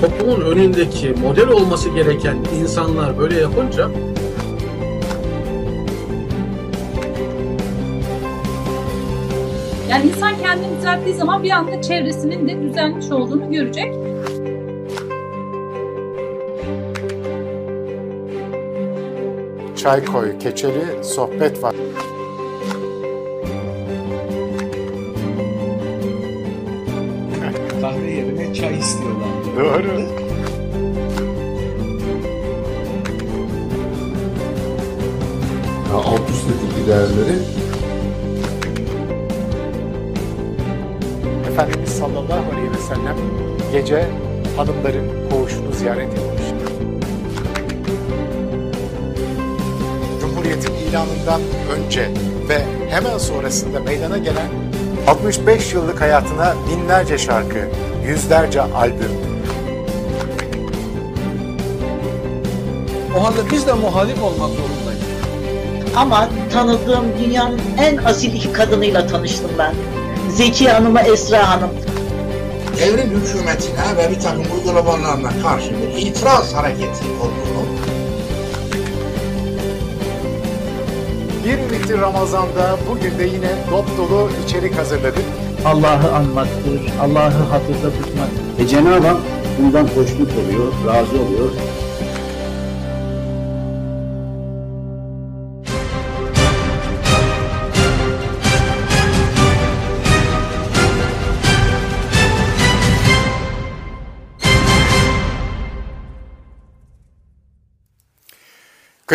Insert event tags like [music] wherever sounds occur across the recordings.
toplumun önündeki model olması gereken insanlar böyle yapınca Yani insan kendini düzelttiği zaman bir anda çevresinin de düzelmiş olduğunu görecek. Çay koy, keçeli sohbet var. Kahve yerine çay istiyorlar. Doğru. Ya alt üst etiki değerleri Efendimiz sallallahu aleyhi ve sellem gece hanımların koğuşunu ziyaret etmiş. Cumhuriyetin ilanından önce ve hemen sonrasında meydana gelen 65 yıllık hayatına binlerce şarkı, yüzlerce albüm, o halde biz de muhalif olmak zorundayız. Ama tanıdığım dünyanın en asil iki kadınıyla tanıştım ben. Zeki Hanım'la Esra Hanım. devrim hükümetine ve bir takım uygulamalarına karşı bir itiraz hareketi olduğunu Bir ünitli Ramazan'da bugün de yine dop dolu içerik hazırladık. Allah'ı anmaktır, Allah'ı hatırda tutmak. E Cenab-ı Hak bundan hoşnut oluyor, razı oluyor.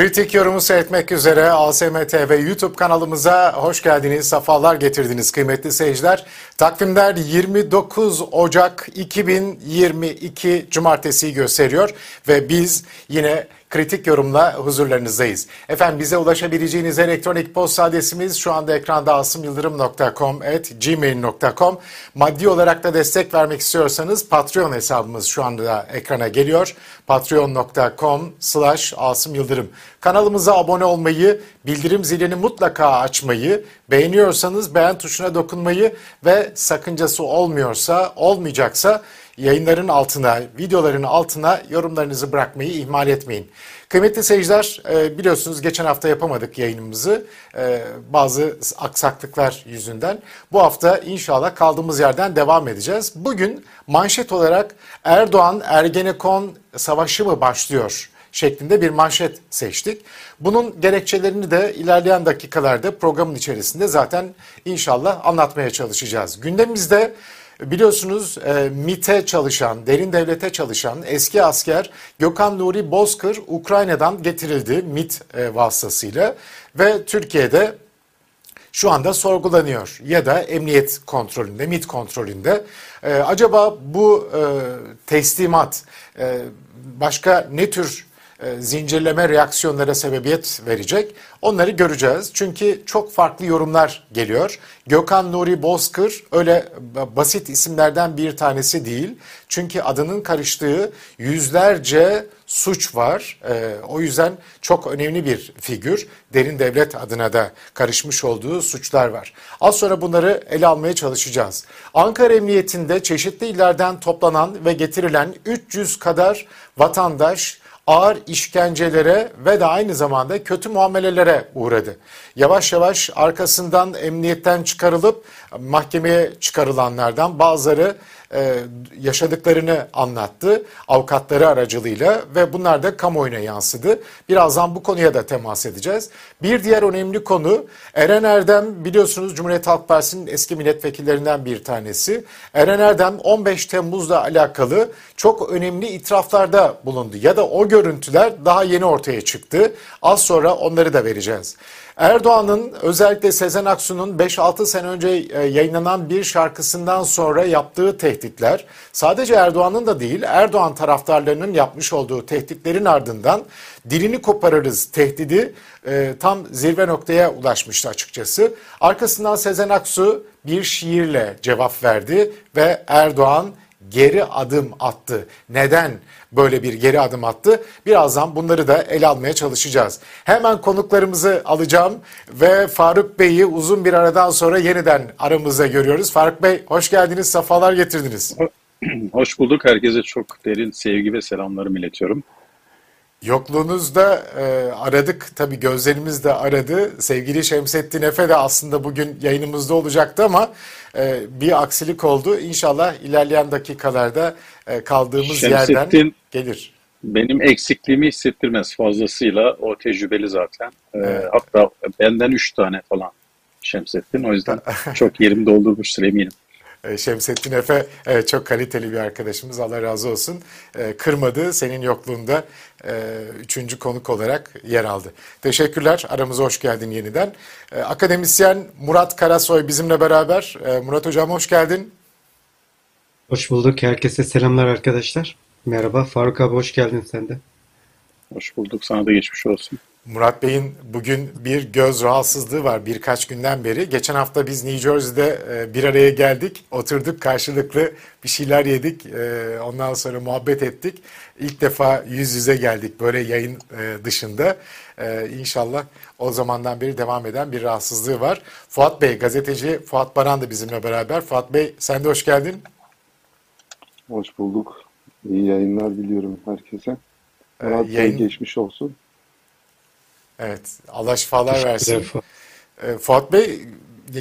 Kritik yorumu seyretmek üzere ASM TV YouTube kanalımıza hoş geldiniz, sefalar getirdiniz kıymetli seyirciler. Takvimler 29 Ocak 2022 Cumartesi'yi gösteriyor ve biz yine kritik yorumla huzurlarınızdayız. Efendim bize ulaşabileceğiniz elektronik posta adresimiz şu anda ekranda asımyıldırım.com at gmail.com Maddi olarak da destek vermek istiyorsanız Patreon hesabımız şu anda ekrana geliyor. patreon.com slash Asım Yıldırım. Kanalımıza abone olmayı, bildirim zilini mutlaka açmayı, beğeniyorsanız beğen tuşuna dokunmayı ve sakıncası olmuyorsa, olmayacaksa yayınların altına, videoların altına yorumlarınızı bırakmayı ihmal etmeyin. Kıymetli seyirciler e, biliyorsunuz geçen hafta yapamadık yayınımızı e, bazı aksaklıklar yüzünden. Bu hafta inşallah kaldığımız yerden devam edeceğiz. Bugün manşet olarak Erdoğan Ergenekon savaşı mı başlıyor şeklinde bir manşet seçtik. Bunun gerekçelerini de ilerleyen dakikalarda programın içerisinde zaten inşallah anlatmaya çalışacağız. Gündemimizde Biliyorsunuz e, MIT'e çalışan, derin devlete çalışan eski asker Gökhan Nuri Bozkır Ukrayna'dan getirildi MIT e, vasıtasıyla ve Türkiye'de şu anda sorgulanıyor ya da emniyet kontrolünde, MIT kontrolünde. E, acaba bu e, teslimat e, başka ne tür e, zincirleme reaksiyonlara sebebiyet verecek. Onları göreceğiz. Çünkü çok farklı yorumlar geliyor. Gökhan Nuri Bozkır öyle basit isimlerden bir tanesi değil. Çünkü adının karıştığı yüzlerce suç var. E, o yüzden çok önemli bir figür. Derin devlet adına da karışmış olduğu suçlar var. Az sonra bunları ele almaya çalışacağız. Ankara Emniyetinde çeşitli illerden toplanan ve getirilen 300 kadar vatandaş ağır işkencelere ve de aynı zamanda kötü muamelelere uğradı. Yavaş yavaş arkasından emniyetten çıkarılıp mahkemeye çıkarılanlardan bazıları e, yaşadıklarını anlattı avukatları aracılığıyla ve bunlar da kamuoyuna yansıdı. Birazdan bu konuya da temas edeceğiz. Bir diğer önemli konu Eren Erdem biliyorsunuz Cumhuriyet Halk Partisi'nin eski milletvekillerinden bir tanesi. Eren Erdem 15 Temmuz'la alakalı çok önemli itiraflarda bulundu ya da o görüntüler daha yeni ortaya çıktı. Az sonra onları da vereceğiz. Erdoğan'ın özellikle Sezen Aksu'nun 5-6 sene önce e, yayınlanan bir şarkısından sonra yaptığı tehditler sadece Erdoğan'ın da değil Erdoğan taraftarlarının yapmış olduğu tehditlerin ardından dilini koparırız tehdidi e, tam zirve noktaya ulaşmıştı açıkçası. Arkasından Sezen Aksu bir şiirle cevap verdi ve Erdoğan geri adım attı. Neden böyle bir geri adım attı? Birazdan bunları da ele almaya çalışacağız. Hemen konuklarımızı alacağım ve Faruk Bey'i uzun bir aradan sonra yeniden aramızda görüyoruz. Faruk Bey hoş geldiniz, sefalar getirdiniz. [clears throat] Hoş bulduk. Herkese çok derin sevgi ve selamlarımı iletiyorum. Yokluğunuzda e, aradık tabii gözlerimiz de aradı. Sevgili Şemsettin Efe de aslında bugün yayınımızda olacaktı ama e, bir aksilik oldu. İnşallah ilerleyen dakikalarda kaldığımız Şemsettin, yerden gelir. Benim eksikliğimi hissettirmez fazlasıyla. O tecrübeli zaten. Ee, Evet. Hatta benden üç tane falan Şemsettin. O yüzden [laughs] çok yerim doldurmuştur eminim. E, Şemsettin Efe çok kaliteli bir arkadaşımız. Allah razı olsun. E, Kırmadı. Senin yokluğunda e, üçüncü konuk olarak yer aldı. Teşekkürler. Aramıza hoş geldin yeniden. E, Akademisyen Murat Karasoy bizimle beraber. E, Murat Hocam hoş geldin. Hoş bulduk. Herkese selamlar arkadaşlar. Merhaba. Faruk abi hoş geldin sen de. Hoş bulduk. Sana da geçmiş olsun. Murat Bey'in bugün bir göz rahatsızlığı var birkaç günden beri. Geçen hafta biz New Jersey'de e, bir araya geldik, oturduk karşılıklı bir şeyler yedik. E, Ondan sonra muhabbet ettik. İlk defa yüz yüze geldik böyle yayın e, dışında. İnşallah o zamandan beri devam eden bir rahatsızlığı var. Fuat Bey, gazeteci Fuat Baran da bizimle beraber. Fuat Bey sen de hoş geldin. Hoş bulduk. İyi yayınlar diliyorum herkese. E, Murat Bey yayın- geçmiş olsun. Evet, Allah şifalar versin. Fuat. E, Fuat Bey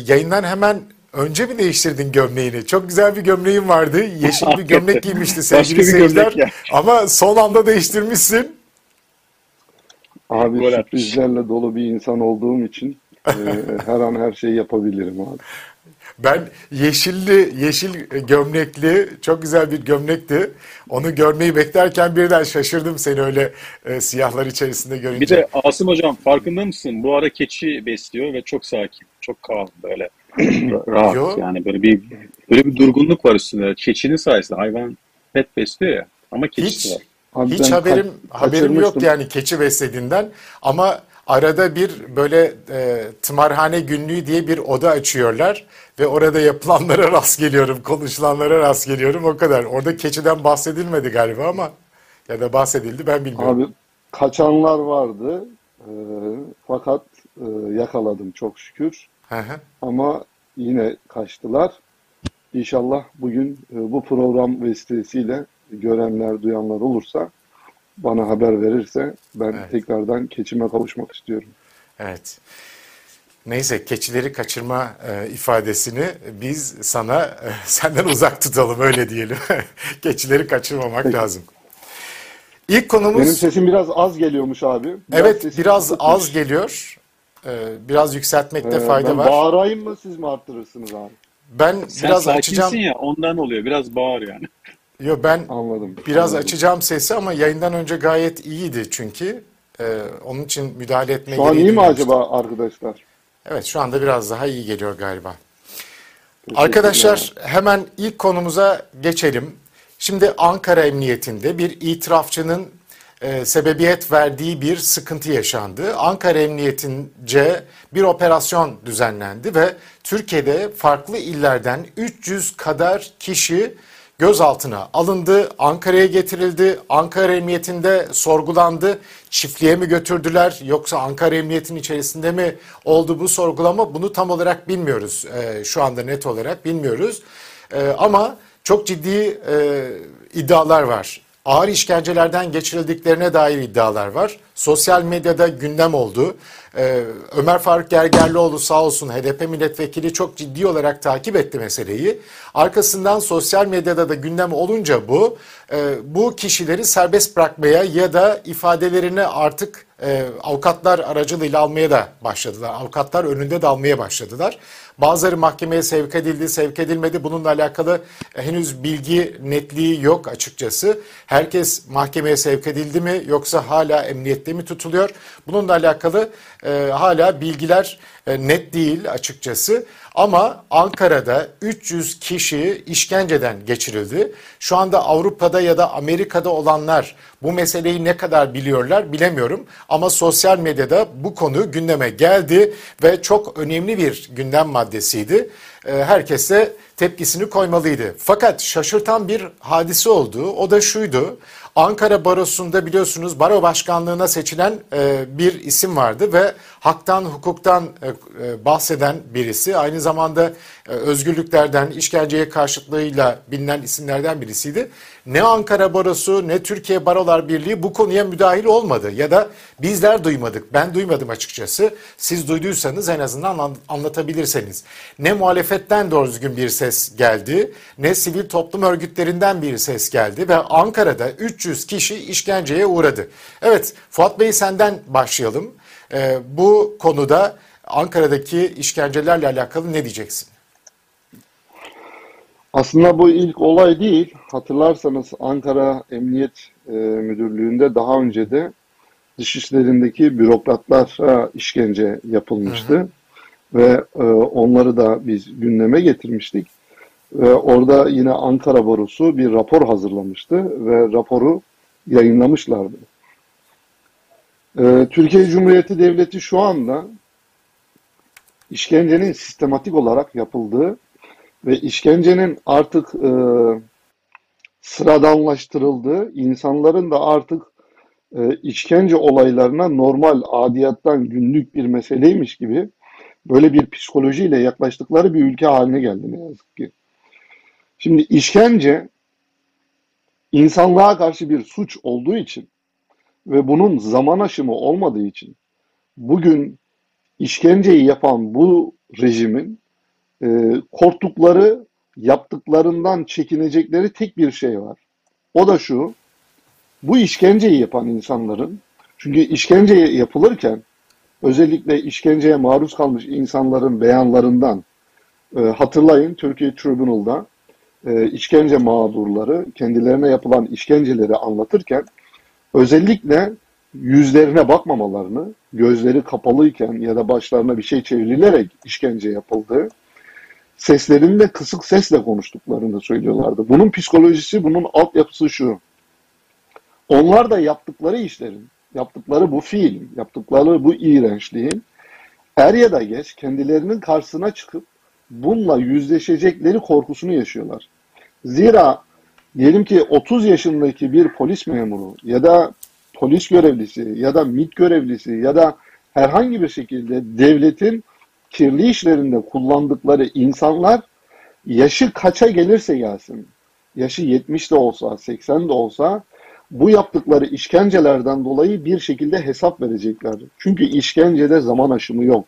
yayından hemen önce mi değiştirdin gömleğini? Çok güzel bir gömleğin vardı. Yeşil bir gömlek [laughs] giymişti sevgili seyirciler. Ama son anda değiştirmişsin. Abi Gol sürprizlerle dolu bir insan olduğum için [laughs] e, her an her şeyi yapabilirim abi. Ben yeşilli, yeşil gömlekli, çok güzel bir gömlekti. Onu görmeyi beklerken birden şaşırdım seni öyle e, siyahlar içerisinde görünce. Bir de Asım Hocam farkında mısın? Bu ara keçi besliyor ve çok sakin. Çok calm böyle. [clears throat] Rahat Yo. yani böyle bir böyle bir durgunluk var üstünde. Keçinin sayesinde hayvan pet besliyor ya. Ama keçisi Hiç var. Abi Hiç haberim haberim yok yani keçi beslediğinden ama arada bir böyle e, tımarhane günlüğü diye bir oda açıyorlar ve orada yapılanlara [laughs] rast geliyorum, konuşulanlara rast geliyorum o kadar. Orada keçiden bahsedilmedi galiba ama ya da bahsedildi ben bilmiyorum. Abi kaçanlar vardı. E, fakat e, yakaladım çok şükür. Hı hı. Ama yine kaçtılar. İnşallah bugün e, bu program vesilesiyle görenler, duyanlar olursa bana haber verirse ben Evet. tekrardan keçime kavuşmak istiyorum. Evet. Neyse keçileri kaçırma e, ifadesini biz sana e, [laughs] senden uzak tutalım öyle diyelim. [laughs] keçileri kaçırmamak Peki. lazım. İlk konumuz Benim sesim biraz az geliyormuş abi. Biraz Evet biraz kısıkmış. az geliyor. Ee, biraz yükseltmekte Ee, fayda ben var. bağırayım mı siz mi arttırırsınız abi? Ben Sen biraz sakinsin açacağım. ya ondan oluyor. Biraz bağır yani. Yo ben Anladım. biraz anladım. açacağım sesi ama yayından önce gayet iyiydi çünkü. Ee, onun için müdahale etme Şu an iyi mi acaba arkadaşlar? Evet şu anda biraz daha iyi geliyor galiba. Arkadaşlar hemen ilk konumuza geçelim. Şimdi Ankara Emniyetinde bir itirafçının e, sebebiyet verdiği bir sıkıntı yaşandı. Ankara Emniyetince bir operasyon düzenlendi ve Türkiye'de farklı illerden 300 kadar kişi gözaltına alındı, Ankara'ya getirildi, Ankara Emniyetinde sorgulandı. Çiftliğe mi götürdüler yoksa Ankara Emniyetinin içerisinde mi oldu bu sorgulama? Bunu tam olarak bilmiyoruz. Ee, şu anda net olarak bilmiyoruz. Ee, ama çok ciddi e, iddialar var. Ağır işkencelerden geçirildiklerine dair iddialar var. Sosyal medyada gündem oldu. Ee, Ömer Faruk Gergerlioğlu sağ olsun HDP milletvekili çok ciddi olarak takip etti meseleyi. Arkasından sosyal medyada da gündem olunca bu, e, bu kişileri serbest bırakmaya ya da ifadelerini artık e, avukatlar aracılığıyla almaya da başladılar. Avukatlar önünde de almaya başladılar. Bazıları mahkemeye sevk edildi, sevk edilmedi. Bununla alakalı henüz bilgi netliği yok açıkçası. Herkes mahkemeye sevk edildi mi yoksa hala emniyette mi tutuluyor? Bununla alakalı e, hala bilgiler e, net değil açıkçası. Ama Ankara'da 300 kişi işkenceden geçirildi. Şu anda Avrupa'da ya da Amerika'da olanlar bu meseleyi ne kadar biliyorlar bilemiyorum. Ama sosyal medyada bu konu gündeme geldi ve çok önemli bir gündem maddesiydi. Ee, Herkes de tepkisini koymalıydı. Fakat şaşırtan bir hadise oldu. O da şuydu. Ankara Barosu'nda biliyorsunuz baro başkanlığına seçilen e, bir isim vardı ve haktan hukuktan e, e, bahseden birisi. Aynı zamanda e, özgürlüklerden, işkenceye karşıtlığıyla bilinen isimlerden birisiydi. Ne Ankara Barosu ne Türkiye Barolar Birliği bu konuya müdahil olmadı ya da bizler duymadık. Ben duymadım açıkçası. Siz duyduysanız en azından anlatabilirseniz. Ne muhalefetten doğru düzgün bir ses geldi ne sivil toplum örgütlerinden bir ses geldi ve Ankara'da 300 kişi işkenceye uğradı. Evet Fuat Bey senden başlayalım. Ee, bu konuda Ankara'daki işkencelerle alakalı ne diyeceksin? Aslında bu ilk olay değil. Hatırlarsanız Ankara Emniyet e, Müdürlüğü'nde daha önce de dışişlerindeki bürokratlara işkence yapılmıştı. Hı hı. Ve e, onları da biz gündeme getirmiştik. Ve orada yine Ankara Barosu bir rapor hazırlamıştı ve raporu yayınlamışlardı. E, Türkiye Cumhuriyeti Devleti şu anda işkencenin sistematik olarak yapıldığı ve işkencenin artık e, sıradanlaştırıldığı, insanların da artık e, işkence olaylarına normal, adiyattan günlük bir meseleymiş gibi böyle bir psikolojiyle yaklaştıkları bir ülke haline geldi ne yazık ki. Şimdi işkence insanlığa karşı bir suç olduğu için ve bunun zaman aşımı olmadığı için bugün işkenceyi yapan bu rejimin e, korktukları, yaptıklarından çekinecekleri tek bir şey var. O da şu, bu işkenceyi yapan insanların, çünkü işkence yapılırken özellikle işkenceye maruz kalmış insanların beyanlarından e, hatırlayın Türkiye Tribunal'da e, işkence mağdurları kendilerine yapılan işkenceleri anlatırken özellikle yüzlerine bakmamalarını, gözleri kapalıyken ya da başlarına bir şey çevrilerek işkence yapıldığı, seslerinde kısık sesle konuştuklarını söylüyorlardı. Bunun psikolojisi, bunun altyapısı şu. Onlar da yaptıkları işlerin, yaptıkları bu fiil, yaptıkları bu iğrençliğin er ya da geç kendilerinin karşısına çıkıp bununla yüzleşecekleri korkusunu yaşıyorlar. Zira diyelim ki 30 yaşındaki bir polis memuru ya da polis görevlisi ya da MİT görevlisi ya da herhangi bir şekilde devletin kirli işlerinde kullandıkları insanlar yaşı kaça gelirse gelsin, yaşı 70 de olsa, 80 de olsa bu yaptıkları işkencelerden dolayı bir şekilde hesap verecekler. Çünkü işkencede zaman aşımı yok.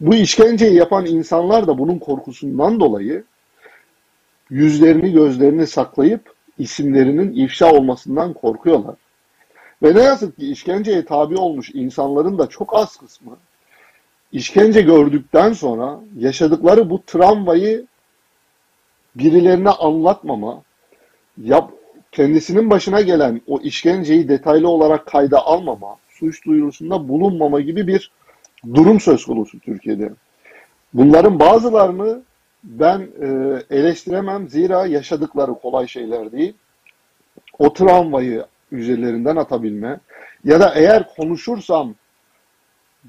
Bu işkenceyi yapan insanlar da bunun korkusundan dolayı yüzlerini gözlerini saklayıp isimlerinin ifşa olmasından korkuyorlar. Ve ne yazık ki işkenceye tabi olmuş insanların da çok az kısmı işkence gördükten sonra yaşadıkları bu travmayı birilerine anlatmama, yap, kendisinin başına gelen o işkenceyi detaylı olarak kayda almama, suç duyurusunda bulunmama gibi bir durum söz konusu Türkiye'de. Bunların bazılarını ben e, eleştiremem zira yaşadıkları kolay şeyler değil. O travmayı üzerlerinden atabilme ya da eğer konuşursam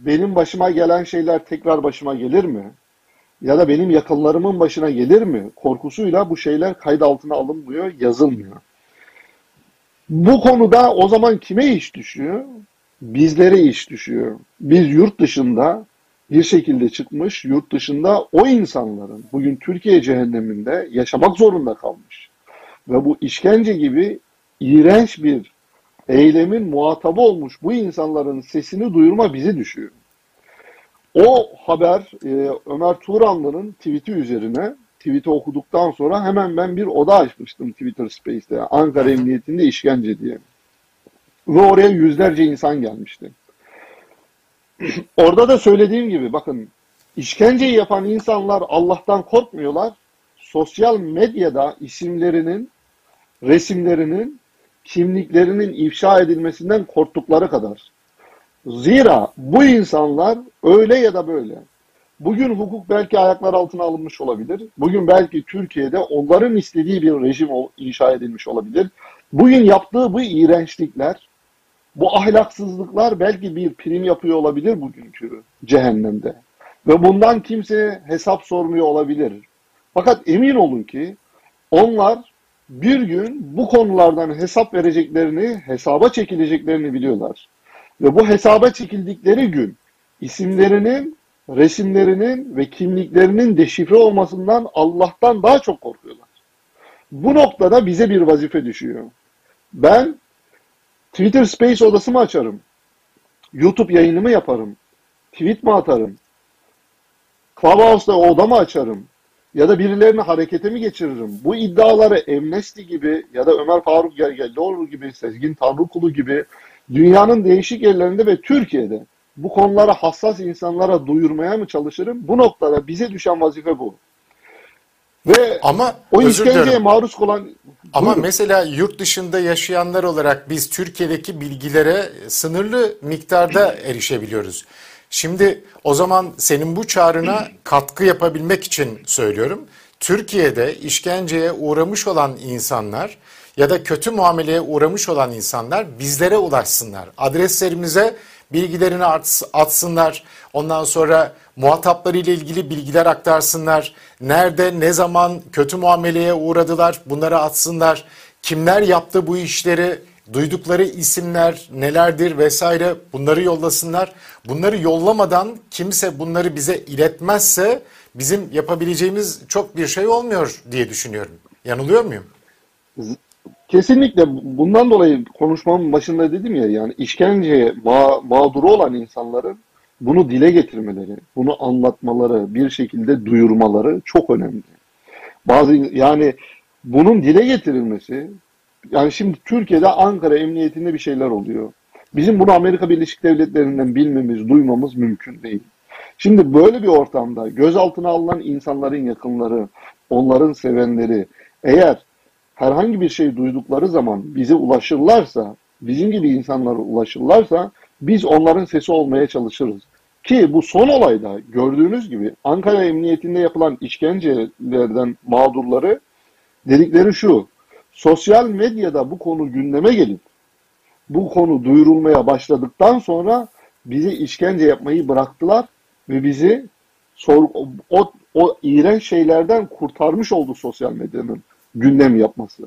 benim başıma gelen şeyler tekrar başıma gelir mi? Ya da benim yakınlarımın başına gelir mi? Korkusuyla bu şeyler kayıt altına alınmıyor, yazılmıyor. Bu konuda o zaman kime iş düşüyor? Bizlere iş düşüyor. Biz yurt dışında bir şekilde çıkmış, yurt dışında o insanların bugün Türkiye cehenneminde yaşamak zorunda kalmış. Ve bu işkence gibi iğrenç bir eylemin muhatabı olmuş bu insanların sesini duyurma bizi düşüyor. O haber e, Ömer Turanlı'nın tweet'i üzerine tweet'i okuduktan sonra hemen ben bir oda açmıştım Twitter Space'te. Ankara Emniyetinde işkence diye. Ve oraya yüzlerce insan gelmişti. [clears throat] Orada da söylediğim gibi bakın işkenceyi yapan insanlar Allah'tan korkmuyorlar. Sosyal medyada isimlerinin, resimlerinin, kimliklerinin ifşa edilmesinden korktukları kadar. Zira bu insanlar öyle ya da böyle. Bugün hukuk belki ayaklar altına alınmış olabilir. Bugün belki Türkiye'de onların istediği bir rejim inşa edilmiş olabilir. Bugün yaptığı bu iğrençlikler, bu ahlaksızlıklar belki bir prim yapıyor olabilir bugünkü cehennemde. Ve bundan kimse hesap sormuyor olabilir. Fakat emin olun ki onlar bir gün bu konulardan hesap vereceklerini, hesaba çekileceklerini biliyorlar. Ve bu hesaba çekildikleri gün isimlerinin, resimlerinin ve kimliklerinin deşifre olmasından Allah'tan daha çok korkuyorlar. Bu noktada bize bir vazife düşüyor. Ben Twitter Space odasımı açarım. YouTube yayınımı yaparım. Tweet mi atarım? Clubhouse'da odamı açarım. Ya da birilerini harekete mi geçiririm? Bu iddiaları Amnesty gibi ya da Ömer Faruk Gergerlioğlu gibi, Sezgin Tanrıkulu gibi dünyanın değişik yerlerinde ve Türkiye'de bu konulara hassas insanlara duyurmaya mı çalışırım? Bu noktada bize düşen vazife bu. Ve Ama o işkenceye dilerim. maruz kalan Ama Buyurun. mesela yurt dışında yaşayanlar olarak biz Türkiye'deki bilgilere sınırlı miktarda erişebiliyoruz. Şimdi o zaman senin bu çağrına katkı yapabilmek için söylüyorum. Türkiye'de işkenceye uğramış olan insanlar ya da kötü muameleye uğramış olan insanlar bizlere ulaşsınlar. Adreslerimize bilgilerini ats- atsınlar. Ondan sonra muhataplarıyla ilgili bilgiler aktarsınlar. Nerede, ne zaman kötü muameleye uğradılar bunları atsınlar. Kimler yaptı bu işleri, duydukları isimler nelerdir vesaire bunları yollasınlar. Bunları yollamadan kimse bunları bize iletmezse bizim yapabileceğimiz çok bir şey olmuyor diye düşünüyorum. Yanılıyor muyum? Kesinlikle bundan dolayı konuşmamın başında dedim ya yani işkenceye ma- mağduru olan insanların bunu dile getirmeleri, bunu anlatmaları, bir şekilde duyurmaları çok önemli. Bazı yani bunun dile getirilmesi yani şimdi Türkiye'de Ankara Emniyetinde bir şeyler oluyor. Bizim bunu Amerika Birleşik Devletleri'nden bilmemiz, duymamız mümkün değil. Şimdi böyle bir ortamda gözaltına alınan insanların yakınları, onların sevenleri eğer herhangi bir şey duydukları zaman bize ulaşırlarsa, bizim gibi insanlara ulaşırlarsa biz onların sesi olmaya çalışırız. Ki bu son olayda gördüğünüz gibi Ankara Emniyetinde yapılan işkencelerden mağdurları dedikleri şu. Sosyal medyada bu konu gündeme gelip bu konu duyurulmaya başladıktan sonra bizi işkence yapmayı bıraktılar ve bizi sor, o, o iğrenç şeylerden kurtarmış oldu sosyal medyanın gündem yapması.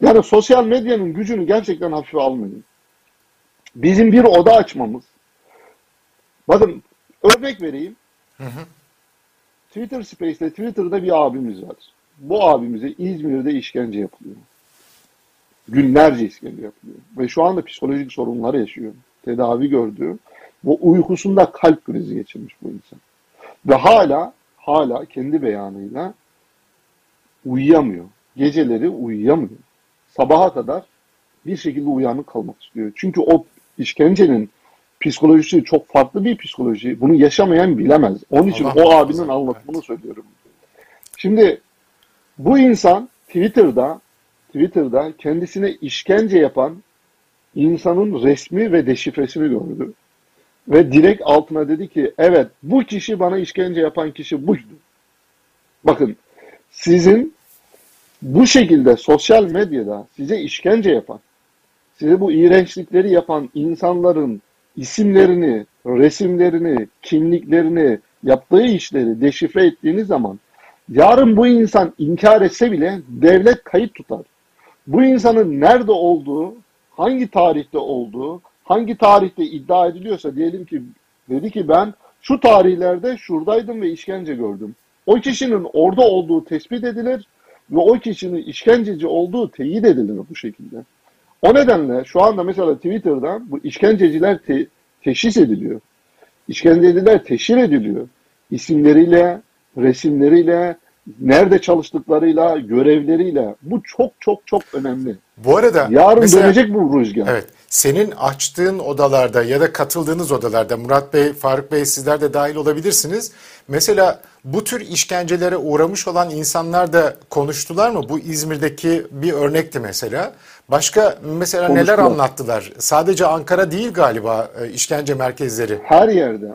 Yani sosyal medyanın gücünü gerçekten hafife almayın. Bizim bir oda açmamız. Bakın örnek vereyim. Twitter Space'te Twitter'da bir abimiz var. Bu abimize İzmir'de işkence yapılıyor. Günlerce işkence yapılıyor. Ve şu anda psikolojik sorunlar yaşıyor. Tedavi gördü. Bu uykusunda kalp krizi geçirmiş bu insan. Ve hala hala kendi beyanıyla uyuyamıyor. Geceleri uyuyamıyor. Sabaha kadar bir şekilde uyanık kalmak istiyor. Çünkü o işkencenin psikolojisi çok farklı bir psikoloji. Bunu yaşamayan bilemez. Onun için Allah o abinin anlatımını söylüyorum. Şimdi bu insan Twitter'da Twitter'da kendisine işkence yapan insanın resmi ve deşifresini gördü. Ve direkt altına dedi ki evet bu kişi bana işkence yapan kişi buydu. Bakın sizin bu şekilde sosyal medyada size işkence yapan, size bu iğrençlikleri yapan insanların isimlerini, resimlerini, kimliklerini, yaptığı işleri deşifre ettiğiniz zaman yarın bu insan inkar etse bile devlet kayıt tutar. Bu insanın nerede olduğu, hangi tarihte olduğu, hangi tarihte iddia ediliyorsa diyelim ki dedi ki ben şu tarihlerde şuradaydım ve işkence gördüm. O kişinin orada olduğu tespit edilir ve o kişinin işkenceci olduğu teyit edilir bu şekilde. O nedenle şu anda mesela Twitter'da bu işkenceciler te- teşhis ediliyor. İşkenceciler teşhir ediliyor. İsimleriyle, resimleriyle, nerede çalıştıklarıyla, görevleriyle. Bu çok çok çok önemli. Bu arada Yarın mesela- dönecek bu rüzgar. Evet. Senin açtığın odalarda ya da katıldığınız odalarda Murat Bey, Faruk Bey sizler de dahil olabilirsiniz. Mesela bu tür işkencelere uğramış olan insanlar da konuştular mı? Bu İzmir'deki bir örnekti mesela. Başka mesela neler Konuştular. anlattılar? Sadece Ankara değil galiba e, işkence merkezleri. Her yerde.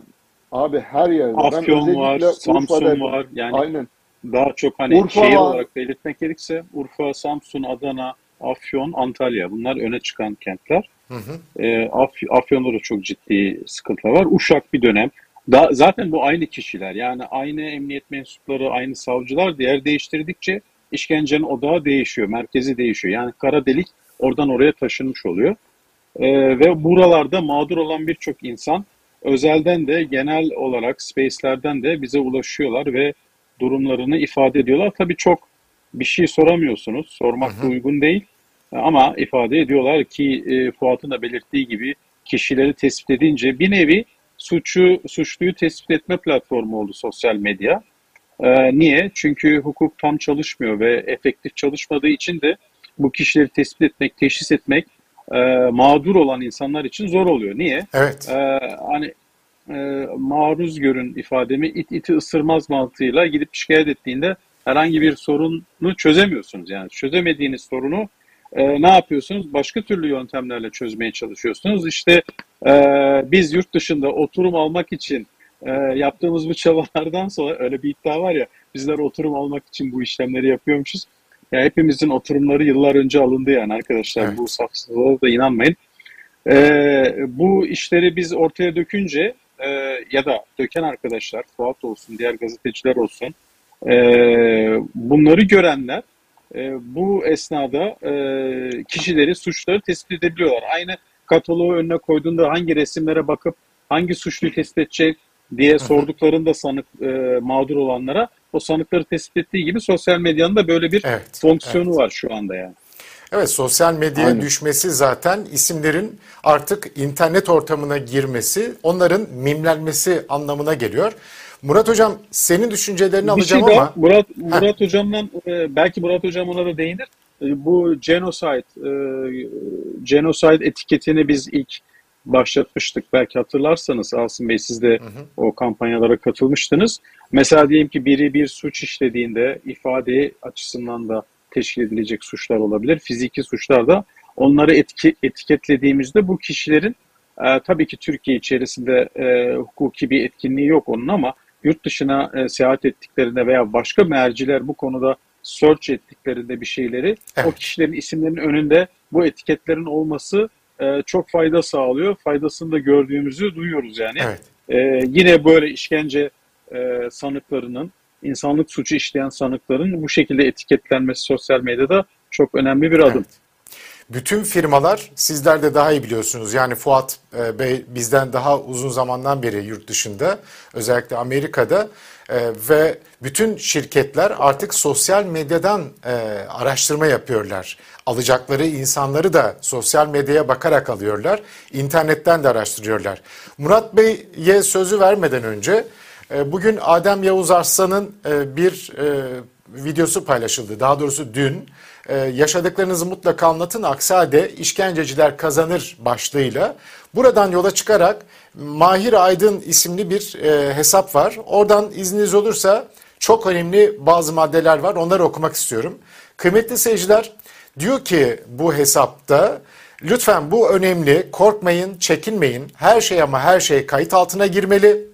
Abi her yerde. Ben Afyon var, özellikle Samsun Urfa'da- var. Yani Aynen. Daha çok hani Urfa şehir olarak belirtmek gerekirse Urfa, Samsun, Adana, Afyon, Antalya bunlar öne çıkan kentler. Hı hı. Ee, Af- Afyon'da da çok ciddi sıkıntılar var. Uşak bir dönem. Da, zaten bu aynı kişiler yani aynı emniyet mensupları, aynı savcılar yer değiştirdikçe işkencenin odağı değişiyor, merkezi değişiyor. Yani kara delik oradan oraya taşınmış oluyor. Ee, ve buralarda mağdur olan birçok insan özelden de genel olarak space'lerden de bize ulaşıyorlar ve durumlarını ifade ediyorlar. Tabii çok bir şey soramıyorsunuz, sormak da uygun değil ama ifade ediyorlar ki e, Fuat'ın da belirttiği gibi kişileri tespit edince bir nevi suçu suçluyu tespit etme platformu oldu sosyal medya. Ee, niye? Çünkü hukuk tam çalışmıyor ve efektif çalışmadığı için de bu kişileri tespit etmek, teşhis etmek e, mağdur olan insanlar için zor oluyor. Niye? Evet. Ee, hani e, maruz görün ifademi it iti ısırmaz mantığıyla gidip şikayet ettiğinde herhangi bir sorunu çözemiyorsunuz. Yani çözemediğiniz sorunu e, ne yapıyorsunuz? Başka türlü yöntemlerle çözmeye çalışıyorsunuz. İşte e, biz yurt dışında oturum almak için e, yaptığımız bu çabalardan sonra öyle bir iddia var ya bizler oturum almak için bu işlemleri yapıyormuşuz. Ya hepimizin oturumları yıllar önce alındı yani arkadaşlar. Evet. Bu safsızlığa da inanmayın. E, bu işleri biz ortaya dökünce e, ya da döken arkadaşlar, Fuat olsun, diğer gazeteciler olsun, e, bunları görenler e, bu esnada e, kişileri, suçları tespit edebiliyorlar. Aynı kataloğu önüne koyduğunda hangi resimlere bakıp hangi suçluyu tespit edecek diye sorduklarında sanık e, mağdur olanlara o sanıkları tespit ettiği gibi sosyal medyanın da böyle bir evet, fonksiyonu evet. var şu anda yani. Evet sosyal medyaya Aynen. düşmesi zaten isimlerin artık internet ortamına girmesi, onların mimlenmesi anlamına geliyor. Murat Hocam senin düşüncelerini bir alacağım şey daha, ama. Murat, Murat Hocam'dan e, belki Murat Hocam ona da değinir. E, bu genocide, e, genocide etiketini biz ilk başlatmıştık. Belki hatırlarsanız Asım Bey siz de hı hı. o kampanyalara katılmıştınız. Mesela diyelim ki biri bir suç işlediğinde ifade açısından da teşkil edilecek suçlar olabilir. Fiziki suçlar da onları etki, etiketlediğimizde bu kişilerin e, tabii ki Türkiye içerisinde e, hukuki bir etkinliği yok onun ama yurt dışına e, seyahat ettiklerinde veya başka merciler bu konuda search ettiklerinde bir şeyleri evet. o kişilerin isimlerinin önünde bu etiketlerin olması e, çok fayda sağlıyor. Faydasını da gördüğümüzü duyuyoruz yani. Evet. E, yine böyle işkence e, sanıklarının, insanlık suçu işleyen sanıkların bu şekilde etiketlenmesi sosyal medyada çok önemli bir adım. Evet. Bütün firmalar sizler de daha iyi biliyorsunuz. Yani Fuat e, Bey bizden daha uzun zamandan beri yurt dışında özellikle Amerika'da e, ve bütün şirketler artık sosyal medyadan e, araştırma yapıyorlar. Alacakları insanları da sosyal medyaya bakarak alıyorlar. İnternetten de araştırıyorlar. Murat Bey'e sözü vermeden önce bugün Adem Yavuz Arslan'ın bir videosu paylaşıldı. Daha doğrusu dün yaşadıklarınızı mutlaka anlatın. Aksi halde işkenceciler kazanır başlığıyla. Buradan yola çıkarak Mahir Aydın isimli bir e, hesap var. Oradan izniniz olursa çok önemli bazı maddeler var. Onları okumak istiyorum. Kıymetli seyirciler diyor ki bu hesapta lütfen bu önemli korkmayın çekinmeyin her şey ama her şey kayıt altına girmeli.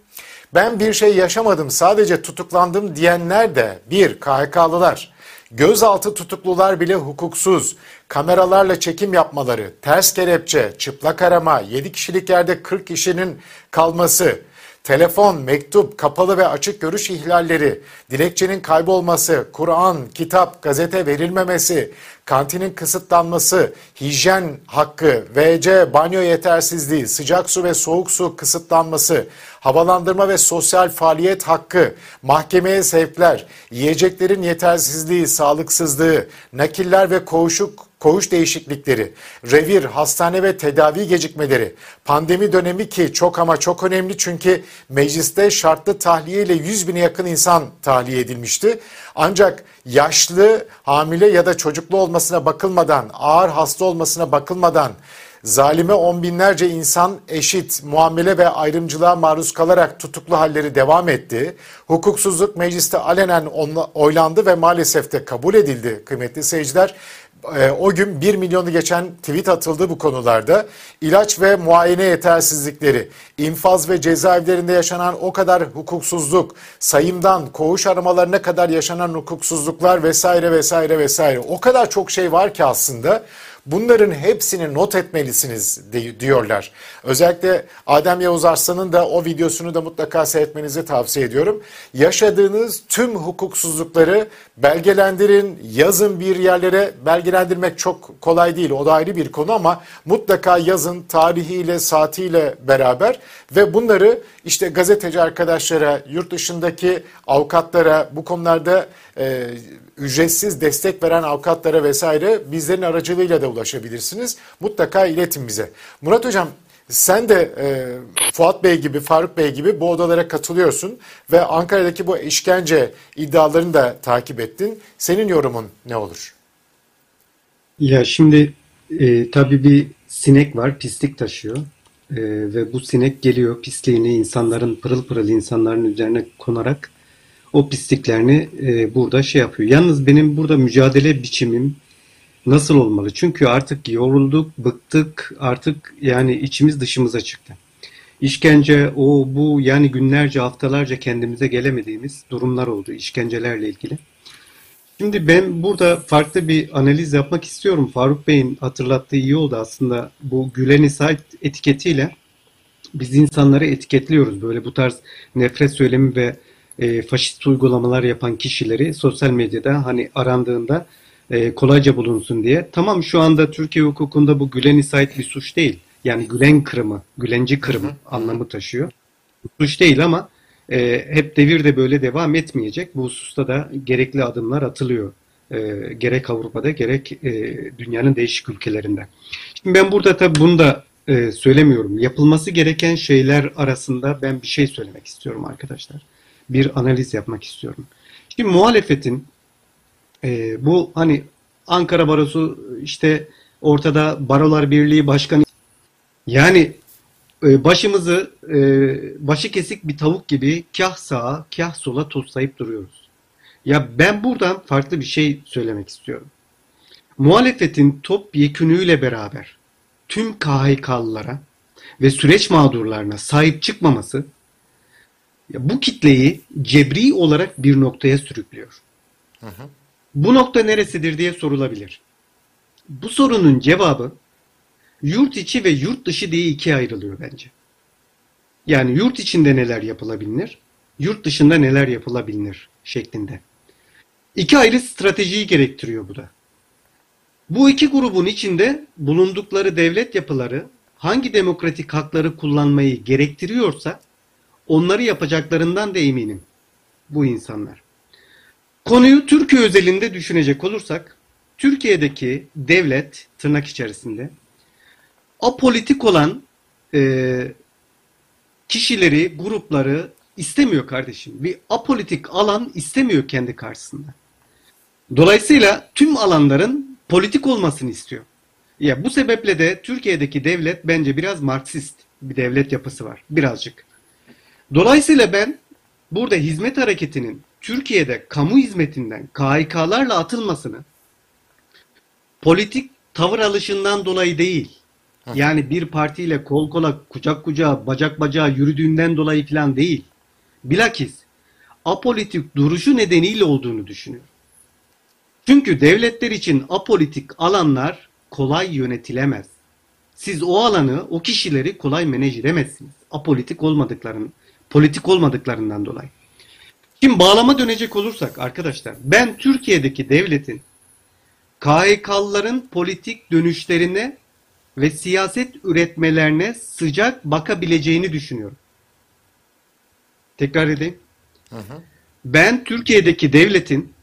Ben bir şey yaşamadım sadece tutuklandım diyenler de bir KHK'lılar Gözaltı tutuklular bile hukuksuz. Kameralarla çekim yapmaları, ters kelepçe, çıplak arama, 7 kişilik yerde 40 kişinin kalması, telefon, mektup, kapalı ve açık görüş ihlalleri, dilekçenin kaybolması, Kur'an, kitap, gazete verilmemesi, kantinin kısıtlanması, hijyen hakkı, WC, banyo yetersizliği, sıcak su ve soğuk su kısıtlanması, havalandırma ve sosyal faaliyet hakkı, mahkemeye sevkler, yiyeceklerin yetersizliği, sağlıksızlığı, nakiller ve koğuşuk koğuş değişiklikleri, revir, hastane ve tedavi gecikmeleri, pandemi dönemi ki çok ama çok önemli çünkü mecliste şartlı tahliye ile 100 bine yakın insan tahliye edilmişti. Ancak yaşlı, hamile ya da çocuklu olmasına bakılmadan, ağır hasta olmasına bakılmadan, zalime on binlerce insan eşit muamele ve ayrımcılığa maruz kalarak tutuklu halleri devam etti. Hukuksuzluk mecliste alenen oylandı ve maalesef de kabul edildi kıymetli seyirciler. Ee, o gün 1 milyonu geçen tweet atıldı bu konularda. İlaç ve muayene yetersizlikleri, infaz ve cezaevlerinde yaşanan o kadar hukuksuzluk, sayımdan koğuş aramalarına kadar yaşanan hukuksuzluklar vesaire vesaire vesaire. O kadar çok şey var ki aslında Bunların hepsini not etmelisiniz di- diyorlar. Özellikle Adem Yavuz Arslan'ın da o videosunu da mutlaka seyretmenizi tavsiye ediyorum. Yaşadığınız tüm hukuksuzlukları belgelendirin, yazın bir yerlere. Belgelendirmek çok kolay değil, o da ayrı bir konu ama mutlaka yazın tarihiyle, saatiyle beraber ve bunları işte gazeteci arkadaşlara, yurt dışındaki avukatlara, bu konularda e, ücretsiz destek veren avukatlara vesaire bizlerin aracılığıyla da ulaşabilirsiniz. Mutlaka iletin bize. Murat Hocam sen de e, Fuat Bey gibi, Faruk Bey gibi bu odalara katılıyorsun ve Ankara'daki bu işkence iddialarını da takip ettin. Senin yorumun ne olur? Ya şimdi e, tabii bir sinek var, pislik taşıyor. E, ve bu sinek geliyor pisliğini insanların, pırıl pırıl insanların üzerine konarak o pisliklerini e, burada şey yapıyor. Yalnız benim burada mücadele biçimim nasıl olmalı? Çünkü artık yorulduk, bıktık, artık yani içimiz dışımıza çıktı. İşkence, o bu yani günlerce, haftalarca kendimize gelemediğimiz durumlar oldu işkencelerle ilgili. Şimdi ben burada farklı bir analiz yapmak istiyorum. Faruk Bey'in hatırlattığı iyi oldu aslında. Bu Gülen Said etiketiyle biz insanları etiketliyoruz. Böyle bu tarz nefret söylemi ve e, faşist uygulamalar yapan kişileri sosyal medyada hani arandığında e, kolayca bulunsun diye. Tamam şu anda Türkiye hukukunda bu Gülen Said bir suç değil. Yani Gülen kırımı, Gülenci kırımı anlamı taşıyor. Suç değil ama e, hep devir de böyle devam etmeyecek. Bu hususta da gerekli adımlar atılıyor. E, gerek Avrupa'da gerek e, dünyanın değişik ülkelerinde. Şimdi ben burada tabii bunu da e, söylemiyorum. Yapılması gereken şeyler arasında ben bir şey söylemek istiyorum arkadaşlar. Bir analiz yapmak istiyorum. Şimdi muhalefetin e, bu hani Ankara Barosu işte ortada Barolar Birliği Başkanı yani e, başımızı e, başı kesik bir tavuk gibi kah sağa kah sola toslayıp duruyoruz. Ya ben buradan farklı bir şey söylemek istiyorum. Muhalefetin top yekünüyle beraber tüm KHK'lılara ve süreç mağdurlarına sahip çıkmaması ya bu kitleyi cebri olarak bir noktaya sürüklüyor. Hı hı. Bu nokta neresidir diye sorulabilir. Bu sorunun cevabı yurt içi ve yurt dışı diye ikiye ayrılıyor bence. Yani yurt içinde neler yapılabilir, yurt dışında neler yapılabilir şeklinde. İki ayrı stratejiyi gerektiriyor bu da. Bu iki grubun içinde bulundukları devlet yapıları hangi demokratik hakları kullanmayı gerektiriyorsa onları yapacaklarından da eminim bu insanlar. Konuyu Türkiye özelinde düşünecek olursak Türkiye'deki devlet tırnak içerisinde apolitik olan e, kişileri, grupları istemiyor kardeşim. Bir apolitik alan istemiyor kendi karşısında. Dolayısıyla tüm alanların politik olmasını istiyor. Ya bu sebeple de Türkiye'deki devlet bence biraz Marksist bir devlet yapısı var. Birazcık. Dolayısıyla ben burada hizmet hareketinin Türkiye'de kamu hizmetinden KHK'larla atılmasını politik tavır alışından dolayı değil. Yani bir partiyle kol kola, kucak kucağa, bacak bacağa yürüdüğünden dolayı falan değil. Bilakis apolitik duruşu nedeniyle olduğunu düşünüyorum. Çünkü devletler için apolitik alanlar kolay yönetilemez. Siz o alanı, o kişileri kolay edemezsiniz. Apolitik olmadıklarının, politik olmadıklarından dolayı. Şimdi bağlama dönecek olursak arkadaşlar, ben Türkiye'deki devletin KHK'lıların politik dönüşlerine ve siyaset üretmelerine sıcak bakabileceğini düşünüyorum. Tekrar edeyim. Hı hı. Ben Türkiye'deki devletin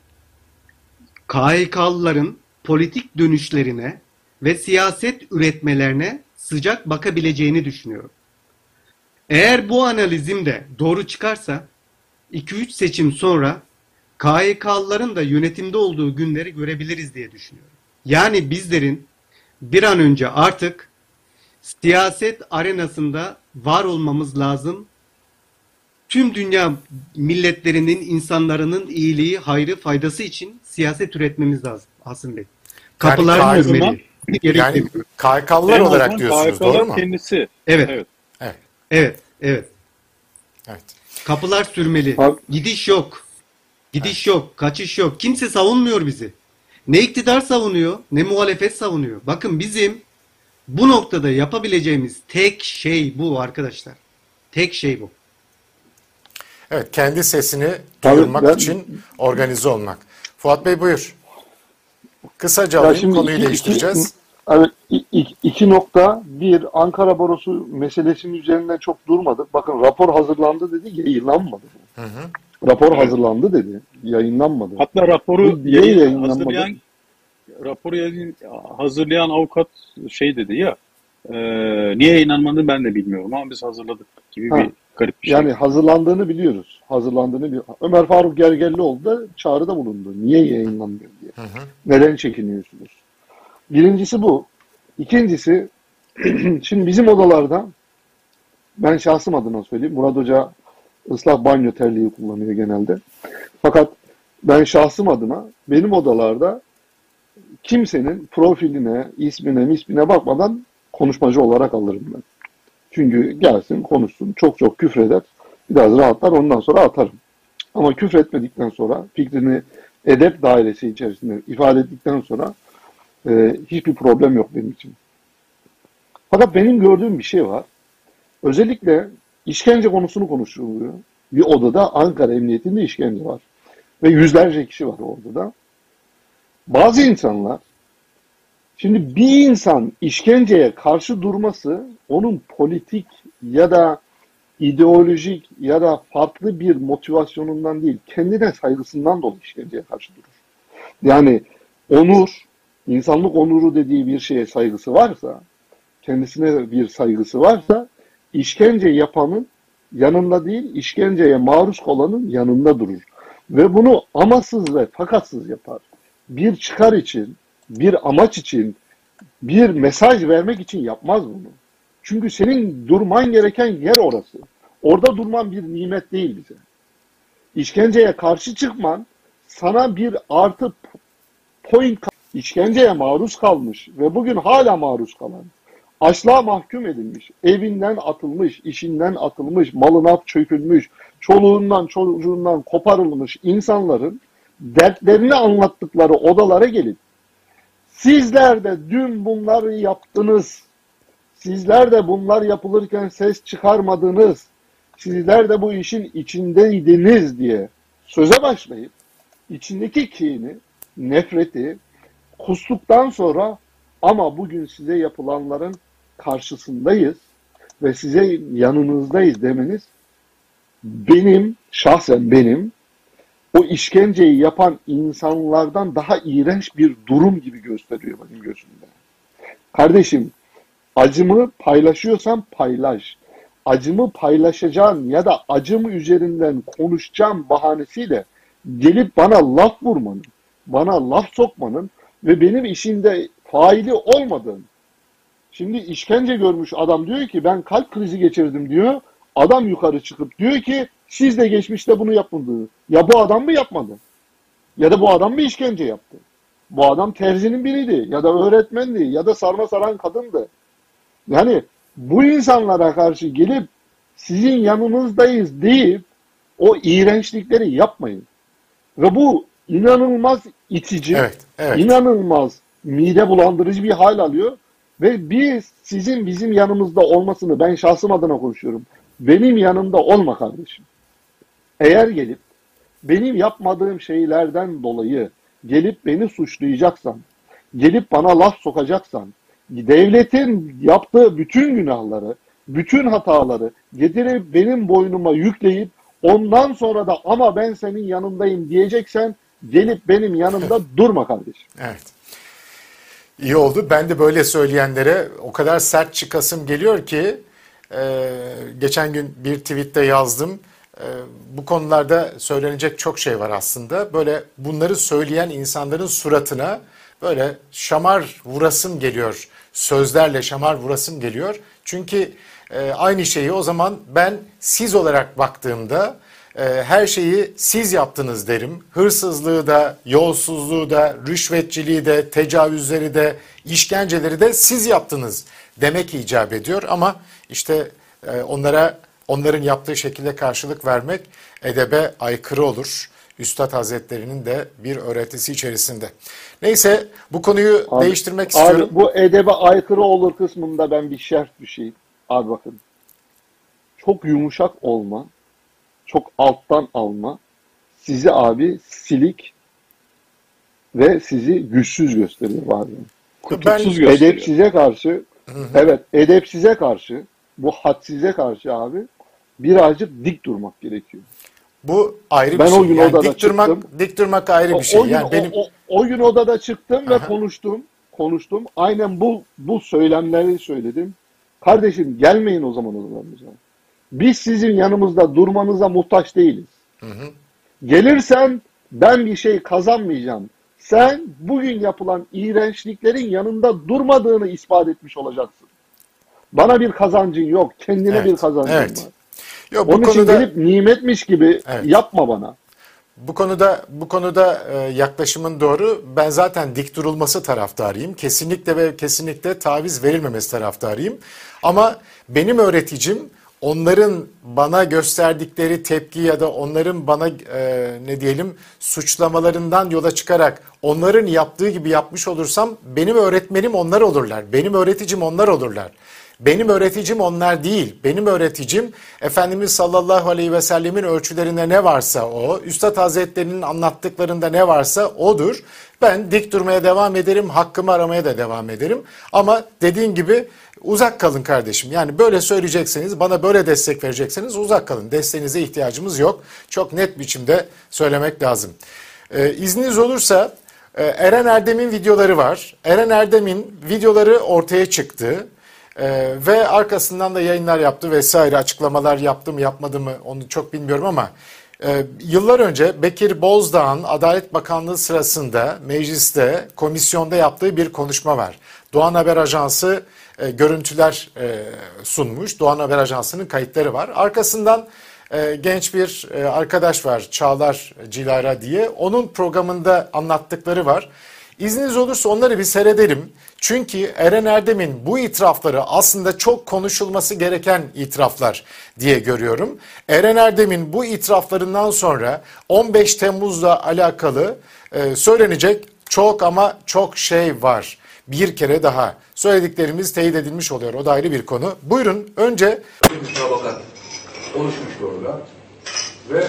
KHK'lıların politik dönüşlerine ve siyaset üretmelerine sıcak bakabileceğini düşünüyorum. Eğer bu analizim de doğru çıkarsa 2-3 seçim sonra KHK'lıların da yönetimde olduğu günleri görebiliriz diye düşünüyorum. Yani bizlerin bir an önce artık siyaset arenasında var olmamız lazım. Tüm dünya milletlerinin, insanların iyiliği, hayrı, faydası için siyaset üretmemiz lazım Asım Bey. Kapılar Yani yürümeli. Yani KHK'lılar olarak diyorsunuz KHK'lar doğru mu? kendisi. Evet. Evet. Evet. Evet, evet. Evet. Kapılar sürmeli. Bak- Gidiş yok. Gidiş yok, kaçış yok. Kimse savunmuyor bizi. Ne iktidar savunuyor, ne muhalefet savunuyor. Bakın bizim bu noktada yapabileceğimiz tek şey bu arkadaşlar. Tek şey bu. Evet, kendi sesini duyurmak ben- için organize olmak. Fuat Bey buyur. Kısaca alayım, konuyu iki- değiştireceğiz. iki- evet, i- i- iki nokta. Bir, Ankara Barosu meselesinin üzerinden çok durmadık. Bakın rapor hazırlandı dedi, yayınlanmadı. Hı hı. Rapor hazırlandı dedi, yayınlanmadı. Hatta raporu yayın- yayınlanmadı? hazırlayan raporu yayın, hazırlayan avukat şey dedi ya e, niye yayınlanmadı ben de bilmiyorum ama biz hazırladık gibi Ha. bir garip bir şey. Yani hazırlandığını biliyoruz. Hazırlandığını bir Ömer Faruk Gergerlioğlu da çağrıda bulundu. Niye yayınlanmıyor diye. Hı hı. Neden çekiniyorsunuz? Birincisi bu. İkincisi [clears throat] şimdi bizim odalarda ben şahsım adına söyleyeyim. Murat Hoca ıslak banyo terliği kullanıyor genelde. Fakat ben şahsım adına benim odalarda kimsenin profiline, ismine, ismine bakmadan konuşmacı olarak alırım ben. Çünkü gelsin, konuşsun, çok çok küfreder. Biraz rahatlar, ondan sonra atarım. Ama küfretmedikten sonra, fikrini edep dairesi içerisinde ifade ettikten sonra e, hiçbir problem yok benim için. Fakat benim gördüğüm bir şey var. Özellikle işkence konusunu konuşuluyor. Bir odada Ankara Emniyetinde işkence var. Ve yüzlerce kişi var o odada. Bazı insanlar Şimdi bir insan işkenceye karşı durması onun politik ya da ideolojik ya da farklı bir motivasyonundan değil, kendine saygısından dolayı işkenceye karşı durur. Yani onur, insanlık onuru dediği bir şeye saygısı varsa, kendisine bir saygısı varsa, işkence yapanın yanında değil, işkenceye maruz kalanın yanında durur. Ve bunu amasız ve fakatsız yapar. Bir çıkar için, bir amaç için, bir mesaj vermek için yapmaz bunu. Çünkü senin durman gereken yer orası. Orada durman bir nimet değil bize. İşkenceye karşı çıkman sana bir artı point işkenceye maruz kalmış ve bugün hala maruz kalan, açlığa mahkum edilmiş, evinden atılmış, işinden atılmış, malına çökülmüş, çoluğundan çocuğundan koparılmış insanların dertlerini anlattıkları odalara gelip Sizler de dün bunları yaptınız. Sizler de bunlar yapılırken ses çıkarmadınız. Sizler de bu işin içindeydiniz diye söze başlayıp içindeki kini, nefreti kustuktan sonra ama bugün size yapılanların karşısındayız ve size yanınızdayız demeniz benim şahsen benim o işkenceyi yapan insanlardan daha iğrenç bir durum gibi gösteriyor benim gözümde. Kardeşim, acımı paylaşıyorsan paylaş. Acımı paylaşacağın ya da acımı üzerinden konuşacağım bahanesiyle gelip bana laf vurmanın, bana laf sokmanın ve benim işinde faili olmadığın. Şimdi işkence görmüş adam diyor ki ben kalp krizi geçirdim diyor. Adam yukarı çıkıp diyor ki siz de geçmişte bunu yapmadınız. Ya bu adam mı yapmadı? Ya da bu adam mı işkence yaptı? Bu adam terzinin biriydi ya da öğretmendi ya da sarma saran kadındı. Yani bu insanlara karşı gelip sizin yanınızdayız deyip o iğrençlikleri yapmayın. Ve bu inanılmaz itici, Evet, evet. inanılmaz mide bulandırıcı bir hal alıyor. Ve biz sizin bizim yanımızda olmasını ben şahsım adına konuşuyorum. Benim yanımda olma kardeşim. Eğer gelip benim yapmadığım şeylerden dolayı gelip beni suçlayacaksan, gelip bana laf sokacaksan, devletin yaptığı bütün günahları, bütün hataları getirip benim boynuma yükleyip ondan sonra da ama ben senin yanındayım diyeceksen gelip benim yanımda durma kardeşim. Evet. İyi oldu. Ben de böyle söyleyenlere o kadar sert çıkasım geliyor ki e, geçen gün bir tweette yazdım. E, bu konularda söylenecek çok şey var aslında. Böyle bunları söyleyen insanların suratına böyle şamar vurasım geliyor. Sözlerle şamar vurasım geliyor. Çünkü e, aynı şeyi o zaman ben siz olarak baktığımda her şeyi siz yaptınız derim. Hırsızlığı da, yolsuzluğu da, rüşvetçiliği de, tecavüzleri de, işkenceleri de siz yaptınız demek icap ediyor. Ama işte e, onlara onların yaptığı şekilde karşılık vermek edebe aykırı olur. Üstad Hazretleri'nin de bir öğretisi içerisinde. Neyse bu konuyu Abi- değiştirmek istiyorum. Abi bu edebe aykırı olur kısmında ben bir şerh düşeyim. Abi bakın. Çok yumuşak olma, çok alttan alma sizi abi silik ve sizi güçsüz gösteriyor bazen. Kutuksuz gösteriyor. Edepsize karşı, evet edepsize karşı, bu hadsize karşı abi birazcık dik durmak gerekiyor. Bu ayrı Ben bir şey. o gün yani odada dik durmak, çıktım. dik durmak ayrı O, bir şey. o yani benim o, o, o gün odada çıktım ve Aha. konuştum. Konuştum. Aynen bu bu söylemleri söyledim. Kardeşim gelmeyin o zaman odalarımıza. Biz sizin yanımızda durmanıza muhtaç değiliz. Gelirsen ben bir şey kazanmayacağım. Sen bugün yapılan iğrençliklerin yanında durmadığını ispat etmiş olacaksın. Bana bir kazancın yok. Kendine Evet, bir kazancın evet. var. Yok, bu Onun için konuda gelip nimetmiş gibi Evet. yapma bana. Bu konuda bu konuda e, yaklaşımın doğru. Ben zaten dik durulması taraftarıyım. Kesinlikle ve kesinlikle taviz verilmemesi taraftarıyım. Ama benim öğreticim onların bana gösterdikleri tepki ya da onların bana e, ne diyelim suçlamalarından yola çıkarak onların yaptığı gibi yapmış olursam benim öğretmenim onlar olurlar. Benim öğreticim onlar olurlar. Benim öğreticim onlar değil. Benim öğreticim Efendimiz sallallahu aleyhi ve sellemin ölçülerinde ne varsa o, Üstad Hazretleri'nin anlattıklarında ne varsa odur. Ben dik durmaya devam ederim, hakkımı aramaya da devam ederim. Ama dediğin gibi uzak kalın kardeşim. Yani böyle söyleyecekseniz, bana böyle destek verecekseniz uzak kalın. Desteğinize ihtiyacımız yok. Çok net biçimde söylemek lazım. Ee, izniniz olursa e, Eren Erdem'in videoları var. Eren Erdem'in videoları ortaya çıktı. Ee, ve arkasından da yayınlar yaptı vesaire açıklamalar yaptı mı yapmadı mı onu çok bilmiyorum ama e, yıllar önce Bekir Bozdağ'ın Adalet Bakanlığı sırasında mecliste komisyonda yaptığı bir konuşma var. Doğan Haber Ajansı e, görüntüler e, sunmuş. Doğan Haber Ajansı'nın kayıtları var. Arkasından e, genç bir e, arkadaş var Çağlar Cilara diye. Onun programında anlattıkları var. İzniniz olursa onları bir seyredelim. Çünkü Eren Erdem'in bu itirafları aslında çok konuşulması gereken itiraflar diye görüyorum. Eren Erdem'in bu itiraflarından sonra 15 Temmuz'la alakalı e, söylenecek çok ama çok şey var. Bir kere daha söylediklerimiz teyit edilmiş oluyor. O da ayrı bir konu. Buyurun önce bir mutabakat oluşmuştu orada. Ve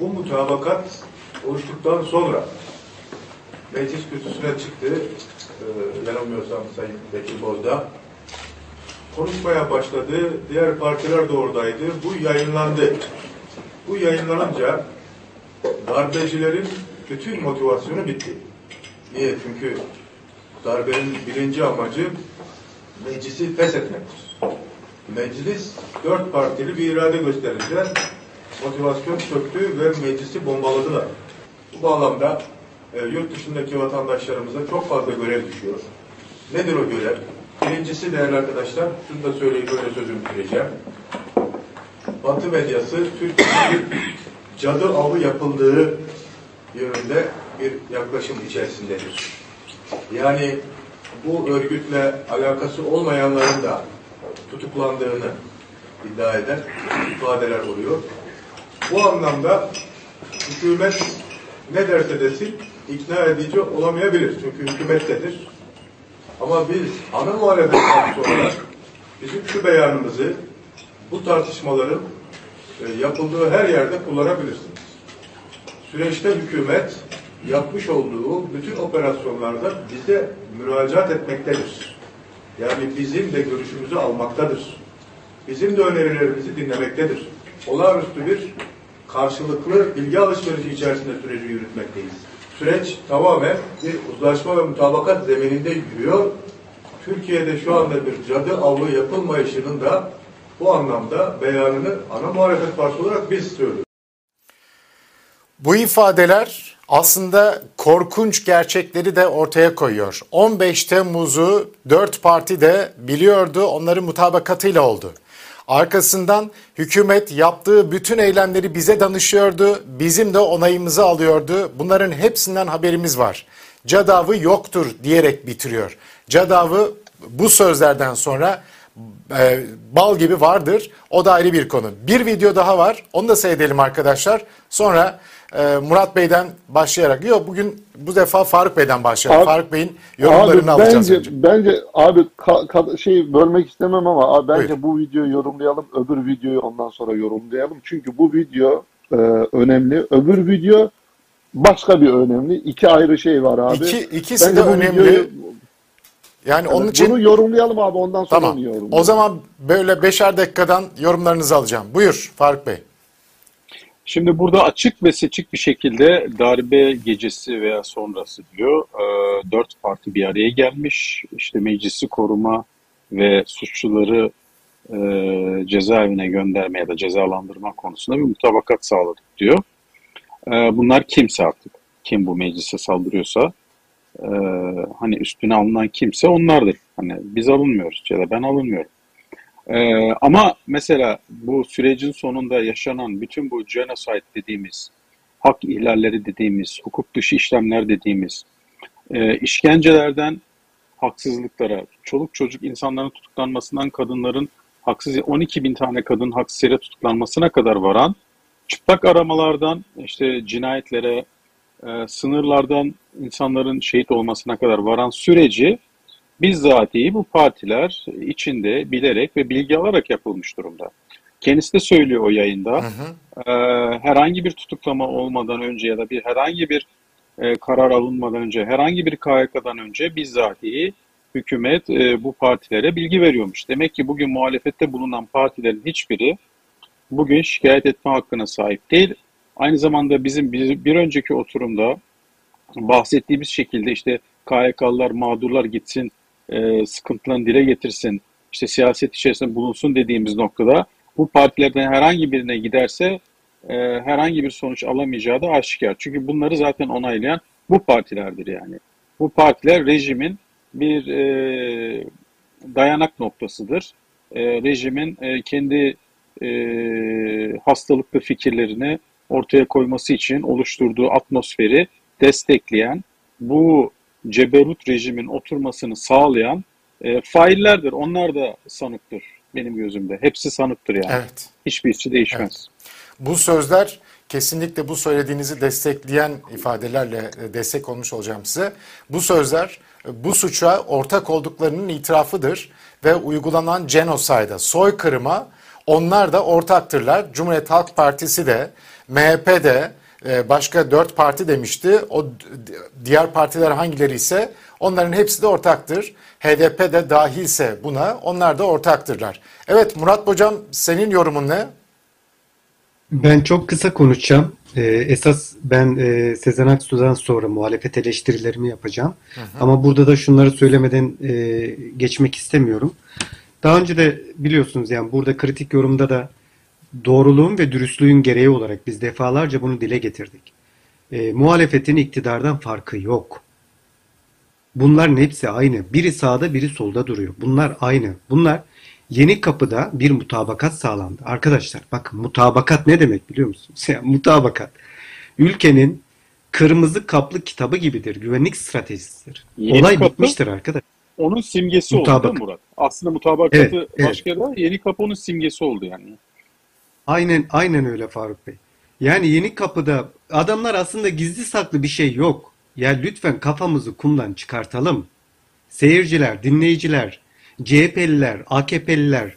bu mutabakat oluştuktan sonra meclis kürsüsüne çıktı. Ee, yanılmıyorsam Sayın Bekir Bozdağ. Konuşmaya başladı. Diğer partiler de oradaydı. Bu yayınlandı. Bu yayınlanınca darbecilerin bütün motivasyonu bitti. Niye? Çünkü darbenin birinci amacı meclisi feshetmektir. Meclis dört partili bir irade gösterince motivasyon çöktü ve meclisi bombaladılar. Bu bağlamda e, yurt dışındaki vatandaşlarımıza çok fazla görev düşüyor. Nedir o görev? Birincisi değerli arkadaşlar, şunu da söyleyip öyle sözümü bitireceğim. Batı medyası Türkiye'de bir cadı avı yapıldığı yönünde bir yaklaşım içerisindedir. Yani bu örgütle alakası olmayanların da tutuklandığını iddia eden ifadeler oluyor. Bu anlamda hükümet ne derse desin ikna edici olamayabilir. Çünkü hükümettedir. Ama biz ana muhalefet partisi bizim şu beyanımızı bu tartışmaların e, yapıldığı her yerde kullanabilirsiniz. Süreçte hükümet yapmış olduğu bütün operasyonlarda bize müracaat etmektedir. Yani bizim de görüşümüzü almaktadır. Bizim de önerilerimizi dinlemektedir. Olağanüstü bir karşılıklı bilgi alışverişi içerisinde süreci yürütmekteyiz. Süreç tamamen bir uzlaşma ve mutabakat zemininde yürüyor. Türkiye'de şu anda bir cadı avlu yapılmayışının da bu anlamda beyanını ana muhalefet partisi olarak biz söylüyoruz. Bu ifadeler aslında korkunç gerçekleri de ortaya koyuyor. 15 Temmuz'u 4 parti de biliyordu, onların mutabakatıyla oldu. Arkasından hükümet yaptığı bütün eylemleri bize danışıyordu, bizim de onayımızı alıyordu. Bunların hepsinden haberimiz var. Cadavı yoktur diyerek bitiriyor. Cadavı bu sözlerden sonra e, bal gibi vardır. O da ayrı bir konu. Bir video daha var. Onu da seyredelim arkadaşlar. Sonra e, Murat Bey'den başlayarak. Yok bugün bu defa Faruk Bey'den başlayalım. Abi- Faruk Bey'in yorumlarını abi, alacağız bence, önce. Bence abi ka- ka- şey bölmek istemem ama abi bence Buyur. bu videoyu yorumlayalım. Öbür videoyu ondan sonra yorumlayalım. Çünkü bu video e, önemli. Öbür video başka bir önemli. İki ayrı şey var abi. İki, ikisi Bence de önemli. videoyu- yani Evet, onun için Bunu yorumlayalım abi ondan sonra tamam. yorumlayalım. O zaman böyle beşer dakikadan yorumlarınızı alacağım. Buyur Faruk Bey. Şimdi burada açık ve seçik bir şekilde darbe gecesi veya sonrası diyor. Ee, dört parti bir araya gelmiş. İşte meclisi koruma ve suçluları e, cezaevine gönderme ya da cezalandırma konusunda bir mutabakat sağladık diyor. Ee, bunlar kimse artık. Kim bu meclise saldırıyorsa e, hani üstüne alınan kimse onlardır. Hani biz alınmıyoruz ya da ben alınmıyorum. Ee, ama mesela bu sürecin sonunda yaşanan bütün bu genocide dediğimiz, hak ihlalleri dediğimiz, hukuk dışı işlemler dediğimiz, e, işkencelerden haksızlıklara, çoluk çocuk insanların tutuklanmasından kadınların haksız 12 bin tane kadın haksız yere tutuklanmasına kadar varan çıplak aramalardan işte cinayetlere, e, sınırlardan insanların şehit olmasına kadar varan süreci bizzatihi bu partiler içinde bilerek ve bilgi alarak yapılmış durumda. Kendisi de söylüyor o yayında. Ee, herhangi bir tutuklama olmadan önce ya da bir herhangi bir e, karar alınmadan önce, herhangi bir KHK'dan önce bizzatihi hükümet e, bu partilere bilgi veriyormuş. Demek ki bugün muhalefette bulunan partilerin hiçbiri bugün şikayet etme hakkına sahip değil. Aynı zamanda bizim bir, bir önceki oturumda bahsettiğimiz şekilde işte KHK'lılar, mağdurlar gitsin, e, sıkıntılarını dile getirsin, işte siyaset içerisinde bulunsun dediğimiz noktada bu partilerden herhangi birine giderse e, herhangi bir sonuç alamayacağı da aşikar. Çünkü bunları zaten onaylayan bu partilerdir yani. Bu partiler rejimin bir e, dayanak noktasıdır. E, rejimin e, kendi e, hastalıklı fikirlerini ortaya koyması için oluşturduğu atmosferi destekleyen, bu ceberut rejimin oturmasını sağlayan e, faillerdir. Onlar da sanıktır benim gözümde. Hepsi sanıktır yani. Evet. Hiçbirisi değişmez. Bu sözler kesinlikle bu söylediğinizi destekleyen ifadelerle e, destek olmuş olacağım size. Bu sözler e, bu suça ortak olduklarının itirafıdır ve uygulanan genoside'a, soykırıma onlar da ortaktırlar. Cumhuriyet Halk Partisi de, MHP de, başka dört parti demişti. O diğer partiler hangileri ise onların hepsi de ortaktır. HDP de dahilse buna onlar da ortaktırlar. Evet Murat Hocam senin yorumun ne? Ben çok kısa konuşacağım. Ee, esas ben e, Sezen Aksu'dan sonra muhalefet eleştirilerimi yapacağım. Ama burada da şunları söylemeden e, geçmek istemiyorum. Daha önce de biliyorsunuz yani burada kritik yorumda da doğruluğun ve dürüstlüğün gereği olarak biz defalarca bunu dile getirdik. E, muhalefetin iktidardan farkı yok. Bunların hepsi aynı. Biri sağda biri solda duruyor. Bunlar aynı. Bunlar Yeni Kapı'da bir mutabakat sağlandı. Arkadaşlar bakın mutabakat ne demek biliyor musunuz? [laughs] Yani mutabakat. Ülkenin kırmızı kaplı kitabı gibidir. Güvenlik stratejisidir. Yeni Olay Kapı- bitmiştir arkadaşlar. Onun simgesi oldu Mutabak- değil mi Murat? Aslında mutabakatı Evet, evet. başka da yeni kapı onun simgesi oldu yani. Aynen aynen öyle Faruk Bey. Yani Yeni Kapı'da adamlar aslında gizli saklı bir şey yok. Ya lütfen kafamızı kumdan çıkartalım. Seyirciler, dinleyiciler, CHP'liler, AKP'liler,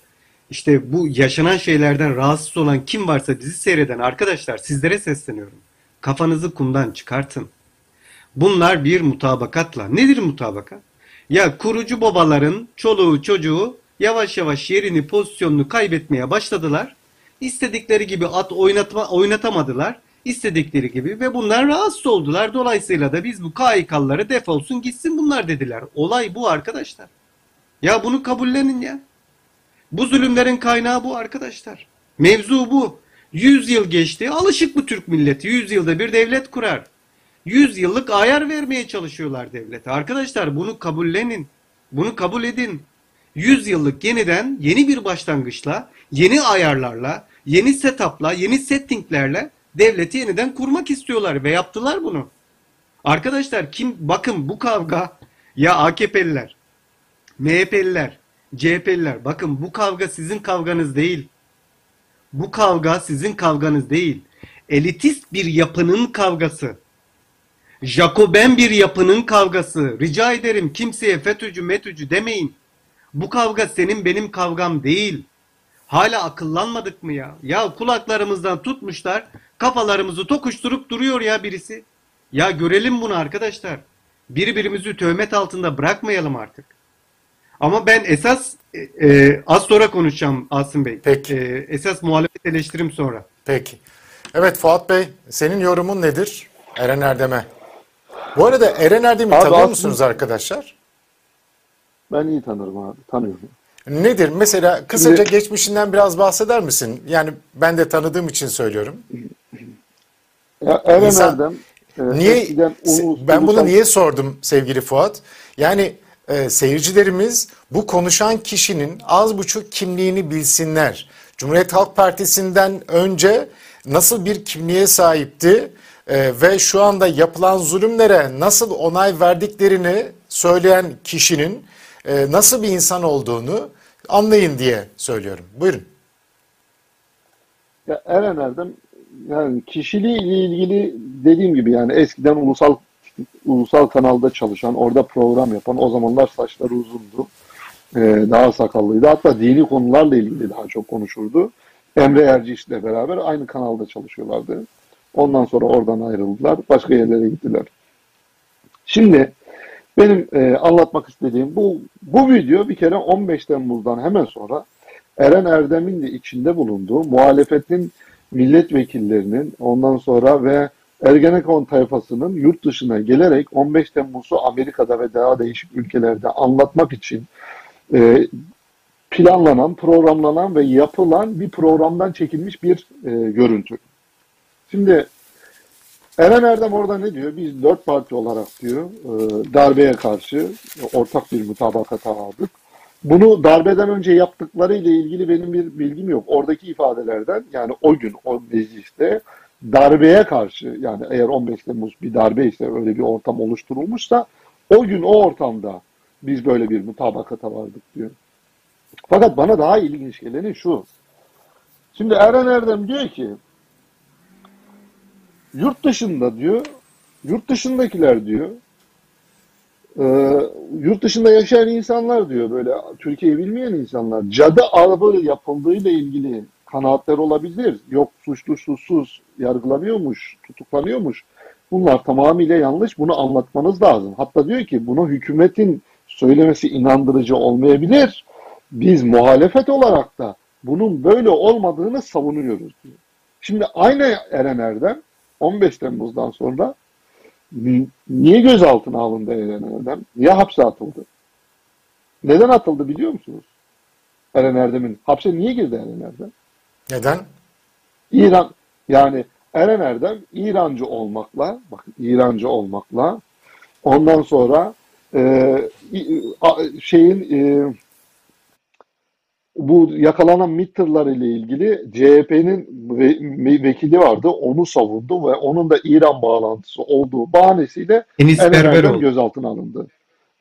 işte bu yaşanan şeylerden rahatsız olan kim varsa dizi seyreden arkadaşlar sizlere sesleniyorum. Kafanızı kumdan çıkartın. Bunlar bir mutabakatla. Nedir mutabakat? Ya kurucu babaların çoluğu çocuğu yavaş yavaş yerini pozisyonunu kaybetmeye başladılar. İstedikleri gibi at oynatma, oynatamadılar. İstedikleri gibi ve bunlar rahatsız oldular. Dolayısıyla da biz bu KHK'lıları defolsun gitsin bunlar dediler. Olay bu arkadaşlar. Ya bunu kabullenin ya. Bu zulümlerin kaynağı bu arkadaşlar. Mevzu bu. 100 yıl geçti. Alışık bu Türk milleti. 100 yılda bir devlet kurar. 100 yıllık ayar vermeye çalışıyorlar devlete. Arkadaşlar bunu kabullenin. Bunu kabul edin. 100 yıllık yeniden yeni bir başlangıçla, yeni ayarlarla, yeni setup'la, yeni settinglerle devleti yeniden kurmak istiyorlar ve yaptılar bunu. Arkadaşlar kim bakın bu kavga ya AKP'liler, MHP'liler, CHP'liler bakın bu kavga sizin kavganız değil. Bu kavga sizin kavganız değil. elitist bir yapının kavgası. Jacoben bir yapının kavgası. Rica ederim kimseye FETÖ'cü metücü demeyin. Bu kavga senin benim kavgam değil. Hala akıllanmadık mı ya? Ya kulaklarımızdan tutmuşlar, kafalarımızı tokuşturup duruyor ya birisi. Ya görelim bunu arkadaşlar. Birbirimizi töhmet altında bırakmayalım artık. Ama ben esas e, e, az sonra konuşacağım Asım Bey. Peki. E, esas muhalefet eleştirim sonra. Peki. Evet Fuat Bey, senin yorumun nedir Eren Erdem'e? Bu arada Eren Erdem'i tanıyor musunuz arkadaşlar? Ben iyi tanırım abi. Tanıyorum. Nedir? Mesela kısaca Şimdi- geçmişinden biraz bahseder misin? Yani ben de tanıdığım için söylüyorum. Ya, Eren İnsan- Erdem e, Niye eskiden ulus- ben bunu ulusal- niye sordum sevgili Fuat? Yani e, seyircilerimiz bu konuşan kişinin az buçuk kimliğini bilsinler. Cumhuriyet Halk Partisi'nden önce nasıl bir kimliğe sahipti e, ve şu anda yapılan zulümlere nasıl onay verdiklerini söyleyen kişinin e, nasıl bir insan olduğunu anlayın diye söylüyorum. Buyurun. Ya Eren Erdem yani kişiliğiyle ilgili dediğim gibi yani eskiden ulusal ulusal kanalda çalışan, orada program yapan, o zamanlar saçları uzundu. Ee, daha sakallıydı. Hatta dini konularla ilgili daha çok konuşurdu. Emre Erciş'le beraber aynı kanalda çalışıyorlardı. Ondan sonra oradan ayrıldılar. Başka yerlere gittiler. Şimdi benim e, anlatmak istediğim bu bu video bir kere 15 Temmuz'dan hemen sonra Eren Erdem'in de içinde bulunduğu muhalefetin milletvekillerinin ondan sonra ve Ergenekon tayfasının yurt dışına gelerek 15 Temmuz'u Amerika'da ve daha değişik ülkelerde anlatmak için e, planlanan, programlanan ve yapılan bir programdan çekilmiş bir e, görüntü. Şimdi Eren Erdem orada ne diyor? Biz dört parti olarak diyor e, darbeye karşı ortak bir mutabakata vardık. Bunu darbeden önce yaptıkları ile ilgili benim bir bilgim yok. Oradaki ifadelerden yani o gün o mecliste darbeye karşı yani eğer 15 Temmuz bir darbe ise öyle bir ortam oluşturulmuşsa o gün o ortamda biz böyle bir mutabakata vardık diyor. Fakat bana daha ilginç geleni şu. Şimdi Eren Erdem diyor ki yurt dışında diyor yurt dışındakiler diyor e, yurt dışında yaşayan insanlar diyor böyle Türkiye'yi bilmeyen insanlar cadı avı yapıldığıyla ilgili kanaatler olabilir. Yok suçlu suçsuz yargılanıyormuş, tutuklanıyormuş. Bunlar tamamıyla yanlış. Bunu anlatmanız lazım. Hatta diyor ki bunu hükümetin söylemesi inandırıcı olmayabilir. Biz muhalefet olarak da bunun böyle olmadığını savunuyoruz diyor. Şimdi aynı Eren Erdem 15 Temmuz'dan sonra ni- niye gözaltına alındı Eren Erdem? Niye hapse atıldı? Neden atıldı biliyor musunuz? Eren Erdem'in hapse niye girdi Eren Erdem? Neden? İran yani Eren Erdem İrancı olmakla bakın İrancı olmakla ondan sonra e, şeyin e, bu yakalanan MİT tırları ile ilgili CHP'nin ve, vekili vardı. Onu savundu ve onun da İran bağlantısı olduğu bahanesiyle Enis Berberoğlu. gözaltına alındı.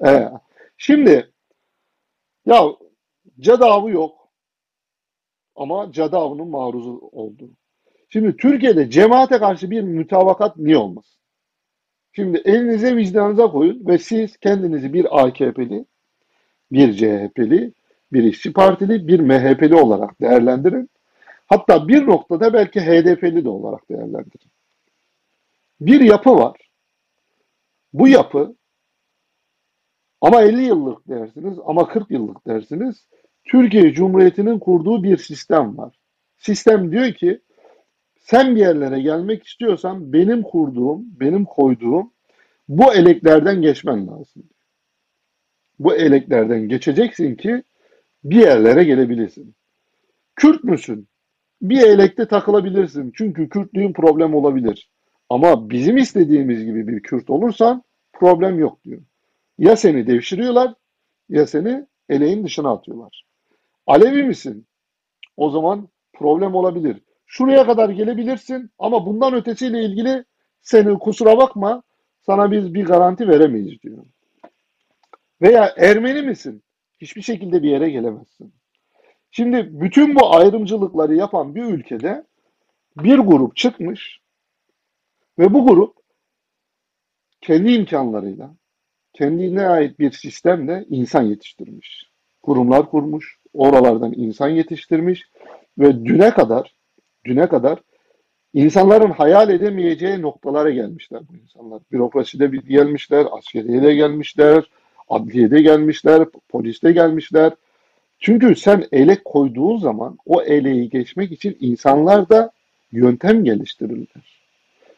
Evet. Şimdi ya cadavı yok ama cadavının maruzu oldu. Şimdi Türkiye'de cemaate karşı bir mütabakat niye olmaz? Şimdi elinize vicdanınıza koyun ve siz kendinizi bir AKP'li, bir CHP'li, bir İşçi Partili, bir MHP'li olarak değerlendirin. Hatta bir noktada belki HDP'li de olarak değerlendirin. Bir yapı var. Bu yapı ama 50 yıllık dersiniz ama 40 yıllık dersiniz. Türkiye Cumhuriyeti'nin kurduğu bir sistem var. Sistem diyor ki sen bir yerlere gelmek istiyorsan benim kurduğum, benim koyduğum bu eleklerden geçmen lazım. Bu eleklerden geçeceksin ki bir yerlere gelebilirsin. Kürt müsün? Bir elekte takılabilirsin. Çünkü Kürtlüğün problem olabilir. Ama bizim istediğimiz gibi bir Kürt olursan problem yok diyor. Ya seni devşiriyorlar ya seni eleğin dışına atıyorlar. Alevi misin? O zaman problem olabilir. Şuraya kadar gelebilirsin ama bundan ötesiyle ilgili seni kusura bakma sana biz bir garanti veremeyiz diyor. Veya Ermeni misin? Hiçbir şekilde bir yere gelemezsin. Şimdi bütün bu ayrımcılıkları yapan bir ülkede bir grup çıkmış ve bu grup kendi imkanlarıyla, kendine ait bir sistemle insan yetiştirmiş. Kurumlar kurmuş, oralardan insan yetiştirmiş ve düne kadar, düne kadar insanların hayal edemeyeceği noktalara gelmişler bu insanlar. Bürokraside bir- gelmişler, askeriyede gelmişler, adliyede gelmişler, poliste gelmişler. Çünkü sen ele koyduğun zaman o eleği geçmek için insanlar da yöntem geliştirirler.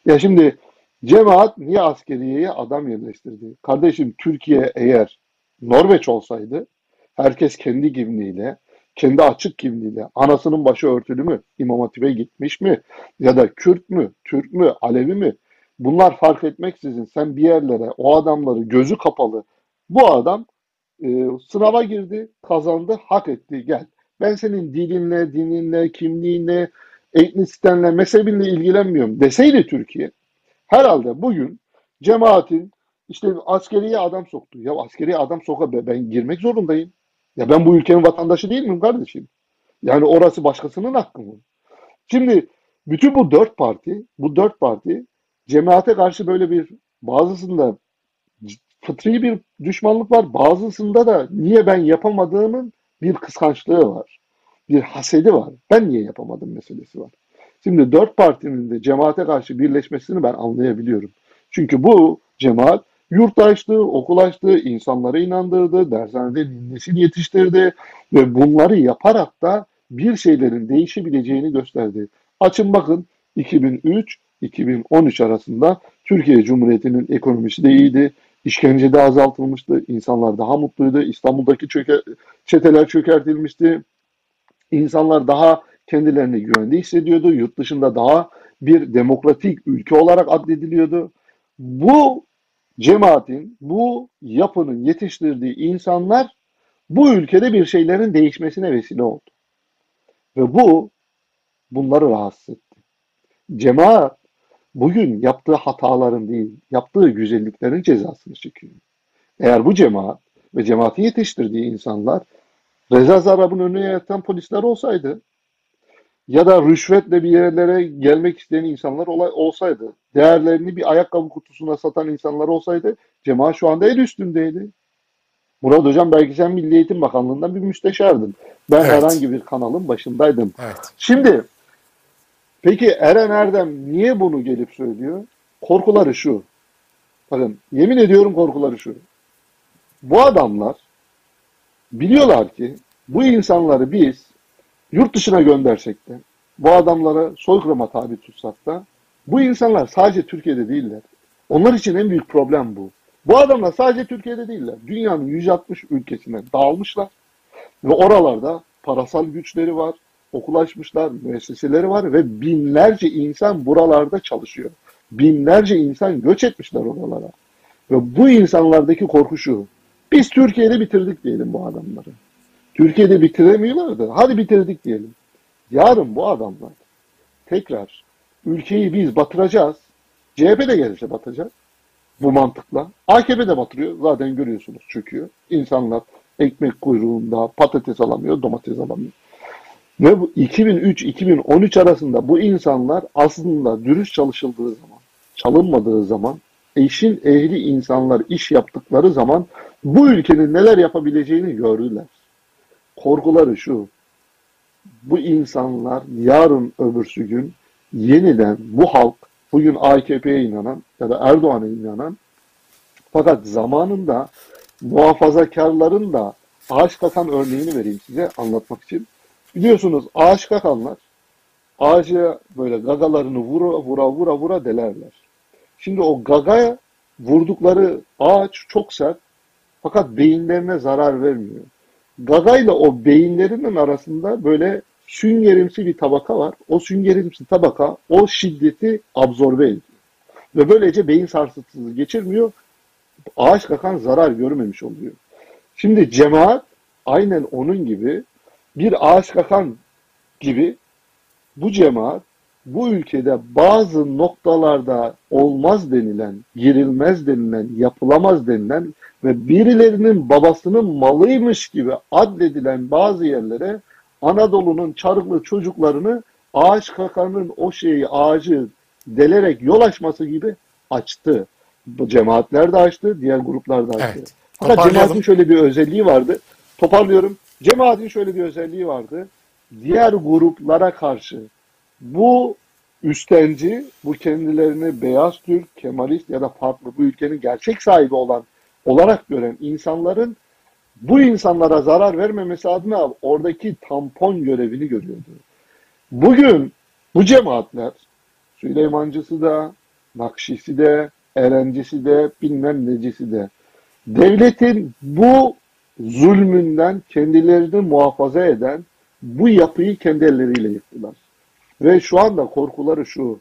Ya şimdi cemaat niye askeriyeye adam yerleştirdi? Kardeşim Türkiye eğer Norveç olsaydı herkes kendi kimliğiyle, kendi açık kimliğiyle, anasının başı örtülü mü, İmam Hatip'e gitmiş mi ya da Kürt mü, Türk mü, Alevi mi bunlar fark etmeksizin sen bir yerlere o adamları gözü kapalı bu adam e, sınava girdi, kazandı, hak etti, gel. Ben senin dilinle, dininle, kimliğinle, etnisitenle, mezhebinle ilgilenmiyorum deseydi Türkiye, herhalde bugün cemaatin işte askeriye adam soktu. Ya askeriye adam soka be, ben girmek zorundayım. Ya ben bu ülkenin vatandaşı değil miyim kardeşim? Yani orası başkasının hakkı mı? Şimdi bütün bu dört parti, bu dört parti cemaate karşı böyle bir bazısında fıtri bir düşmanlık var. Bazısında da niye ben yapamadığımın bir kıskançlığı var. Bir hasedi var. Ben niye yapamadım meselesi var. Şimdi dört partinin de cemaate karşı birleşmesini ben anlayabiliyorum. Çünkü bu cemaat yurt açtı, okul açtı, insanları inandırdı, dershanede nesil yetiştirdi ve bunları yaparak da bir şeylerin değişebileceğini gösterdi. Açın bakın 2003-2013 arasında Türkiye Cumhuriyeti'nin ekonomisi de iyiydi. İşkence de azaltılmıştı. insanlar daha mutluydu. İstanbul'daki çöke, çeteler çökertilmişti. İnsanlar daha kendilerini güvende hissediyordu. Yurt dışında daha bir demokratik ülke olarak addediliyordu. Bu cemaatin, bu yapının yetiştirdiği insanlar bu ülkede bir şeylerin değişmesine vesile oldu. Ve bu bunları rahatsız etti. Cemaat bugün yaptığı hataların değil, yaptığı güzelliklerin cezasını çekiyor. Eğer bu cemaat ve cemaatin yetiştirdiği insanlar Reza Zarrab'ın önüne yatan polisler olsaydı ya da rüşvetle bir yerlere gelmek isteyen insanlar olay, olsaydı, değerlerini bir ayakkabı kutusuna satan insanlar olsaydı cemaat şu anda el üstündeydi. Murat Hocam belki sen Milli Eğitim Bakanlığı'ndan bir müsteşardın. Ben Evet. herhangi bir kanalın başındaydım. Evet. Şimdi peki Eren Erdem niye bunu gelip söylüyor? Korkuları şu. Bakın yemin ediyorum korkuları şu. Bu adamlar biliyorlar ki bu insanları biz yurt dışına göndersek de bu adamları soykırıma tabi tutsak da bu insanlar sadece Türkiye'de değiller. Onlar için en büyük problem bu. Bu adamlar sadece Türkiye'de değiller. Dünyanın 160 ülkesine dağılmışlar. Ve oralarda parasal güçleri var, okul açmışlar, müesseseleri var ve binlerce insan buralarda çalışıyor. Binlerce insan göç etmişler oralara. Ve bu insanlardaki korku şu. Biz Türkiye'de bitirdik diyelim bu adamları. Türkiye'de bitiremiyorlar da hadi bitirdik diyelim. Yarın bu adamlar tekrar ülkeyi biz batıracağız. CHP de gelirse batacak. Bu mantıkla. AKP de batırıyor. Zaten görüyorsunuz çöküyor. İnsanlar ekmek kuyruğunda patates alamıyor, domates alamıyor. Ve bu 2003-2013 arasında bu insanlar aslında dürüst çalışıldığı zaman, çalınmadığı zaman, eşin ehli insanlar iş yaptıkları zaman bu ülkenin neler yapabileceğini gördüler. Korkuları şu, bu insanlar yarın öbürsü gün yeniden bu halk, bugün AKP'ye inanan ya da Erdoğan'a inanan fakat zamanında muhafazakarların da ağaç kakan örneğini vereyim size anlatmak için. Biliyorsunuz ağaç kakanlar ağaca böyle gagalarını vura vura vura vura delerler. Şimdi o gagaya vurdukları ağaç çok sert fakat beyinlerine zarar vermiyor. Gagayla o beyinlerinin arasında böyle süngerimsi bir tabaka var. O süngerimsi tabaka o şiddeti absorbe ediyor. Ve böylece beyin sarsıntısı geçirmiyor. Ağaç kakan zarar görmemiş oluyor. Şimdi cemaat aynen onun gibi bir ağaç kakan gibi bu cemaat bu ülkede bazı noktalarda olmaz denilen, girilmez denilen, yapılamaz denilen ve birilerinin babasının malıymış gibi addedilen bazı yerlere Anadolu'nun çarıklı çocuklarını ağaç kakanın o şeyi ağacı delerek yol açması gibi açtı. Bu cemaatler de açtı, diğer gruplar da açtı. Evet. Fakat cemaatin şöyle bir özelliği vardı. Toparlıyorum. Cemaatin şöyle bir özelliği vardı. Diğer gruplara karşı bu üstenci, bu kendilerini beyaz Türk, Kemalist ya da farklı bu ülkenin gerçek sahibi olan olarak gören insanların bu insanlara zarar vermemesi adına oradaki tampon görevini görüyordu. Bugün bu cemaatler Süleymancısı da, Nakşisi de, Erencisi de, bilmem necisi de devletin bu zulmünden kendilerini muhafaza eden bu yapıyı kendi elleriyle yıktılar. Ve şu anda korkuları şu.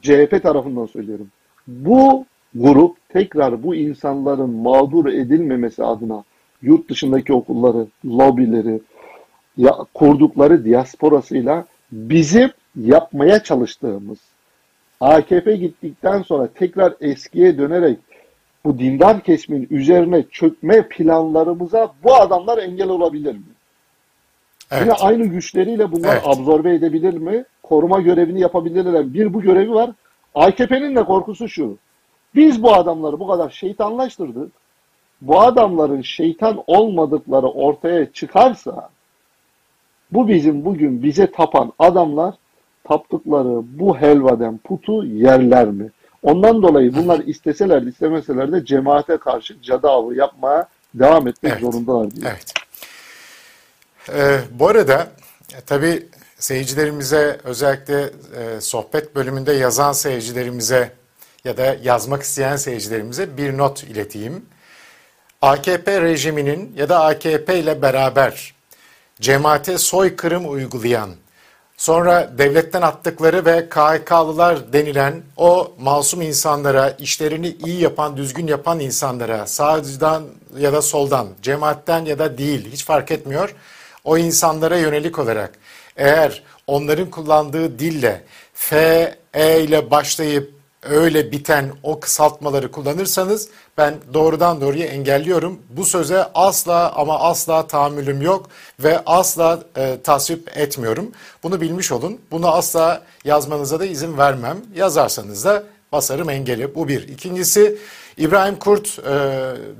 CHP tarafından söylüyorum. Bu grup tekrar bu insanların mağdur edilmemesi adına yurt dışındaki okulları, lobileri, ya, kurdukları diasporasıyla bizim yapmaya çalıştığımız AKP gittikten sonra tekrar eskiye dönerek bu dindar kesimin üzerine çökme planlarımıza bu adamlar engel olabilir mi? Evet. Yine aynı güçleriyle bunlar Evet. absorbe edebilir mi? Koruma görevini yapabilirler. Bir bu görevi var. AKP'nin de korkusu şu. Biz bu adamları bu kadar şeytanlaştırdık. Bu adamların şeytan olmadıkları ortaya çıkarsa bu bizim bugün bize tapan adamlar taptıkları bu helvaden putu yerler mi? Ondan dolayı bunlar isteseler de istemeseler de cemaate karşı cadı avı yapmaya devam etmek Evet. zorundalar diye. Evet. Ee, bu arada e, tabii seyircilerimize özellikle e, sohbet bölümünde yazan seyircilerimize ya da yazmak isteyen seyircilerimize bir not ileteyim. AKP rejiminin ya da AKP ile beraber cemaate soykırım uygulayan, sonra devletten attıkları ve KHK'lılar denilen o masum insanlara, işlerini iyi yapan, düzgün yapan insanlara, sağdan ya da soldan, cemaatten ya da değil hiç fark etmiyor. O insanlara yönelik olarak eğer onların kullandığı dille F, E ile başlayıp öyle biten o kısaltmaları kullanırsanız ben doğrudan doğruya engelliyorum. Bu söze asla ama asla tahammülüm yok ve asla e, tasvip etmiyorum. Bunu bilmiş olun. Bunu asla yazmanıza da izin vermem. Yazarsanız da basarım engeli. Bu bir. İkincisi İbrahim Kurt e,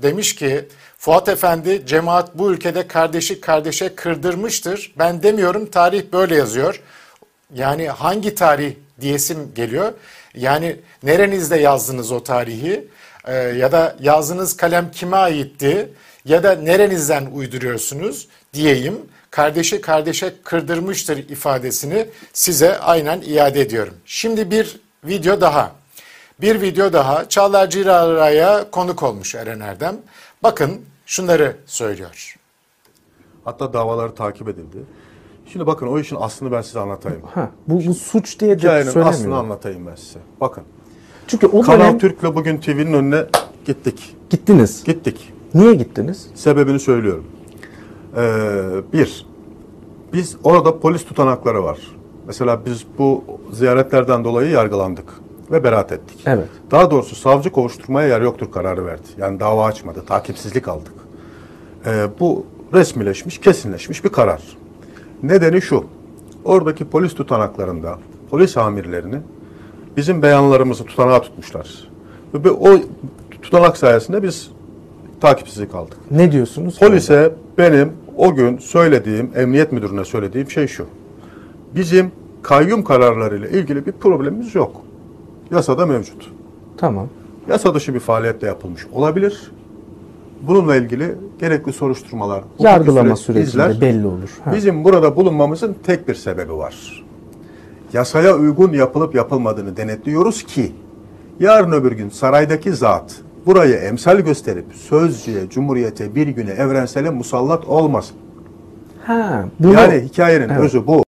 demiş ki Fuat Efendi cemaat bu ülkede kardeşi kardeşe kırdırmıştır. Ben demiyorum tarih böyle yazıyor. Yani hangi tarih diyesim geliyor. Yani nerenizde yazdınız o tarihi Ee, ya da yazdığınız kalem kime aitti ya da nerenizden uyduruyorsunuz diyeyim. Kardeşi kardeşe kırdırmıştır ifadesini size aynen iade ediyorum. Şimdi bir video daha. Bir video daha Çağlar Cirara'ya konuk olmuş Eren Erdem. Bakın şunları söylüyor. Hatta davaları takip edildi. Şimdi bakın o işin aslını ben size anlatayım. Ha, bu, bu suç diye de Hikayenin aslını anlatayım ben size. Bakın. Çünkü o Kanal dönem Türk'le bugün TV'nin önüne gittik. gittiniz. Gittik. Niye gittiniz? Sebebini söylüyorum. Ee, bir, biz orada polis tutanakları var. Mesela biz bu ziyaretlerden dolayı yargılandık ve beraat ettik. Evet. Daha doğrusu savcı kovuşturmaya yer yoktur kararı verdi. Yani dava açmadı, takipsizlik aldık. Ee, bu resmileşmiş, kesinleşmiş bir karar. Nedeni şu, oradaki polis tutanaklarında polis amirlerini bizim beyanlarımızı tutanağa tutmuşlar. Ve o tutanak sayesinde biz takipsizlik aldık. Ne diyorsunuz? Polise benim o gün söylediğim, emniyet müdürüne söylediğim şey şu. Bizim kayyum kararlarıyla ilgili bir problemimiz yok. Yasada mevcut. Tamam. Yasa dışı bir faaliyet de yapılmış olabilir. Bununla ilgili gerekli soruşturmalar, Yargılama süreç sürecinde izler. belli olur. Ha. Bizim burada bulunmamızın tek bir sebebi var. Yasaya uygun yapılıp yapılmadığını denetliyoruz ki yarın öbür gün saraydaki zat burayı emsal gösterip sözcüye, cumhuriyete, bir güne, evrensele musallat olmasın. Ha, bunu, Yani hikayenin Evet. özü bu.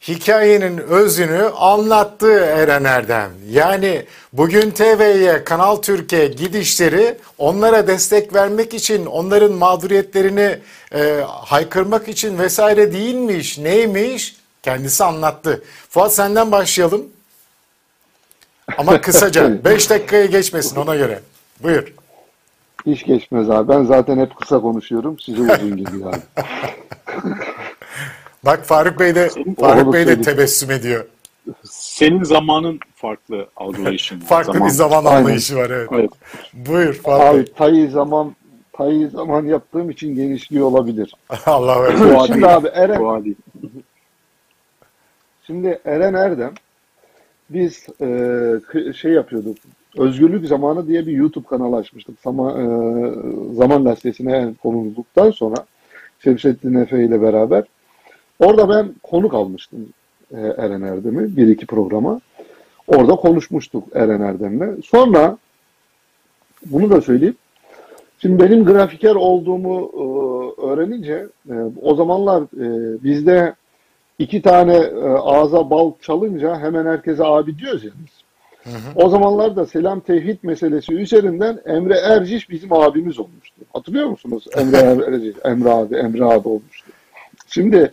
Hikayenin özünü anlattı Eren Erdem. Yani bugün TV'ye, Kanal Türkiye gidişleri onlara destek vermek için, onların mağduriyetlerini e, haykırmak için vesaire değilmiş. Neymiş? Kendisi anlattı. Fuat senden başlayalım. Ama [laughs] kısaca 5 dakikaya geçmesin ona göre. Buyur. Hiç geçmez abi. Ben zaten hep kısa konuşuyorum. Size uzun geliyor abi. [laughs] Bak Faruk Bey de Senin- Faruk Bey de tebessüm ediyor. Senin zamanın farklı algılayışın. var. Farklı bir zaman Aynen. anlayışı var evet. Evet. Buyur Faruk Bey. Abi tayı zaman tayı zaman yaptığım için genişliği olabilir. [laughs] Allah. Bu Şimdi abi Eren. Şimdi Eren Erdem biz e, şey yapıyorduk. Özgürlük Zamanı diye bir YouTube kanalı açmıştık. Zaman, e, Zaman Gazetesi'ne konulduktan sonra Şemsettin Efe ile beraber. Orada ben konuk almıştım e, Eren Erdem'i bir iki programa. Orada konuşmuştuk Eren Erdem'le. Sonra bunu da söyleyeyim. Şimdi benim grafiker olduğumu e, öğrenince e, o zamanlar bizde iki tane ağza bal çalınca hemen herkese abi diyoruz ya biz. O zamanlarda selam tevhid meselesi üzerinden Emre Erciş bizim abimiz olmuştu. Hatırlıyor musunuz? Emre [laughs] Erciş, Emre abi, Emre abi olmuştu. Şimdi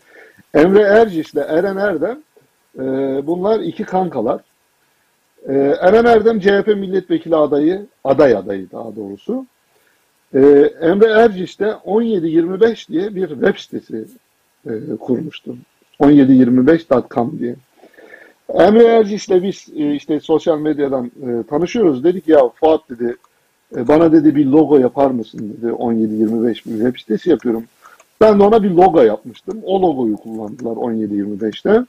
Emre Erciş ile Eren Erdem e, bunlar iki kankalar. E, Eren Erdem CHP milletvekili adayı, aday adayı daha doğrusu. E, Emre Erciş de 1725 diye bir web sitesi e, kurmuştu. 1725.com diye. Emre Erciş'le biz e, işte sosyal medyadan e, tanışıyoruz. Dedik ya Fuat dedi e, bana dedi bir logo yapar mısın dedi. 1725 bir web sitesi yapıyorum. Ben de ona bir logo yapmıştım. O logoyu kullandılar 1725'te.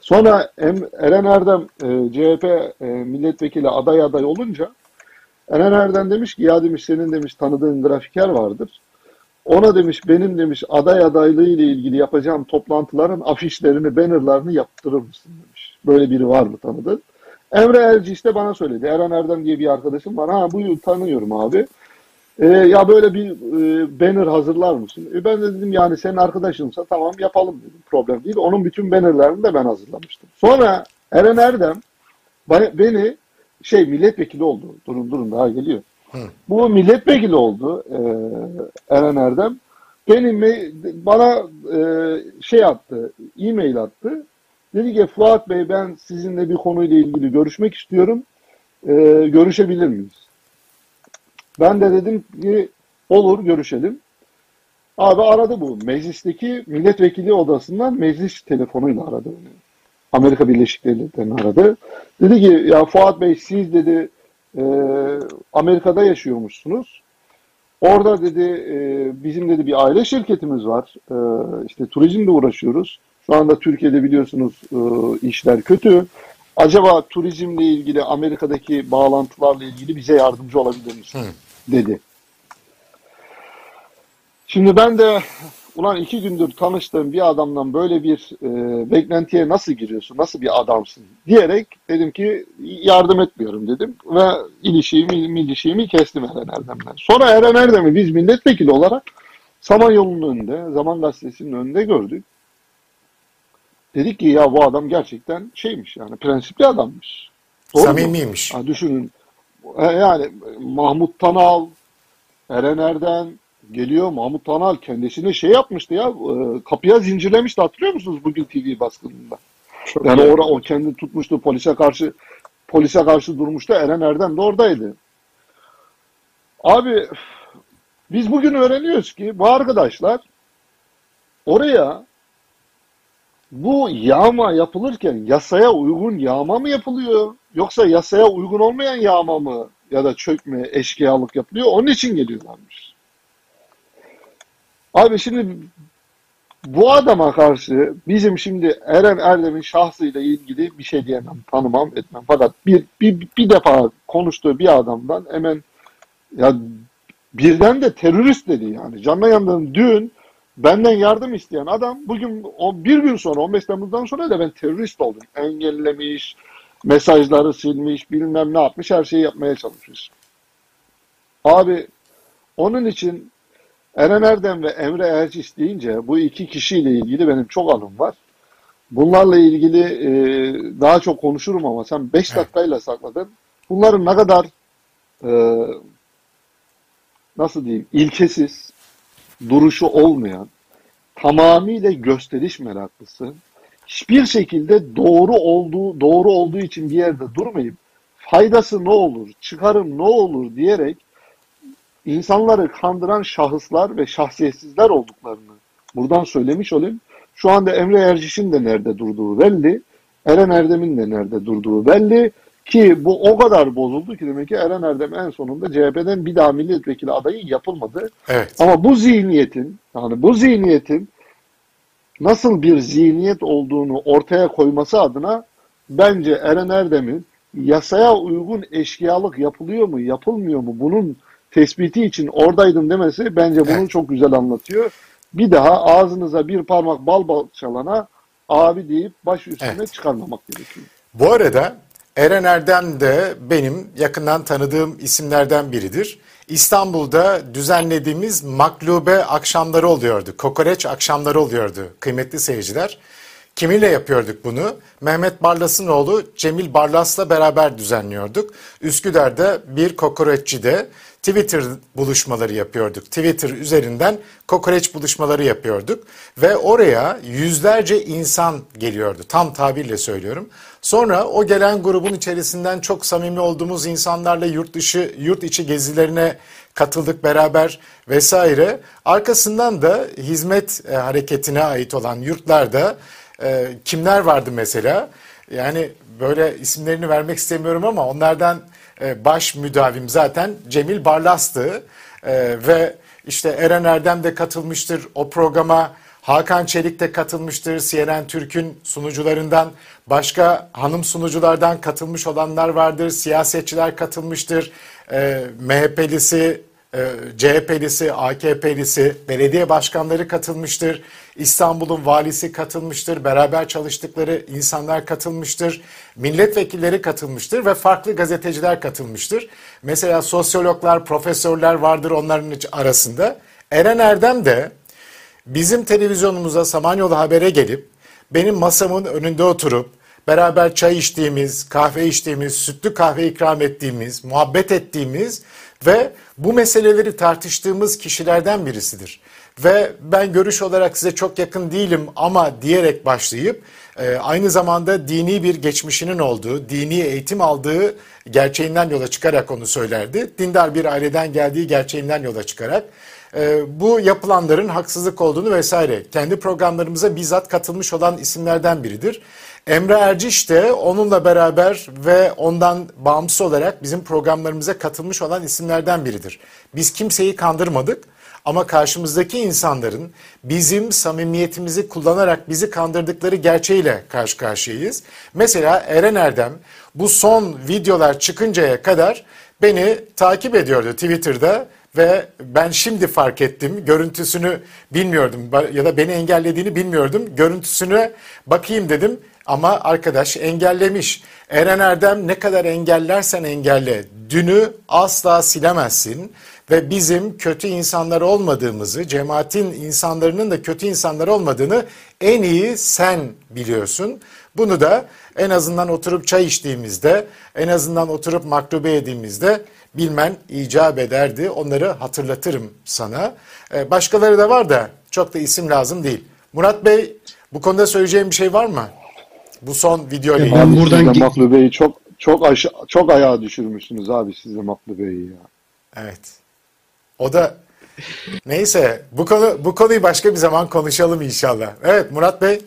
Sonra Eren Erdem e, CHP e, milletvekili aday aday olunca Eren Erdem demiş ki ya demiş senin demiş tanıdığın grafiker vardır. Ona demiş benim demiş aday adaylığı ile ilgili yapacağım toplantıların afişlerini, bannerlarını yaptırır mısın demiş. Böyle biri var mı tanıdın? Emre Elci işte bana söyledi. Eren Erdem diye bir arkadaşım var. Ha bu tanıyorum abi. Ee, ya böyle bir e, banner hazırlar mısın? E, ben de dedim yani senin arkadaşınsa tamam yapalım dedim. Problem değil. Onun bütün bannerlerini de ben hazırlamıştım. Sonra Eren Erdem beni şey milletvekili oldu. Durun durun daha geliyor. Bu milletvekili oldu e, Eren Erdem. Benim bana e, şey attı, e-mail attı. Dedi ki Fuat Bey ben sizinle bir konuyla ilgili görüşmek istiyorum. E, görüşebilir miyiz? Ben de dedim ki olur görüşelim. Abi aradı bu. Meclisteki milletvekili odasından meclis telefonuyla aradı. Amerika Birleşik Devletleri'ni aradı. Dedi ki ya Fuat Bey siz dedi e, Amerika'da yaşıyormuşsunuz. Orada dedi e, bizim dedi bir aile şirketimiz var. E, işte turizmle uğraşıyoruz. Şu anda Türkiye'de biliyorsunuz e, işler kötü. Acaba turizmle ilgili Amerika'daki bağlantılarla ilgili bize yardımcı olabilir misiniz? Dedi. Şimdi ben de ulan iki gündür tanıştığım bir adamdan böyle bir e, beklentiye nasıl giriyorsun, nasıl bir adamsın diyerek dedim ki yardım etmiyorum dedim ve ilişiğimi, ilişiğimi kestim Eren Erdem'den. Sonra Eren Erdem'i biz milletvekili olarak Samanyolu'nun önünde, Zaman Gazetesi'nin önünde gördük. Dedik ki ya bu adam gerçekten şeymiş yani prensipli adammış. Doğru? Samimiymiş. Ha, düşünün. E, Yani Mahmut Tanal, Eren Erdem geliyor. Mahmut Tanal kendisini şey yapmıştı ya e, kapıya zincirlemişti hatırlıyor musunuz bugün TV baskınında? yani iyi. ora o kendi tutmuştu polise karşı polise karşı durmuştu. Eren Erdem de oradaydı. Abi biz bugün öğreniyoruz ki bu arkadaşlar oraya bu yağma yapılırken yasaya uygun yağma mı yapılıyor? Yoksa yasaya uygun olmayan yağma mı ya da çökme, eşkıyalık yapılıyor? Onun için geliyorlarmış. Abi şimdi bu adama karşı bizim şimdi Eren Erdem'in şahsıyla ilgili bir şey diyemem, tanımam, etmem. Fakat bir, bir, bir defa konuştuğu bir adamdan hemen ya birden de terörist dedi yani. Canına yandığım dün benden yardım isteyen adam bugün o bir gün sonra 15 Temmuz'dan sonra da ben terörist oldum. Engellemiş, mesajları silmiş, bilmem ne yapmış, her şeyi yapmaya çalışmış. Abi onun için Eren Erdem ve Emre Erciş deyince bu iki kişiyle ilgili benim çok anım var. Bunlarla ilgili e, daha çok konuşurum ama sen 5 dakikayla sakladın. Bunların ne kadar e, nasıl diyeyim ilkesiz, duruşu olmayan, tamamıyla gösteriş meraklısı, hiçbir şekilde doğru olduğu doğru olduğu için bir yerde durmayıp faydası ne olur, çıkarım ne olur diyerek insanları kandıran şahıslar ve şahsiyetsizler olduklarını buradan söylemiş olayım. Şu anda Emre Erciş'in de nerede durduğu belli. Eren Erdem'in de nerede durduğu belli. Ki bu o kadar bozuldu ki demek ki Eren Erdem en sonunda CHP'den bir daha milletvekili adayı yapılmadı. Evet. Ama bu zihniyetin yani bu zihniyetin nasıl bir zihniyet olduğunu ortaya koyması adına bence Eren Erdem'in yasaya uygun eşkıyalık yapılıyor mu, yapılmıyor mu bunun tespiti için oradaydım demesi bence bunu çok güzel anlatıyor. Bir daha ağzınıza bir parmak bal bal çalana abi deyip baş üstüne Evet. çıkarmamak gerekiyor. Bu arada Eren Erdem de benim yakından tanıdığım isimlerden biridir. İstanbul'da düzenlediğimiz maklube akşamları oluyordu. Kokoreç akşamları oluyordu kıymetli seyirciler. Kiminle yapıyorduk bunu? Mehmet Barlas'ın oğlu Cemil Barlas'la beraber düzenliyorduk. Üsküdar'da bir kokoreççide Twitter buluşmaları yapıyorduk. Twitter üzerinden kokoreç buluşmaları yapıyorduk. Ve oraya yüzlerce insan geliyordu. Tam tabirle söylüyorum. Sonra o gelen grubun içerisinden çok samimi olduğumuz insanlarla yurt dışı, yurt içi gezilerine katıldık beraber vesaire. Arkasından da hizmet e, hareketine ait olan yurtlarda e, kimler vardı mesela? Yani böyle isimlerini vermek istemiyorum ama onlardan e, baş müdavim zaten Cemil Barlas'tı. E, ve işte Eren Erdem de katılmıştır o programa. Hakan Çelik de katılmıştır. CNN Türk'ün sunucularından başka hanım sunuculardan katılmış olanlar vardır. Siyasetçiler katılmıştır. E, MHP'lisi, e, CHP'lisi, AKP'lisi, belediye başkanları katılmıştır. İstanbul'un valisi katılmıştır. Beraber çalıştıkları insanlar katılmıştır. Milletvekilleri katılmıştır ve farklı gazeteciler katılmıştır. Mesela sosyologlar, profesörler vardır onların arasında. Eren Erdem de bizim televizyonumuza Samanyolu Haber'e gelip benim masamın önünde oturup beraber çay içtiğimiz, kahve içtiğimiz, sütlü kahve ikram ettiğimiz, muhabbet ettiğimiz ve bu meseleleri tartıştığımız kişilerden birisidir. Ve ben görüş olarak size çok yakın değilim ama diyerek başlayıp e, aynı zamanda dini bir geçmişinin olduğu, dini eğitim aldığı gerçeğinden yola çıkarak onu söylerdi. Dindar bir aileden geldiği gerçeğinden yola çıkarak e, bu yapılanların haksızlık olduğunu vesaire kendi programlarımıza bizzat katılmış olan isimlerden biridir. Emre Erciş de onunla beraber ve ondan bağımsız olarak bizim programlarımıza katılmış olan isimlerden biridir. Biz kimseyi kandırmadık ama karşımızdaki insanların bizim samimiyetimizi kullanarak bizi kandırdıkları gerçeğiyle karşı karşıyayız. Mesela Eren Erdem bu son videolar çıkıncaya kadar beni takip ediyordu Twitter'da ve ben şimdi fark ettim. Görüntüsünü bilmiyordum ya da beni engellediğini bilmiyordum. Görüntüsüne bakayım dedim ama arkadaş engellemiş. Eren Erdem ne kadar engellersen engelle dünü asla silemezsin ve bizim kötü insanlar olmadığımızı, cemaatin insanların da kötü insanlar olmadığını en iyi sen biliyorsun. Bunu da en azından oturup çay içtiğimizde, en azından oturup maklube yediğimizde bilmen icap ederdi. Onları hatırlatırım sana. Ee, Başkaları da var da çok da isim lazım değil. Murat Bey bu konuda söyleyeceğim bir şey var mı? Bu son video ile ilgili. de Maklube'yi çok çok aşa- çok ayağa düşürmüşsünüz abi siz de Maklube'yi ya. Evet. O da neyse bu konu bu konuyu başka bir zaman konuşalım inşallah. Evet Murat Bey.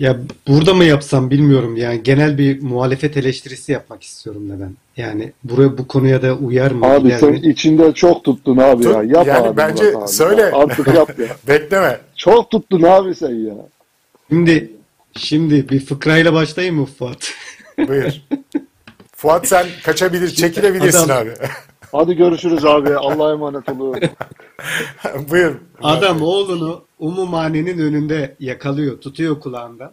Ya burada mı yapsam bilmiyorum yani genel bir muhalefet eleştirisi yapmak istiyorum da ben. Yani buraya bu konuya da uyar mı? Abi sen mi? içinde çok tuttun abi ya. Tut- Yap yani abi bence abi. söyle. Artık yap ya. [laughs] Bekleme. Çok tuttun abi sen ya. Şimdi şimdi bir fıkrayla başlayayım mı Fuat? [laughs] Buyur. Fuat sen kaçabilir, çekilebilirsin Adam- abi. Hadi görüşürüz abi. Allah'a emanet olun. [laughs] Buyur. Adam oğlunu umumhanenin önünde yakalıyor, tutuyor kulağından.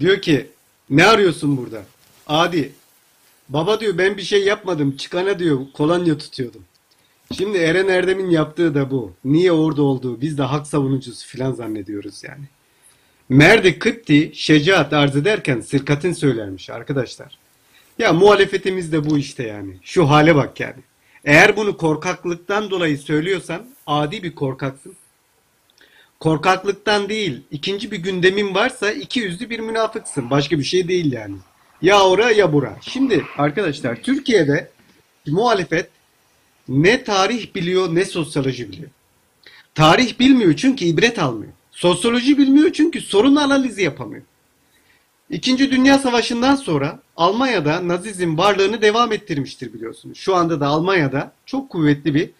Diyor ki, ne arıyorsun burada? Adi. Baba diyor ben bir şey yapmadım. Çıkana diyor kolonya tutuyordum. Şimdi Eren Erdem'in yaptığı da bu. Niye orada olduğu biz de hak savunucusu filan zannediyoruz yani. Merdi Kıpti şecaat arz ederken sirkatin söylermiş arkadaşlar. Ya muhalefetimiz de bu işte yani. Şu hale bak yani. Eğer bunu korkaklıktan dolayı söylüyorsan adi bir korkaksın. Korkaklıktan değil, ikinci bir gündemin varsa iki yüzlü bir münafıksın. Başka bir şey değil yani. Ya ora ya bura. Şimdi arkadaşlar Türkiye'de muhalefet ne tarih biliyor ne sosyoloji biliyor. Tarih bilmiyor çünkü ibret almıyor. Sosyoloji bilmiyor çünkü sorun analizi yapamıyor. İkinci Dünya Savaşı'ndan sonra Almanya'da Nazizm varlığını devam ettirmiştir biliyorsunuz. Şu anda da Almanya'da çok kuvvetli bir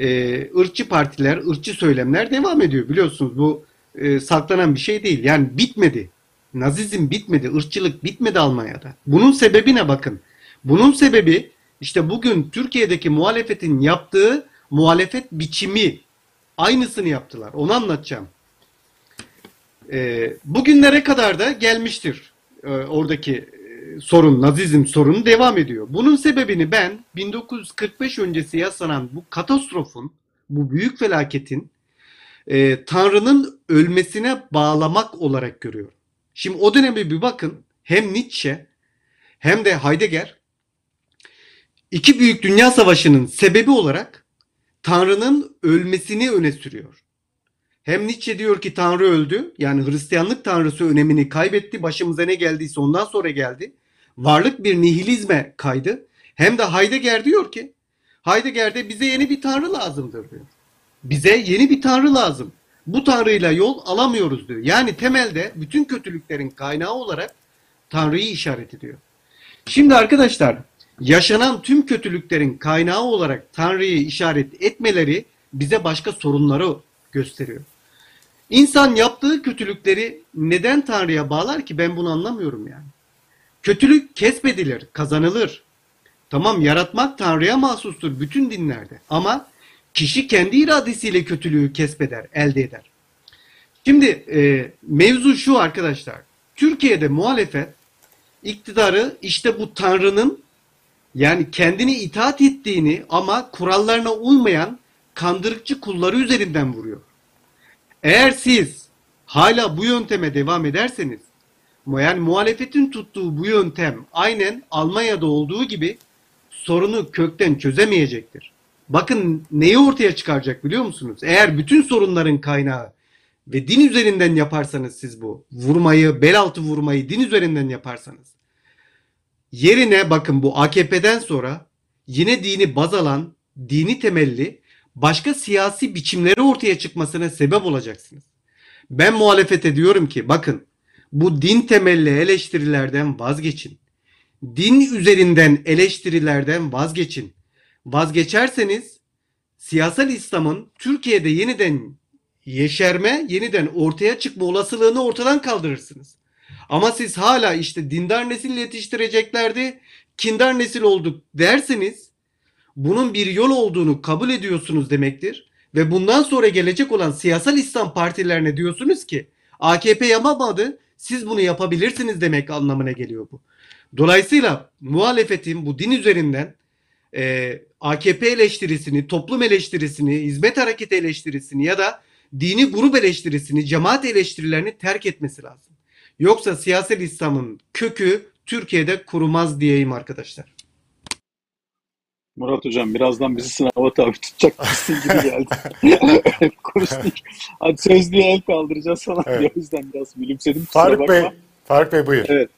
e, ırkçı partiler, ırkçı söylemler devam ediyor. Biliyorsunuz bu e, saklanan bir şey değil. Yani bitmedi. Nazizm bitmedi, ırkçılık bitmedi Almanya'da. Bunun sebebi ne bakın. Bunun sebebi işte bugün Türkiye'deki muhalefetin yaptığı muhalefet biçimi aynısını yaptılar. Onu anlatacağım. E, bugünlere kadar da gelmiştir e, oradaki sorun, Nazizm sorunu devam ediyor. Bunun sebebini ben 1945 öncesi yasanan bu katastrofun, bu büyük felaketin e, Tanrı'nın ölmesine bağlamak olarak görüyorum. Şimdi o döneme bir bakın hem Nietzsche hem de Heidegger iki büyük dünya savaşının sebebi olarak Tanrı'nın ölmesini öne sürüyor. Hem Nietzsche diyor ki Tanrı öldü. Yani Hristiyanlık Tanrısı önemini kaybetti. Başımıza ne geldiyse ondan sonra geldi. Varlık bir nihilizme kaydı. Hem de Heidegger diyor ki Heidegger'de bize yeni bir Tanrı lazımdır diyor. Bize yeni bir Tanrı lazım. Bu Tanrı'yla yol alamıyoruz diyor. Yani temelde bütün kötülüklerin kaynağı olarak Tanrı'yı işaret ediyor. Şimdi arkadaşlar yaşanan tüm kötülüklerin kaynağı olarak Tanrı'yı işaret etmeleri bize başka sorunları gösteriyor. İnsan yaptığı kötülükleri neden Tanrı'ya bağlar ki ben bunu anlamıyorum yani. Kötülük kesbedilir, kazanılır. Tamam yaratmak Tanrı'ya mahsustur bütün dinlerde ama kişi kendi iradesiyle kötülüğü kesbeder, elde eder. Şimdi e, mevzu şu arkadaşlar. Türkiye'de muhalefet iktidarı işte bu Tanrı'nın yani kendini itaat ettiğini ama kurallarına uymayan kandırıkçı kulları üzerinden vuruyor. Eğer siz hala bu yönteme devam ederseniz yani muhalefetin tuttuğu bu yöntem aynen Almanya'da olduğu gibi sorunu kökten çözemeyecektir. Bakın neyi ortaya çıkaracak biliyor musunuz? Eğer bütün sorunların kaynağı ve din üzerinden yaparsanız siz bu vurmayı, bel altı vurmayı din üzerinden yaparsanız yerine bakın bu AKP'den sonra yine dini baz alan, dini temelli başka siyasi biçimleri ortaya çıkmasına sebep olacaksınız. Ben muhalefet ediyorum ki bakın bu din temelli eleştirilerden vazgeçin. Din üzerinden eleştirilerden vazgeçin. Vazgeçerseniz siyasal İslam'ın Türkiye'de yeniden yeşerme, yeniden ortaya çıkma olasılığını ortadan kaldırırsınız. Ama siz hala işte dindar nesil yetiştireceklerdi, kindar nesil olduk derseniz bunun bir yol olduğunu kabul ediyorsunuz demektir. Ve bundan sonra gelecek olan siyasal İslam partilerine diyorsunuz ki AKP yapamadı siz bunu yapabilirsiniz demek anlamına geliyor bu. Dolayısıyla muhalefetin bu din üzerinden e, AKP eleştirisini, toplum eleştirisini, hizmet hareketi eleştirisini ya da dini grup eleştirisini, cemaat eleştirilerini terk etmesi lazım. Yoksa siyasal İslam'ın kökü Türkiye'de kurumaz diyeyim arkadaşlar. Murat Hocam birazdan bizi sınava tabi tutacak gibi geldi. [laughs] Konuştuk. Hadi sözlüğe el kaldıracağız falan evet. diye. O yüzden biraz gülümsedim. Faruk Bey, Faruk Bey buyur. Evet.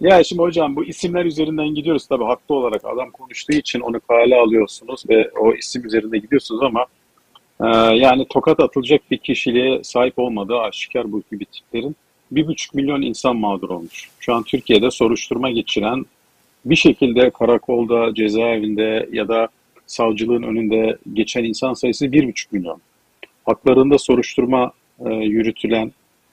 Ya şimdi hocam bu isimler üzerinden gidiyoruz tabii haklı olarak adam konuştuğu için onu kale alıyorsunuz ve o isim üzerinde gidiyorsunuz ama e, yani tokat atılacak bir kişiliğe sahip olmadığı aşikar bu gibi tiplerin bir buçuk milyon insan mağdur olmuş. Şu an Türkiye'de soruşturma geçiren bir şekilde karakolda, cezaevinde ya da savcılığın önünde geçen insan sayısı bir buçuk milyon. Haklarında soruşturma e, yürütülen,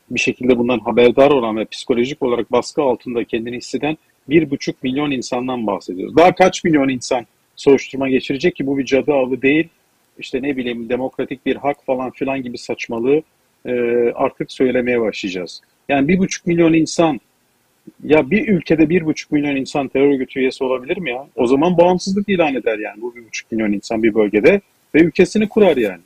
bir şekilde bundan haberdar olan ve psikolojik olarak baskı altında kendini hisseden bir buçuk milyon insandan bahsediyoruz. Daha kaç milyon insan soruşturma geçirecek ki bu bir cadı avı değil, işte ne bileyim demokratik bir hak falan filan gibi saçmalığı e, artık söylemeye başlayacağız. Yani bir buçuk milyon insan ya bir ülkede bir buçuk milyon insan terör örgütü üyesi olabilir mi ya? O zaman bağımsızlık ilan eder yani bu bir buçuk milyon insan bir bölgede ve ülkesini kurar yani.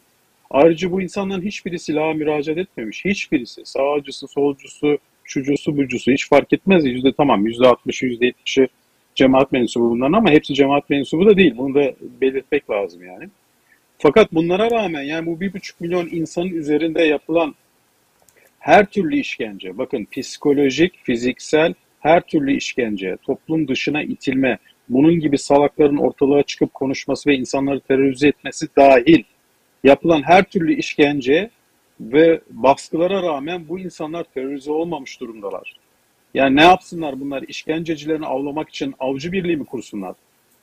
Ayrıca bu insanların hiçbiri silaha müracaat etmemiş. Hiçbirisi. Sağcısı, solcusu, şucusu, bucusu hiç fark etmez. Yüzde tamam yüzde altmışı, yüzde yetmişi cemaat mensubu bunların ama hepsi cemaat mensubu da değil. Bunu da belirtmek lazım yani. Fakat bunlara rağmen yani bu bir buçuk milyon insanın üzerinde yapılan her türlü işkence, bakın psikolojik, fiziksel her türlü işkence, toplum dışına itilme, bunun gibi salakların ortalığa çıkıp konuşması ve insanları terörize etmesi dahil yapılan her türlü işkence ve baskılara rağmen bu insanlar terörize olmamış durumdalar. Yani ne yapsınlar bunlar? İşkencecilerini avlamak için avcı birliği mi kursunlar?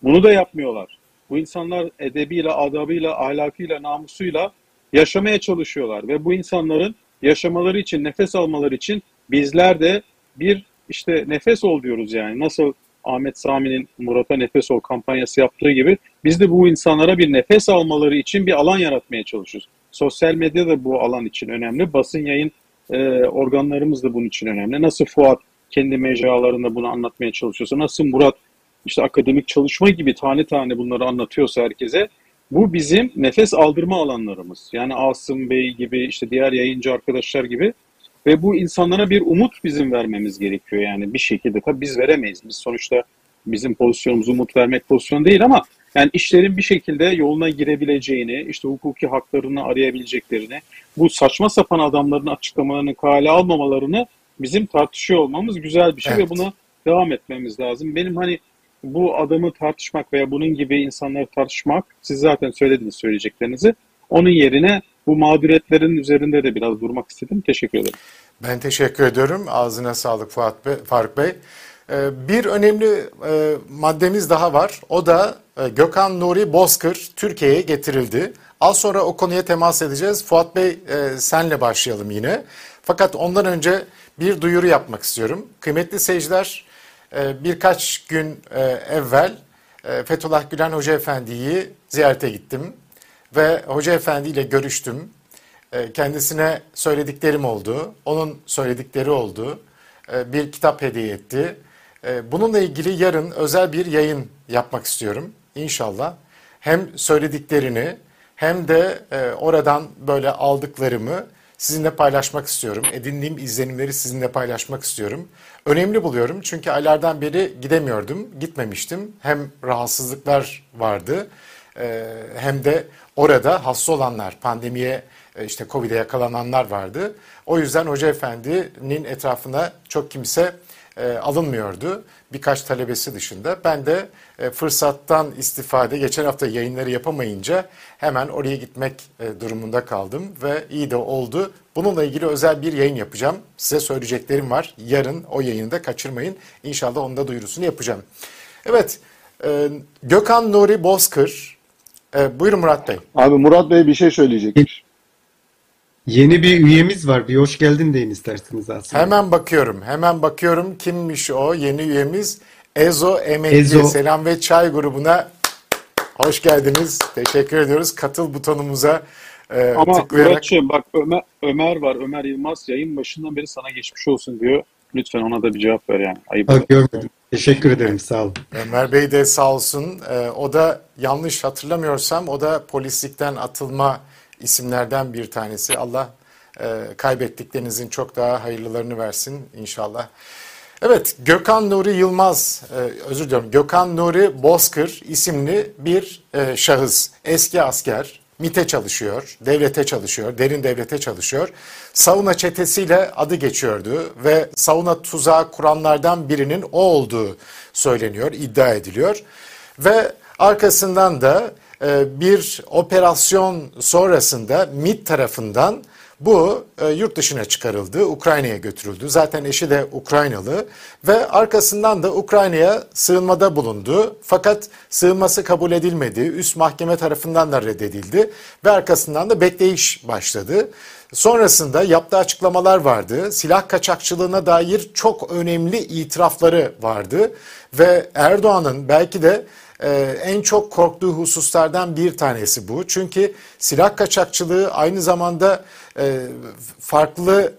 Bunu da yapmıyorlar. Bu insanlar edebiyle, adabıyla, ahlakıyla, namusuyla yaşamaya çalışıyorlar ve bu insanların yaşamaları için, nefes almaları için bizler de bir işte nefes ol diyoruz yani. Nasıl Ahmet Sami'nin Murat'a Nefes Ol kampanyası yaptığı gibi biz de bu insanlara bir nefes almaları için bir alan yaratmaya çalışıyoruz. Sosyal medya da bu alan için önemli. Basın yayın e, organlarımız da bunun için önemli. Nasıl Fuat kendi mecralarında bunu anlatmaya çalışıyorsa, nasıl Murat işte akademik çalışma gibi tane tane bunları anlatıyorsa herkese bu bizim nefes aldırma alanlarımız. Yani Asım Bey gibi işte diğer yayıncı arkadaşlar gibi ve bu insanlara bir umut bizim vermemiz gerekiyor yani bir şekilde. Tabii biz veremeyiz. Biz sonuçta bizim pozisyonumuz umut vermek pozisyon değil ama yani işlerin bir şekilde yoluna girebileceğini, işte hukuki haklarını arayabileceklerini, bu saçma sapan adamların açıklamalarını kale almamalarını bizim tartışıyor olmamız güzel bir şey Evet. ve buna devam etmemiz lazım. Benim hani bu adamı tartışmak veya bunun gibi insanları tartışmak, siz zaten söylediniz söyleyeceklerinizi. Onun yerine bu mağduriyetlerin üzerinde de biraz durmak istedim. Teşekkür ederim. Ben teşekkür ediyorum. Ağzına sağlık Fuat Bey, Faruk Bey. Ee, Bir önemli e, maddemiz daha var. O da e, Gökhan Nuri Bozkır Türkiye'ye getirildi. Az sonra o konuya temas edeceğiz. Fuat Bey e, senle başlayalım yine. Fakat ondan önce bir duyuru yapmak istiyorum. Kıymetli seyirciler e, birkaç gün e, evvel e, Fethullah Gülen Hoca Efendi'yi ziyarete gittim. Ve Hoca Efendi ile görüştüm. E, Kendisine söylediklerim oldu. Onun söyledikleri oldu. E, Bir kitap hediye etti. Bununla ilgili yarın özel bir yayın yapmak istiyorum. İnşallah. Hem söylediklerini hem de oradan böyle aldıklarımı sizinle paylaşmak istiyorum. Edindiğim izlenimleri sizinle paylaşmak istiyorum. Önemli buluyorum çünkü aylardan beri gidemiyordum, gitmemiştim. Hem rahatsızlıklar vardı e, hem de orada hasta olanlar, pandemiye e, işte Covid'e yakalananlar vardı. O yüzden Hoca Efendi'nin etrafına çok kimse e, alınmıyordu. Birkaç talebesi dışında. Ben de e, fırsattan istifade geçen hafta yayınları yapamayınca hemen oraya gitmek e, durumunda kaldım ve iyi de oldu. Bununla ilgili özel bir yayın yapacağım. Size söyleyeceklerim var. Yarın o yayını da kaçırmayın. İnşallah onun da duyurusunu yapacağım. Evet, e, Gökhan Nuri Bozkır. E, buyurun Murat Bey. Abi Murat Bey bir şey söyleyecekmiş. Yeni bir üyemiz var. Bir hoş geldin deyin isterseniz aslında. Hemen bakıyorum. Hemen bakıyorum. Kimmiş o yeni üyemiz? Ezo Emekli Ezo. Selam ve Çay grubuna hoş geldiniz. Teşekkür ediyoruz. Katıl butonumuza e, Ama tıklayarak. Muratçığım bak Ömer, Ömer var. Ömer Yılmaz yayın başından beri sana geçmiş olsun diyor. Lütfen ona da bir cevap ver yani. Ayıp. Ha, görmedim. Teşekkür ederim. Sağ olun. Ömer Bey de sağ olsun. E, o da yanlış hatırlamıyorsam o da polislikten atılma isimlerden bir tanesi. Allah e, kaybettiklerinizin çok daha hayırlılarını versin inşallah. Evet, Gökhan Nuri Yılmaz, e, özür diliyorum, Gökhan Nuri Bozkır isimli bir e, şahıs. Eski asker, MİT'e çalışıyor, devlete çalışıyor, derin devlete çalışıyor. Sauna çetesiyle adı geçiyordu ve sauna tuzağı kuranlardan birinin o olduğu söyleniyor, iddia ediliyor. Ve arkasından da bir operasyon sonrasında MİT tarafından bu e, yurt dışına çıkarıldı, Ukrayna'ya götürüldü. Zaten eşi de Ukraynalı ve arkasından da Ukrayna'ya sığınmada bulundu. Fakat sığınması kabul edilmedi. Üst mahkeme tarafından da reddedildi ve arkasından da bekleyiş başladı. Sonrasında yaptığı açıklamalar vardı. Silah kaçakçılığına dair çok önemli itirafları vardı ve Erdoğan'ın belki de ee, en çok korktuğu hususlardan bir tanesi bu. Çünkü silah kaçakçılığı aynı zamanda e, farklı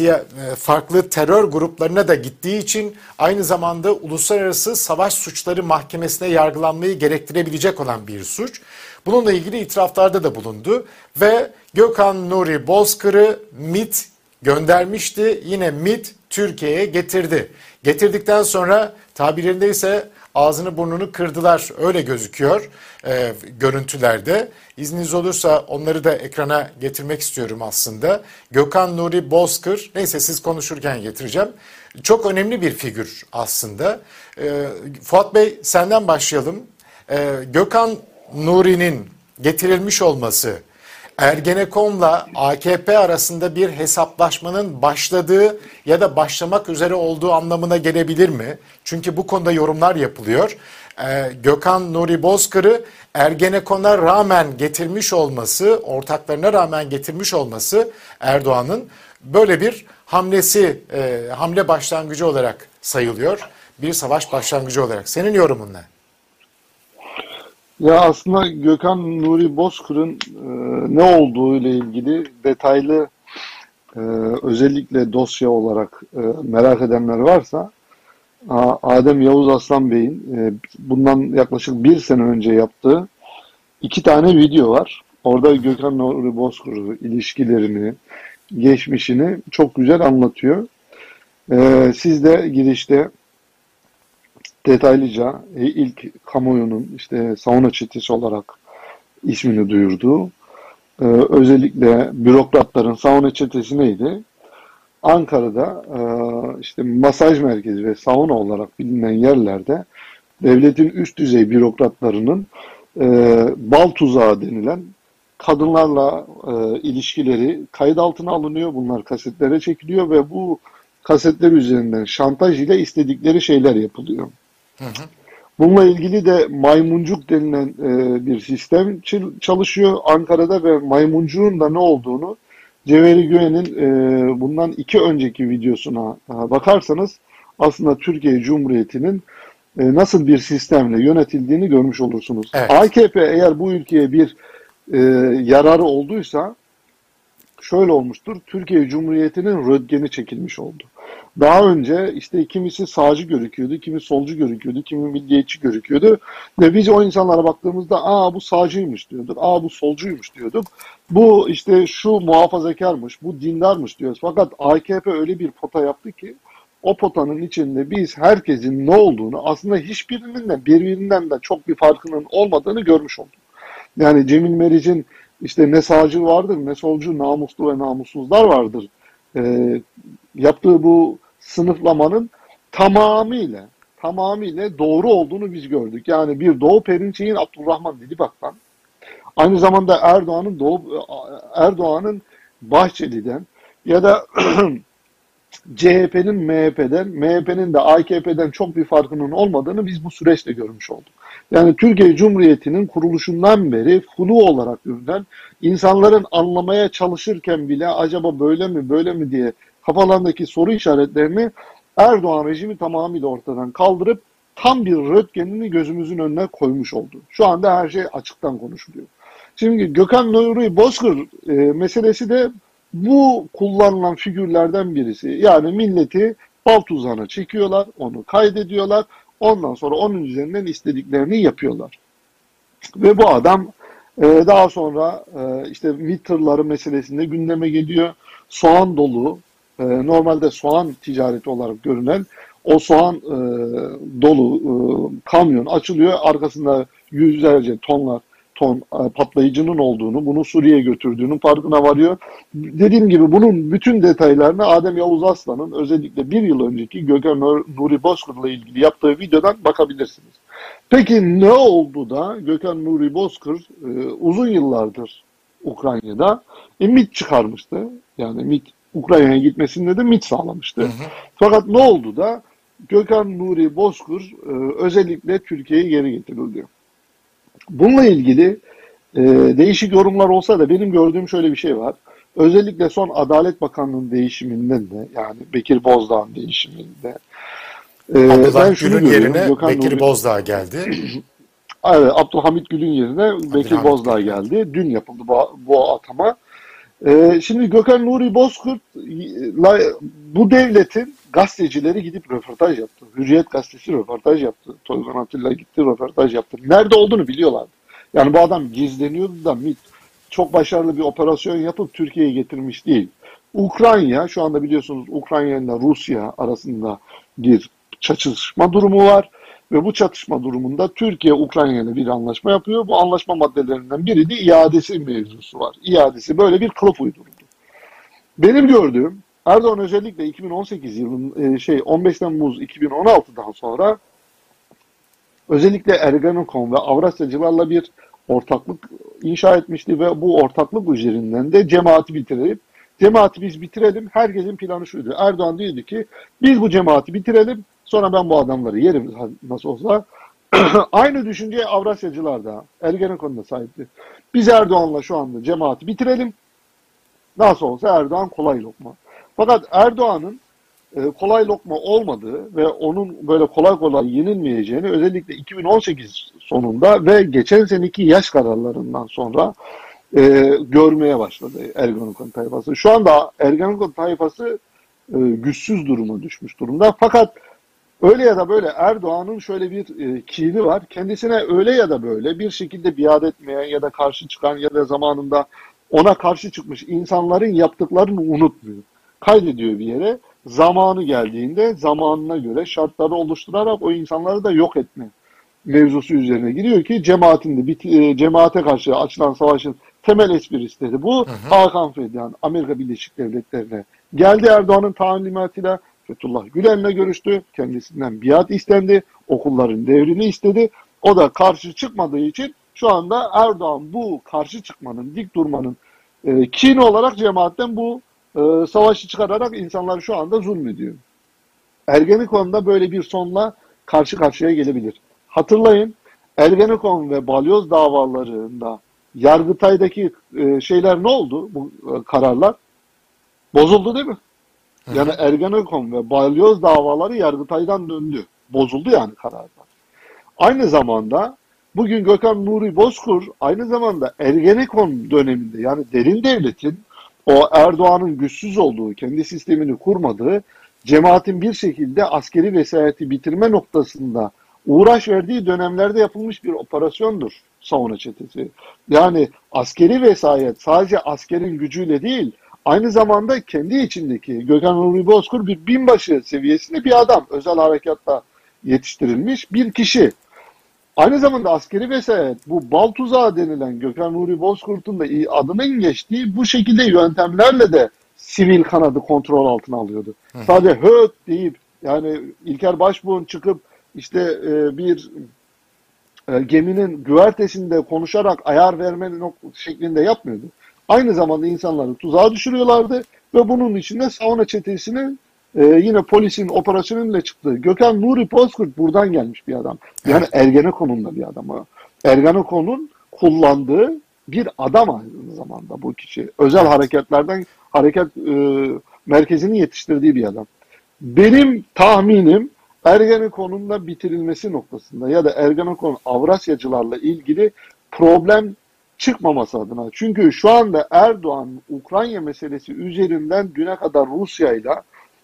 e, farklı terör gruplarına da gittiği için aynı zamanda uluslararası savaş suçları mahkemesine yargılanmayı gerektirebilecek olan bir suç. Bununla ilgili itiraflarda da bulundu ve Gökhan Nuri Bozkır'ı MIT göndermişti. Yine MIT Türkiye'ye getirdi. Getirdikten sonra tabirlerinde ise ağzını burnunu kırdılar öyle gözüküyor e, görüntülerde. İzniniz olursa onları da ekrana getirmek istiyorum aslında. Gökhan Nuri Bozkır neyse siz konuşurken getireceğim. Çok önemli bir figür aslında. E, Fuat Bey senden başlayalım. E, Gökhan Nuri'nin getirilmiş olması Ergenekon'la AKP arasında bir hesaplaşmanın başladığı ya da başlamak üzere olduğu anlamına gelebilir mi? Çünkü bu konuda yorumlar yapılıyor. Ee, Gökhan Nuri Bozkır'ı Ergenekon'a rağmen getirmiş olması, ortaklarına rağmen getirmiş olması Erdoğan'ın böyle bir hamlesi, e, hamle başlangıcı olarak sayılıyor. Bir savaş başlangıcı olarak. Senin yorumun ne? Ya aslında Gökhan Nuri Bozkır'ın e, ne olduğu ile ilgili detaylı e, özellikle dosya olarak e, merak edenler varsa Adem Yavuz Aslan Bey'in e, bundan yaklaşık bir sene önce yaptığı iki tane video var. Orada Gökhan Nuri Bozkır'ı, ilişkilerini, geçmişini çok güzel anlatıyor. E, siz de girişte detaylıca e, ilk kamuoyunun işte sauna çetesi olarak ismini duyurduğu e, özellikle bürokratların sauna çetesi neydi? Ankara'da e, işte masaj merkezi ve sauna olarak bilinen yerlerde devletin üst düzey bürokratlarının e, bal tuzağı denilen kadınlarla ilişkileri kayıt altına alınıyor. Bunlar kasetlere çekiliyor ve bu kasetler üzerinden şantaj ile istedikleri şeyler yapılıyor. Bununla ilgili de maymuncuk denilen e, bir sistem çalışıyor Ankara'da ve maymuncuğun da ne olduğunu Cevheri Güven'in e, bundan iki önceki videosuna e, bakarsanız aslında Türkiye Cumhuriyeti'nin e, nasıl bir sistemle yönetildiğini görmüş olursunuz. Evet. AKP eğer bu ülkeye bir e, yararı olduysa şöyle olmuştur. Türkiye Cumhuriyeti'nin röntgeni çekilmiş oldu. Daha önce işte kimisi sağcı görüküyordu, kimi solcu görüküyordu, kimi milliyetçi görüküyordu. Ve biz o insanlara baktığımızda aa bu sağcıymış diyorduk, aa bu solcuymuş diyorduk. Bu işte şu muhafazakarmış, bu dindarmış diyoruz. Fakat AKP öyle bir pota yaptı ki o potanın içinde biz herkesin ne olduğunu aslında hiçbirinin de birbirinden de çok bir farkının olmadığını görmüş olduk. Yani Cemil Meriç'in işte ne sağcı vardır ne solcu namuslu ve namussuzlar vardır. Ee, yaptığı bu sınıflamanın tamamıyla tamamıyla doğru olduğunu biz gördük. Yani bir Doğu Perinçek'in Abdurrahman Dilibak'tan aynı zamanda Erdoğan'ın Doğu Erdoğan'ın Bahçeli'den ya da [clears throat] CHP'nin MHP'den, MHP'nin de AKP'den çok bir farkının olmadığını biz bu süreçte görmüş olduk. Yani Türkiye Cumhuriyeti'nin kuruluşundan beri flu olarak görülen, insanların anlamaya çalışırken bile acaba böyle mi böyle mi diye kafalarındaki soru işaretlerini Erdoğan rejimi tamamıyla ortadan kaldırıp tam bir röntgenini gözümüzün önüne koymuş oldu. Şu anda her şey açıktan konuşuluyor. Şimdi Gökhan Nuri Bozkır e, meselesi de bu kullanılan figürlerden birisi. Yani milleti bal tuzağına çekiyorlar, onu kaydediyorlar. Ondan sonra onun üzerinden istediklerini yapıyorlar. Ve bu adam e, daha sonra e, işte MİT tırları meselesinde gündeme geliyor. Soğan dolu, e, normalde soğan ticareti olarak görünen o soğan e, dolu e, kamyon açılıyor. Arkasında yüzlerce tonlar ton e, patlayıcının olduğunu, bunu Suriye'ye götürdüğünün farkına varıyor. Dediğim gibi bunun bütün detaylarını Adem Yavuz Aslan'ın özellikle bir yıl önceki Gökhan Nuri Bozkır'la ilgili yaptığı videodan bakabilirsiniz. Peki ne oldu da Gökhan Nuri Bozkır e, uzun yıllardır Ukrayna'da e, MIT çıkarmıştı. Yani MIT Ukrayna'ya gitmesinde de MIT sağlamıştı. Hı hı. Fakat ne oldu da Gökhan Nuri Bozkır e, özellikle Türkiye'ye geri getirildi. Bununla ilgili e, değişik yorumlar olsa da benim gördüğüm şöyle bir şey var. Özellikle son Adalet Bakanlığı'nın değişiminden de yani Bekir Bozdağ'ın değişiminde e, Abdullah Gül'ün yerine Gökhan Bekir Nuri... Bozdağ geldi. evet, Abdülhamit Gül'ün yerine Abdülhamit Bekir Bozdağ geldi. Dün yapıldı bu, bu atama. Ee, şimdi Gökhan Nuri Bozkurt bu devletin gazetecileri gidip röportaj yaptı. Hürriyet gazetesi röportaj yaptı. Toygan Atilla gitti röportaj yaptı. Nerede olduğunu biliyorlardı. Yani bu adam gizleniyordu da MİT çok başarılı bir operasyon yapıp Türkiye'ye getirmiş değil. Ukrayna şu anda biliyorsunuz Ukrayna ile Rusya arasında bir çatışma durumu var. Ve bu çatışma durumunda Türkiye Ukrayna ile bir anlaşma yapıyor. Bu anlaşma maddelerinden biri de iadesi mevzusu var. İadesi böyle bir kılıf uyduruldu. Benim gördüğüm Erdoğan özellikle 2018 yılın şey 15 Temmuz 2016'dan sonra özellikle Ergenekon ve Avrasyacılarla bir ortaklık inşa etmişti ve bu ortaklık üzerinden de cemaati bitirelim. Cemaati biz bitirelim. Herkesin planı şuydu. Erdoğan diyordu ki biz bu cemaati bitirelim. Sonra ben bu adamları yerim nasıl olsa. [clears throat] Aynı düşünceye Avrasyacılar da Ergenekon'da sahipti. Biz Erdoğan'la şu anda cemaati bitirelim. Nasıl olsa Erdoğan kolay lokma. Fakat Erdoğan'ın e, kolay lokma olmadığı ve onun böyle kolay kolay yenilmeyeceğini özellikle 2018 sonunda ve geçen seneki yaş kararlarından sonra e, görmeye başladı Ergenekon tayfası. Şu anda Ergenekon tayfası e, güçsüz duruma düşmüş durumda. Fakat öyle ya da böyle Erdoğan'ın şöyle bir e, kini var. Kendisine öyle ya da böyle bir şekilde biat etmeyen ya da karşı çıkan ya da zamanında ona karşı çıkmış insanların yaptıklarını unutmuyor. Kaydediyor bir yere. Zamanı geldiğinde zamanına göre şartları oluşturarak o insanları da yok etme mevzusu üzerine giriyor ki cemaatin de e, cemaate karşı açılan savaşın temel esprisi dedi. Bu hı hı. Hakan Fidan Amerika Birleşik Devletleri'ne geldi Erdoğan'ın talimatıyla Fethullah Gülen'le görüştü. Kendisinden biat istendi. Okulların devrini istedi. O da karşı çıkmadığı için şu anda Erdoğan bu karşı çıkmanın, dik durmanın e, kin olarak cemaatten bu e, savaşı çıkararak insanlar şu anda zulmediyor. Ergenekon'da böyle bir sonla karşı karşıya gelebilir. Hatırlayın Ergenekon ve Balyoz davalarında Yargıtay'daki e, şeyler ne oldu bu e, kararlar? Bozuldu değil mi? Yani Ergenekon ve Balyoz davaları Yargıtay'dan döndü. Bozuldu yani kararlar. Aynı zamanda bugün Gökhan Nuri Bozkur aynı zamanda Ergenekon döneminde yani derin devletin o Erdoğan'ın güçsüz olduğu, kendi sistemini kurmadığı, cemaatin bir şekilde askeri vesayeti bitirme noktasında uğraş verdiği dönemlerde yapılmış bir operasyondur savunma çetesi. Yani askeri vesayet sadece askerin gücüyle değil, aynı zamanda kendi içindeki Gökhan Nuri Bozkur bir binbaşı seviyesinde bir adam. Özel harekatta yetiştirilmiş bir kişi. Aynı zamanda askeri vesayet bu bal tuzağı denilen Gökhan Nuri Bozkurt'un da adının geçtiği bu şekilde yöntemlerle de sivil kanadı kontrol altına alıyordu. Hı. Sadece höt deyip yani İlker Başbuğ'un çıkıp işte e, bir e, geminin güvertesinde konuşarak ayar verme şeklinde yapmıyordu. Aynı zamanda insanları tuzağa düşürüyorlardı ve bunun içinde sauna çetesinin e, yine polisin operasyonuyla çıktığı Gökhan Nuri Bozkurt buradan gelmiş bir adam. Yani evet. Ergenekon'un bir adamı. Ergenekon'un kullandığı bir adam aynı zamanda bu kişi. Özel hareketlerden hareket e, merkezini yetiştirdiği bir adam. Benim tahminim Ergenekon'un da bitirilmesi noktasında ya da Ergenekon Avrasyacılarla ilgili problem çıkmaması adına. Çünkü şu anda Erdoğan Ukrayna meselesi üzerinden düne kadar Rusya ile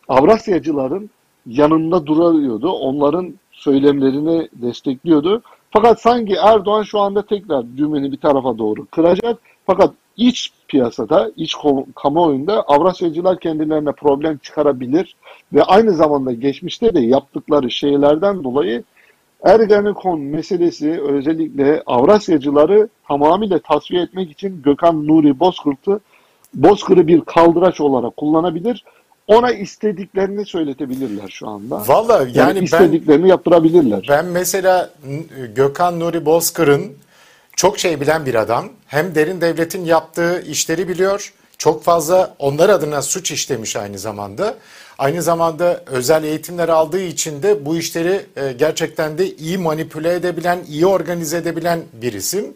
Avrasyacıların yanında duruyordu. Onların söylemlerini destekliyordu. Fakat sanki Erdoğan şu anda tekrar düğmeni bir tarafa doğru kıracak. Fakat iç piyasada, iç kamuoyunda Avrasyacılar kendilerine problem çıkarabilir ve aynı zamanda geçmişte de yaptıkları şeylerden dolayı Ergenekon meselesi özellikle Avrasyacıları tamamıyla tasfiye etmek için Gökhan Nuri Bozkurt'u Bozkır'ı bir kaldıraç olarak kullanabilir ona istediklerini söyletebilirler şu anda. Valla yani, yani istediklerini ben, yaptırabilirler. Ben mesela Gökhan Nuri Bozkır'ın çok şey bilen bir adam. Hem derin devletin yaptığı işleri biliyor. Çok fazla onlar adına suç işlemiş aynı zamanda. Aynı zamanda özel eğitimler aldığı için de bu işleri e, gerçekten de iyi manipüle edebilen, iyi organize edebilen bir isim.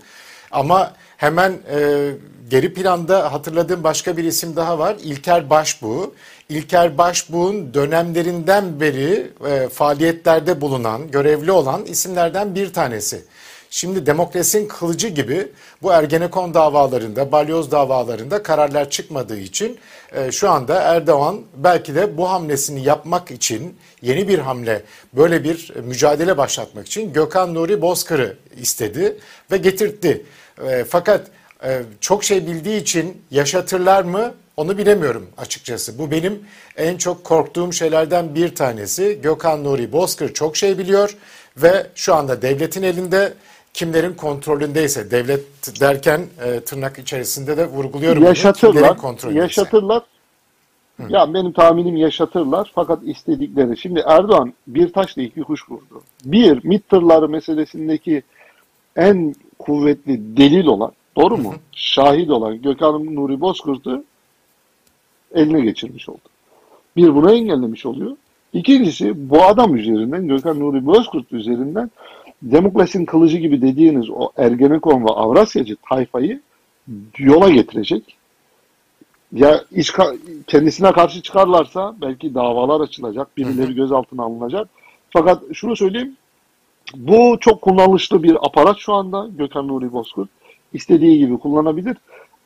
Ama hemen e, geri planda hatırladığım başka bir isim daha var. İlker Başbuğ. İlker Başbuğ'un dönemlerinden beri e, faaliyetlerde bulunan, görevli olan isimlerden bir tanesi. Şimdi demokrasinin kılıcı gibi bu Ergenekon davalarında, balyoz davalarında kararlar çıkmadığı için e, şu anda Erdoğan belki de bu hamlesini yapmak için yeni bir hamle, böyle bir mücadele başlatmak için Gökhan Nuri Bozkır'ı istedi ve getirtti. E, fakat e, çok şey bildiği için yaşatırlar mı onu bilemiyorum açıkçası. Bu benim en çok korktuğum şeylerden bir tanesi. Gökhan Nuri Bozkır çok şey biliyor ve şu anda devletin elinde kimlerin kontrolündeyse devlet derken e, tırnak içerisinde de vurguluyorum. Yaşatırlar. Bunu, yaşatırlar. Hı. Ya benim tahminim yaşatırlar fakat istedikleri. Şimdi Erdoğan bir taşla iki kuş vurdu. Bir, MİT tırları meselesindeki en kuvvetli delil olan, doğru mu? Şahit olan Gökhan Nuri Bozkurt'u eline geçirmiş oldu. Bir bunu engellemiş oluyor. İkincisi bu adam üzerinden, Gökhan Nuri Bozkurt üzerinden demokrasinin kılıcı gibi dediğiniz o Ergenekon ve Avrasyacı tayfayı yola getirecek. Ya ka- kendisine karşı çıkarlarsa belki davalar açılacak, birileri gözaltına alınacak. Fakat şunu söyleyeyim, bu çok kullanışlı bir aparat şu anda Gökhan Nuri Bozkurt. İstediği gibi kullanabilir.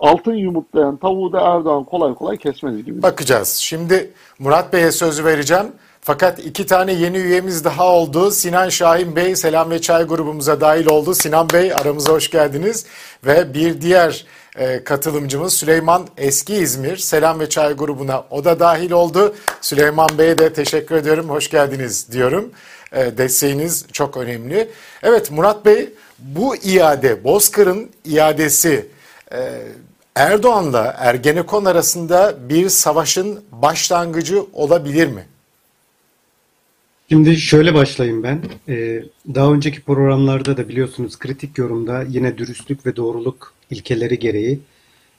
Altın yumurtlayan tavuğu da Erdoğan kolay kolay kesmez gibi. Bakacağız. Şimdi Murat Bey'e sözü vereceğim. Fakat iki tane yeni üyemiz daha oldu. Sinan Şahin Bey Selam ve Çay grubumuza dahil oldu. Sinan Bey aramıza hoş geldiniz. Ve bir diğer e, katılımcımız Süleyman Eski İzmir Selam ve Çay grubuna o da dahil oldu. Süleyman Bey'e de teşekkür ediyorum. Hoş geldiniz diyorum. E, desteğiniz çok önemli. Evet Murat Bey bu iade Bozkır'ın iadesi e, Erdoğan'la Ergenekon arasında bir savaşın başlangıcı olabilir mi? Şimdi şöyle başlayayım ben. Ee, daha önceki programlarda da biliyorsunuz kritik yorumda yine dürüstlük ve doğruluk ilkeleri gereği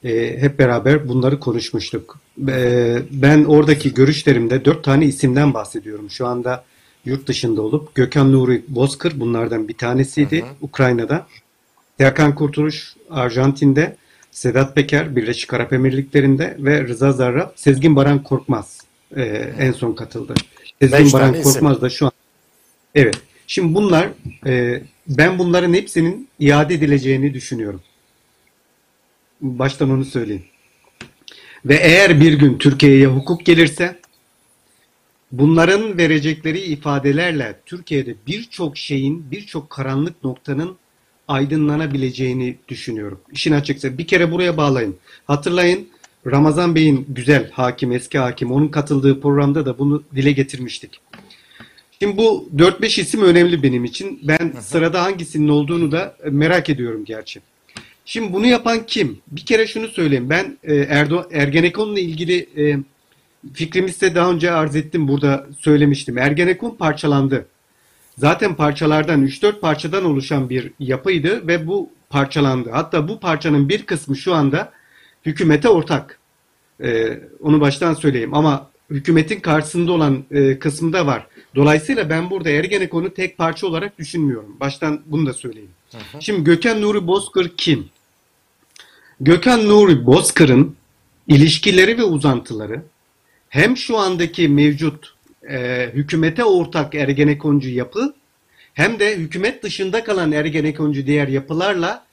e, hep beraber bunları konuşmuştuk. Ee, ben oradaki görüşlerimde dört tane isimden bahsediyorum. Şu anda yurt dışında olup Gökhan Nuri Bozkır bunlardan bir tanesiydi Ukrayna'da. Serkan Kurtuluş Arjantin'de, Sedat Peker Birleşik Arap Emirlikleri'nde ve Rıza Zarrab, Sezgin Baran Korkmaz e, en son katıldı. Sezgin Baran. Korkmaz da şu an. Evet. Şimdi bunlar e, ben bunların hepsinin iade edileceğini düşünüyorum. Baştan onu söyleyeyim. Ve eğer bir gün Türkiye'ye hukuk gelirse bunların verecekleri ifadelerle Türkiye'de birçok şeyin, birçok karanlık noktanın aydınlanabileceğini düşünüyorum. İşin açıkçası bir kere buraya bağlayın. Hatırlayın Ramazan Bey'in güzel hakim, eski hakim, onun katıldığı programda da bunu dile getirmiştik. Şimdi bu 4-5 isim önemli benim için. Ben sırada hangisinin olduğunu da merak ediyorum gerçi. Şimdi bunu yapan kim? Bir kere şunu söyleyeyim. Ben e, Erdo Ergenekon'la ilgili e, fikrimi size daha önce arz ettim. Burada söylemiştim. Ergenekon parçalandı. Zaten parçalardan 3-4 parçadan oluşan bir yapıydı ve bu parçalandı. Hatta bu parçanın bir kısmı şu anda hükümete ortak. Ee, onu baştan söyleyeyim ama hükümetin karşısında olan e, kısmı da var. Dolayısıyla ben burada Ergenekon'u tek parça olarak düşünmüyorum. Baştan bunu da söyleyeyim. Şimdi Gökhan Nuri Bozkır kim? Gökhan Nuri Bozkır'ın ilişkileri ve uzantıları hem şu andaki mevcut e, hükümete ortak Ergenekoncu yapı hem de hükümet dışında kalan Ergenekoncu diğer yapılarla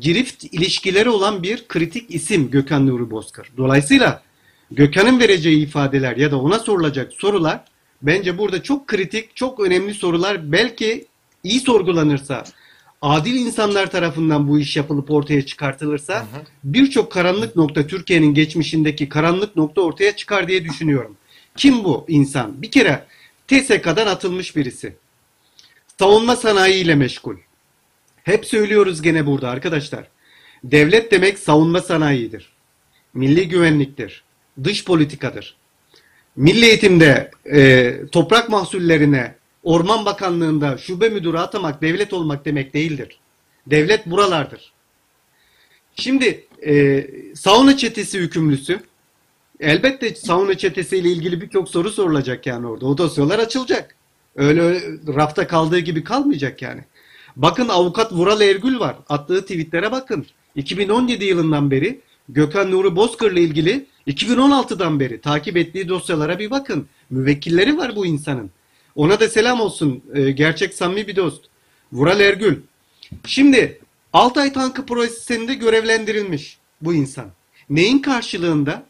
girift ilişkileri olan bir kritik isim Gökhan Nuri Bozkır. Dolayısıyla Gökhan'ın vereceği ifadeler ya da ona sorulacak sorular bence burada çok kritik, çok önemli sorular. Belki iyi sorgulanırsa, adil insanlar tarafından bu iş yapılıp ortaya çıkartılırsa birçok karanlık nokta Türkiye'nin geçmişindeki karanlık nokta ortaya çıkar diye düşünüyorum. Kim bu insan? Bir kere TSK'dan atılmış birisi. Savunma sanayiyle meşgul. Hep söylüyoruz gene burada arkadaşlar. Devlet demek savunma sanayidir. Milli güvenliktir. Dış politikadır. Milli eğitimde e, toprak mahsullerine Orman Bakanlığı'nda şube müdürü atamak devlet olmak demek değildir. Devlet buralardır. Şimdi e, sauna çetesi hükümlüsü elbette sauna çetesiyle ilgili birçok soru sorulacak yani orada. O dosyalar açılacak. Öyle, öyle rafta kaldığı gibi kalmayacak yani. Bakın avukat Vural Ergül var. Attığı tweetlere bakın. 2017 yılından beri Gökhan Nuri Bozkır'la ilgili 2016'dan beri takip ettiği dosyalara bir bakın. Müvekkilleri var bu insanın. Ona da selam olsun. Ee, gerçek samimi bir dost. Vural Ergül. Şimdi Altay Tankı projesinde görevlendirilmiş bu insan. Neyin karşılığında?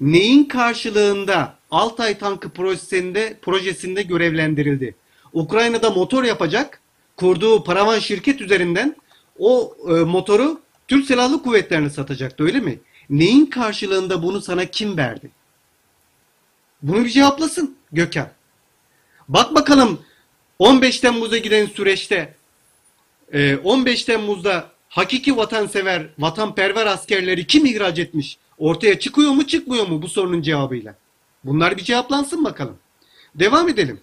Neyin karşılığında Altay Tankı projesinde, projesinde görevlendirildi? Ukrayna'da motor yapacak. Kurduğu paravan şirket üzerinden o e, motoru Türk Silahlı Kuvvetleri'ne satacaktı öyle mi? Neyin karşılığında bunu sana kim verdi? Bunu bir cevaplasın Gökhan. Bak bakalım 15 Temmuz'a giden süreçte 15 Temmuz'da hakiki vatansever, vatanperver askerleri kim ihraç etmiş? Ortaya çıkıyor mu çıkmıyor mu bu sorunun cevabıyla? Bunlar bir cevaplansın bakalım. Devam edelim.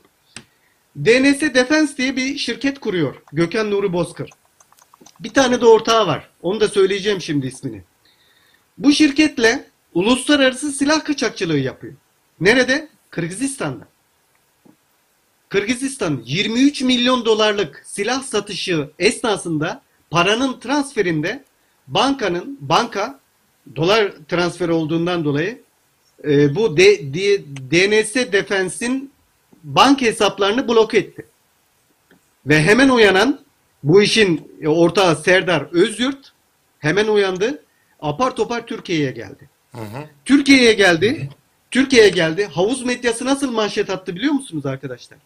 DNS Defense diye bir şirket kuruyor Gökhan Nuri Bozkır. Bir tane de ortağı var. Onu da söyleyeceğim şimdi ismini. Bu şirketle uluslararası silah kaçakçılığı yapıyor. Nerede? Kırgızistan'da. Kırgızistan 23 milyon dolarlık silah satışı esnasında paranın transferinde bankanın banka dolar transferi olduğundan dolayı e, bu D, D, DNS Defense'in bank hesaplarını bloke etti. Ve hemen uyanan bu işin ortağı Serdar Özyurt hemen uyandı. Apar topar Türkiye'ye geldi. Türkiye'ye geldi. Türkiye'ye geldi. Havuz medyası nasıl manşet attı biliyor musunuz arkadaşlar?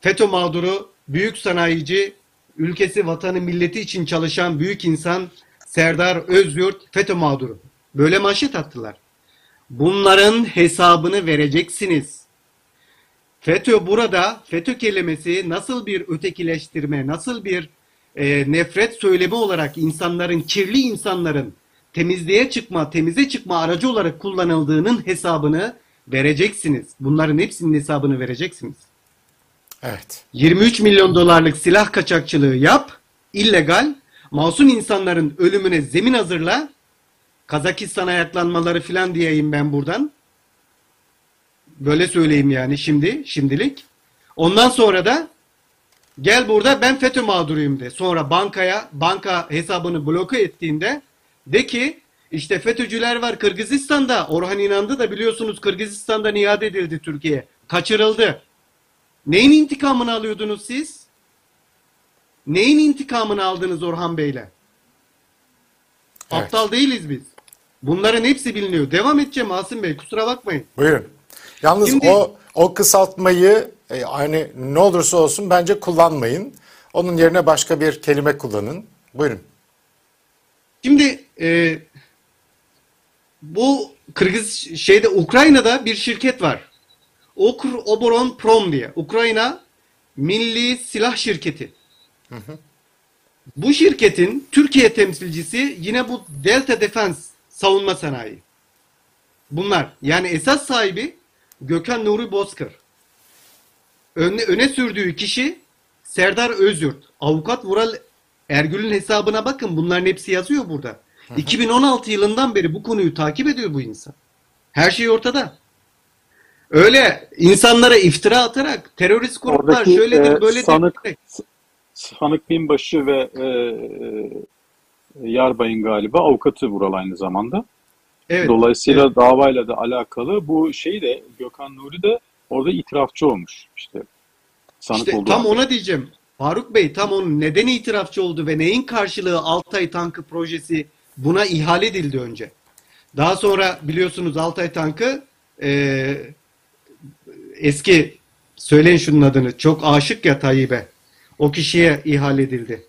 FETÖ mağduru, büyük sanayici, ülkesi, vatanı, milleti için çalışan büyük insan Serdar Özyurt FETÖ mağduru. Böyle manşet attılar. Bunların hesabını vereceksiniz. FETÖ burada, FETÖ kelimesi nasıl bir ötekileştirme, nasıl bir e, nefret söylemi olarak insanların, kirli insanların temizliğe çıkma, temize çıkma aracı olarak kullanıldığının hesabını vereceksiniz. Bunların hepsinin hesabını vereceksiniz. Evet. 23 milyon dolarlık silah kaçakçılığı yap, illegal, masum insanların ölümüne zemin hazırla, Kazakistan ayaklanmaları filan diyeyim ben buradan. Böyle söyleyeyim yani şimdi, şimdilik. Ondan sonra da gel burada ben FETÖ mağduruyum de. Sonra bankaya, banka hesabını bloke ettiğinde de ki işte FETÖ'cüler var Kırgızistan'da. Orhan İnandı da biliyorsunuz Kırgızistan'dan iade edildi Türkiye'ye. Kaçırıldı. Neyin intikamını alıyordunuz siz? Neyin intikamını aldınız Orhan Bey'le? Evet. Aptal değiliz biz. Bunların hepsi biliniyor. Devam edeceğim Asım Bey kusura bakmayın. Buyurun. Yalnız Şimdi- o o kısaltmayı e, hani ne olursa olsun bence kullanmayın. Onun yerine başka bir kelime kullanın. Buyurun. Şimdi e, bu Kırgız şeyde Ukrayna'da bir şirket var. Okr Oboron Prom diye. Ukrayna Milli Silah Şirketi. Bu şirketin Türkiye temsilcisi yine bu Delta Defense savunma sanayi. Bunlar yani esas sahibi Gökhan Nuri Bozkır. Öne, öne sürdüğü kişi Serdar Özyurt. Avukat Vural Ergül'ün hesabına bakın bunların hepsi yazıyor burada. 2016 yılından beri bu konuyu takip ediyor bu insan. Her şey ortada. Öyle insanlara iftira atarak terörist gruplar Oradaki şöyledir e, böyledir. sanık, sanık binbaşı ve e, e, Yarbay'ın galiba avukatı Vural aynı zamanda. Evet. Dolayısıyla davayla da alakalı bu şey de Gökhan Nuri de orada itirafçı olmuş işte. Sanık İşte tam halde. ona diyeceğim. Faruk Bey tam onun neden itirafçı oldu ve neyin karşılığı Altay Tankı projesi buna ihale edildi önce. Daha sonra biliyorsunuz Altay Tankı e, eski söyleyin şunun adını çok aşık ya Tayyip'e. O kişiye ihale edildi.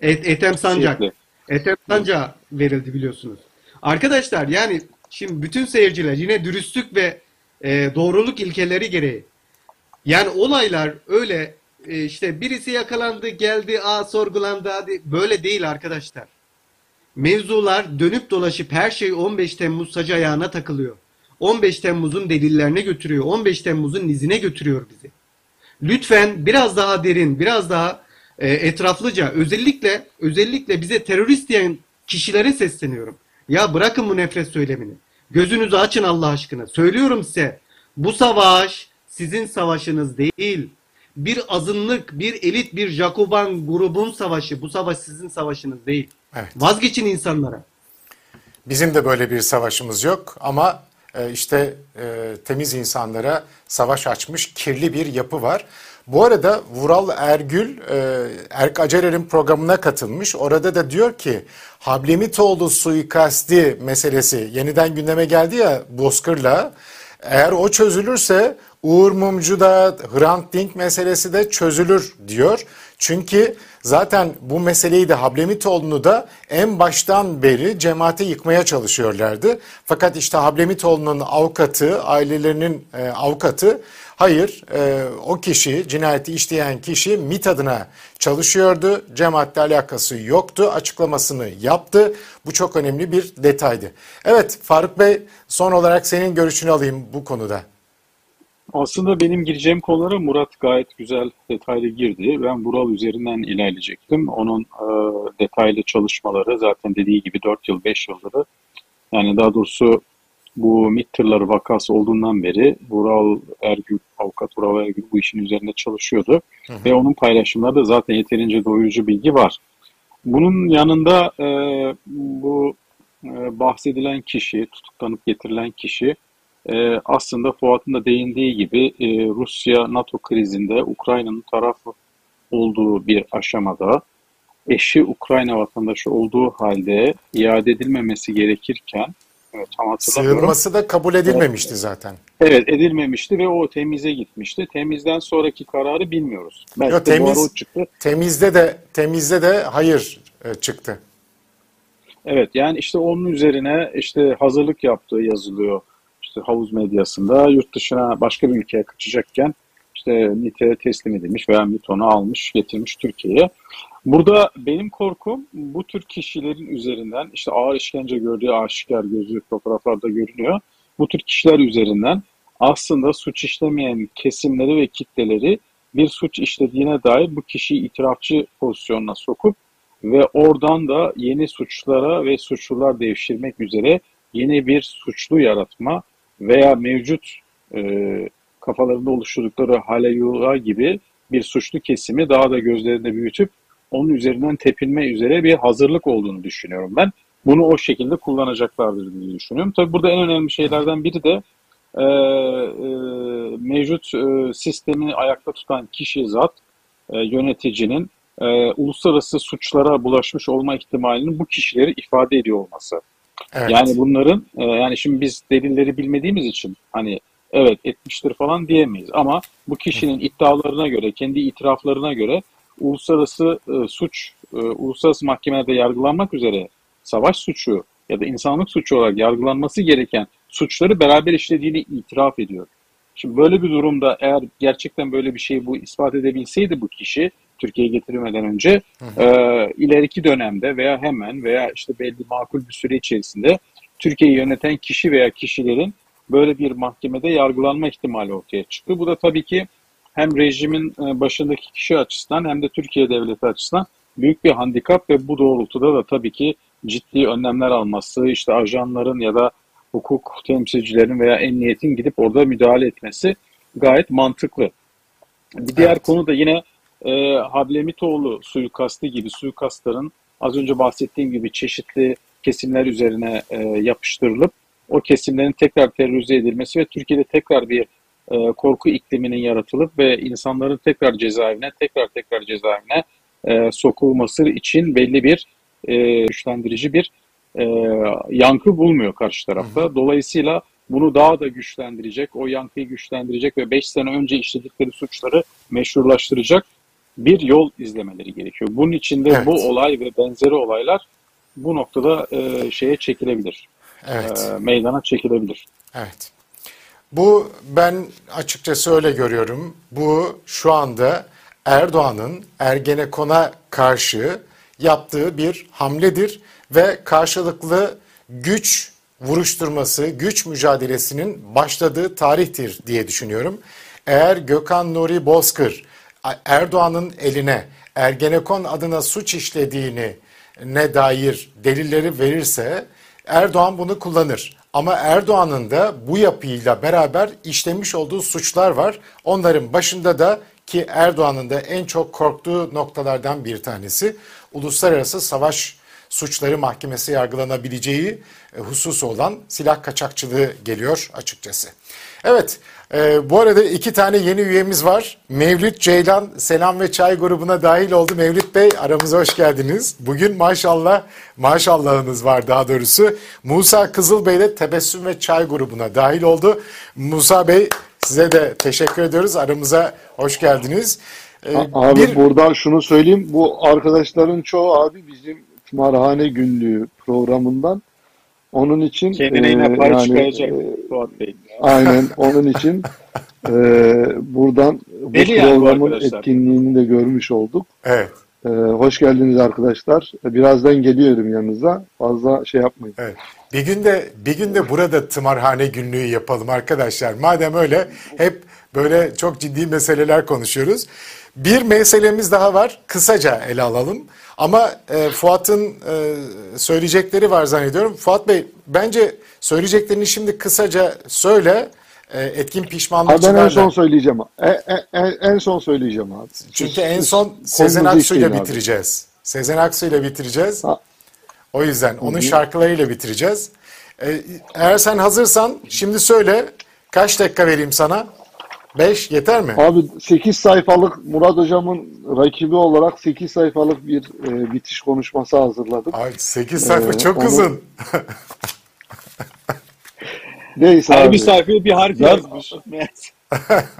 Et, Ethem Sancak. Kesinlikle. Ethem Sancak'a verildi biliyorsunuz. Arkadaşlar yani şimdi bütün seyirciler yine dürüstlük ve e, doğruluk ilkeleri gereği yani olaylar öyle e, işte birisi yakalandı geldi a sorgulandı hadi böyle değil arkadaşlar. Mevzular dönüp dolaşıp her şey 15 Temmuz sacı ayağına takılıyor. 15 Temmuz'un delillerine götürüyor. 15 Temmuz'un izine götürüyor bizi. Lütfen biraz daha derin, biraz daha e, etraflıca özellikle özellikle bize terörist diyen kişilere sesleniyorum. Ya bırakın bu nefret söylemini. Gözünüzü açın Allah aşkına. Söylüyorum size. Bu savaş sizin savaşınız değil. Bir azınlık, bir elit, bir Jacoban grubun savaşı. Bu savaş sizin savaşınız değil. Evet. Vazgeçin insanlara. Bizim de böyle bir savaşımız yok ama e, işte e, temiz insanlara savaş açmış kirli bir yapı var. Bu arada Vural Ergül e, Erk Acerer'in programına katılmış. Orada da diyor ki Hablemitoğlu suikasti meselesi yeniden gündeme geldi ya Bozkır'la. Eğer o çözülürse Uğur Mumcu da Hrant Dink meselesi de çözülür diyor. Çünkü zaten bu meseleyi de Hablemitoğlu'nu da en baştan beri cemaate yıkmaya çalışıyorlardı. Fakat işte Hablemitoğlu'nun avukatı, ailelerinin e, avukatı hayır e, o kişi cinayeti işleyen kişi MIT adına çalışıyordu. Cemaatle alakası yoktu açıklamasını yaptı. Bu çok önemli bir detaydı. Evet Faruk Bey son olarak senin görüşünü alayım bu konuda. Aslında benim gireceğim konulara Murat gayet güzel detaylı girdi. Ben Vural üzerinden ilerleyecektim. Onun e, detaylı çalışmaları zaten dediği gibi 4 yıl 5 yıldır yani daha doğrusu bu MİT tırları vakası olduğundan beri Vural Ergül, avukat Vural Ergül bu işin üzerinde çalışıyordu. Hı hı. Ve onun paylaşımları da zaten yeterince doyurucu bilgi var. Bunun yanında e, bu e, bahsedilen kişi, tutuklanıp getirilen kişi e, aslında Fuat'ın da değindiği gibi e, Rusya-NATO krizinde Ukrayna'nın tarafı olduğu bir aşamada eşi Ukrayna vatandaşı olduğu halde iade edilmemesi gerekirken evet, tam. Sığınması da kabul edilmemişti zaten. Evet edilmemişti ve o temize gitmişti. Temizden sonraki kararı bilmiyoruz. Belki Yo, de temiz, o çıktı. temizde de temizde de hayır e, çıktı. Evet yani işte onun üzerine işte hazırlık yaptığı yazılıyor işte havuz medyasında yurt dışına başka bir ülkeye kaçacakken işte MİT'e teslim edilmiş veya MİT onu almış getirmiş Türkiye'ye. Burada benim korkum bu tür kişilerin üzerinden işte ağır işkence gördüğü aşikar gözü fotoğraflarda görünüyor. Bu tür kişiler üzerinden aslında suç işlemeyen kesimleri ve kitleleri bir suç işlediğine dair bu kişiyi itirafçı pozisyonuna sokup ve oradan da yeni suçlara ve suçlular devşirmek üzere yeni bir suçlu yaratma veya mevcut e, kafalarında oluşturdukları haleyula gibi bir suçlu kesimi daha da gözlerinde büyütüp onun üzerinden tepinme üzere bir hazırlık olduğunu düşünüyorum ben. Bunu o şekilde kullanacaklardır diye düşünüyorum. Tabii burada en önemli şeylerden biri de e, e, mevcut e, sistemi ayakta tutan kişi zat, e, yöneticinin e, uluslararası suçlara bulaşmış olma ihtimalinin bu kişileri ifade ediyor olması. Evet. Yani bunların e, yani şimdi biz delilleri bilmediğimiz için hani evet etmiştir falan diyemeyiz ama bu kişinin iddialarına göre, kendi itiraflarına göre uluslararası e, suç, e, uluslararası mahkemelerde yargılanmak üzere savaş suçu ya da insanlık suçu olarak yargılanması gereken suçları beraber işlediğini itiraf ediyor. Şimdi böyle bir durumda eğer gerçekten böyle bir şey bu ispat edebilseydi bu kişi Türkiye'ye getirilmeden önce e, ileriki dönemde veya hemen veya işte belli makul bir süre içerisinde Türkiye'yi yöneten kişi veya kişilerin böyle bir mahkemede yargılanma ihtimali ortaya çıktı. Bu da tabii ki hem rejimin e, başındaki kişi açısından hem de Türkiye devleti açısından büyük bir handikap ve bu doğrultuda da tabii ki ciddi önlemler alması, işte ajanların ya da hukuk temsilcilerin veya emniyetin gidip orada müdahale etmesi gayet mantıklı. Bir diğer Evet. konu da yine e, Hablemitoğlu suikastı gibi suikastların az önce bahsettiğim gibi çeşitli kesimler üzerine e, yapıştırılıp o kesimlerin tekrar terörize edilmesi ve Türkiye'de tekrar bir e, korku ikliminin yaratılıp ve insanların tekrar cezaevine, tekrar tekrar cezaevine e, sokulması için belli bir e, güçlendirici bir e, yankı bulmuyor karşı tarafta. Dolayısıyla bunu daha da güçlendirecek, o yankıyı güçlendirecek ve 5 sene önce işledikleri suçları meşrulaştıracak bir yol izlemeleri gerekiyor. Bunun için de Evet. bu olay ve benzeri olaylar bu noktada e, şeye çekilebilir. Evet. E, meydana çekilebilir. Evet. Bu ben açıkçası öyle görüyorum. Bu şu anda Erdoğan'ın Ergenekon'a karşı yaptığı bir hamledir ve karşılıklı güç vuruşturması, güç mücadelesinin başladığı tarihtir diye düşünüyorum. Eğer Gökhan Nuri Bozkır Erdoğan'ın eline Ergenekon adına suç işlediğini ne dair delilleri verirse Erdoğan bunu kullanır. Ama Erdoğan'ın da bu yapıyla beraber işlemiş olduğu suçlar var. Onların başında da ki Erdoğan'ın da en çok korktuğu noktalardan bir tanesi uluslararası savaş suçları mahkemesi yargılanabileceği e, hususu olan silah kaçakçılığı geliyor açıkçası. Evet e, bu arada iki tane yeni üyemiz var. Mevlüt Ceylan Selam ve Çay grubuna dahil oldu. Mevlüt Bey aramıza hoş geldiniz. Bugün maşallah maşallahınız var daha doğrusu. Musa Kızıl Bey de Tebessüm ve Çay grubuna dahil oldu. Musa Bey size de teşekkür ediyoruz. Aramıza hoş geldiniz. E, Abi bir- buradan şunu söyleyeyim. Bu arkadaşların çoğu abi bizim Tımarhane Günlüğü programından. Onun için Kendine e, yine pay yani, çıkaracak e, Fuat Bey. aynen [laughs] onun için e, buradan bu Deli yani bu programın arkadaşlar. etkinliğini de görmüş olduk. Evet. E, hoş geldiniz arkadaşlar. Birazdan geliyorum yanınıza. Fazla şey yapmayın. Evet. Bir gün de bir gün de burada tımarhane günlüğü yapalım arkadaşlar. Madem öyle hep böyle çok ciddi meseleler konuşuyoruz. Bir meselemiz daha var. Kısaca ele alalım. Ama e, Fuat'ın e, söyleyecekleri var zannediyorum. Fuat Bey bence söyleyeceklerini şimdi kısaca söyle. E, etkin pişmanlık ben en son söyleyeceğim. En, en, en son söyleyeceğim abi. Çünkü Siz- en son Sezen Aksu ile abi. bitireceğiz. Sezen Aksu ile bitireceğiz. O yüzden onun hı. şarkılarıyla bitireceğiz. Ee, eğer sen hazırsan şimdi söyle kaç dakika vereyim sana? 5 yeter mi? Abi 8 sayfalık Murat Hocam'ın rakibi olarak 8 sayfalık bir e, bitiş konuşması hazırladım. Abi 8 sayfa Ee, çok onu- uzun. [laughs] Neyse Her abi. bir sayfaya bir harf Ben- yazmış. [laughs]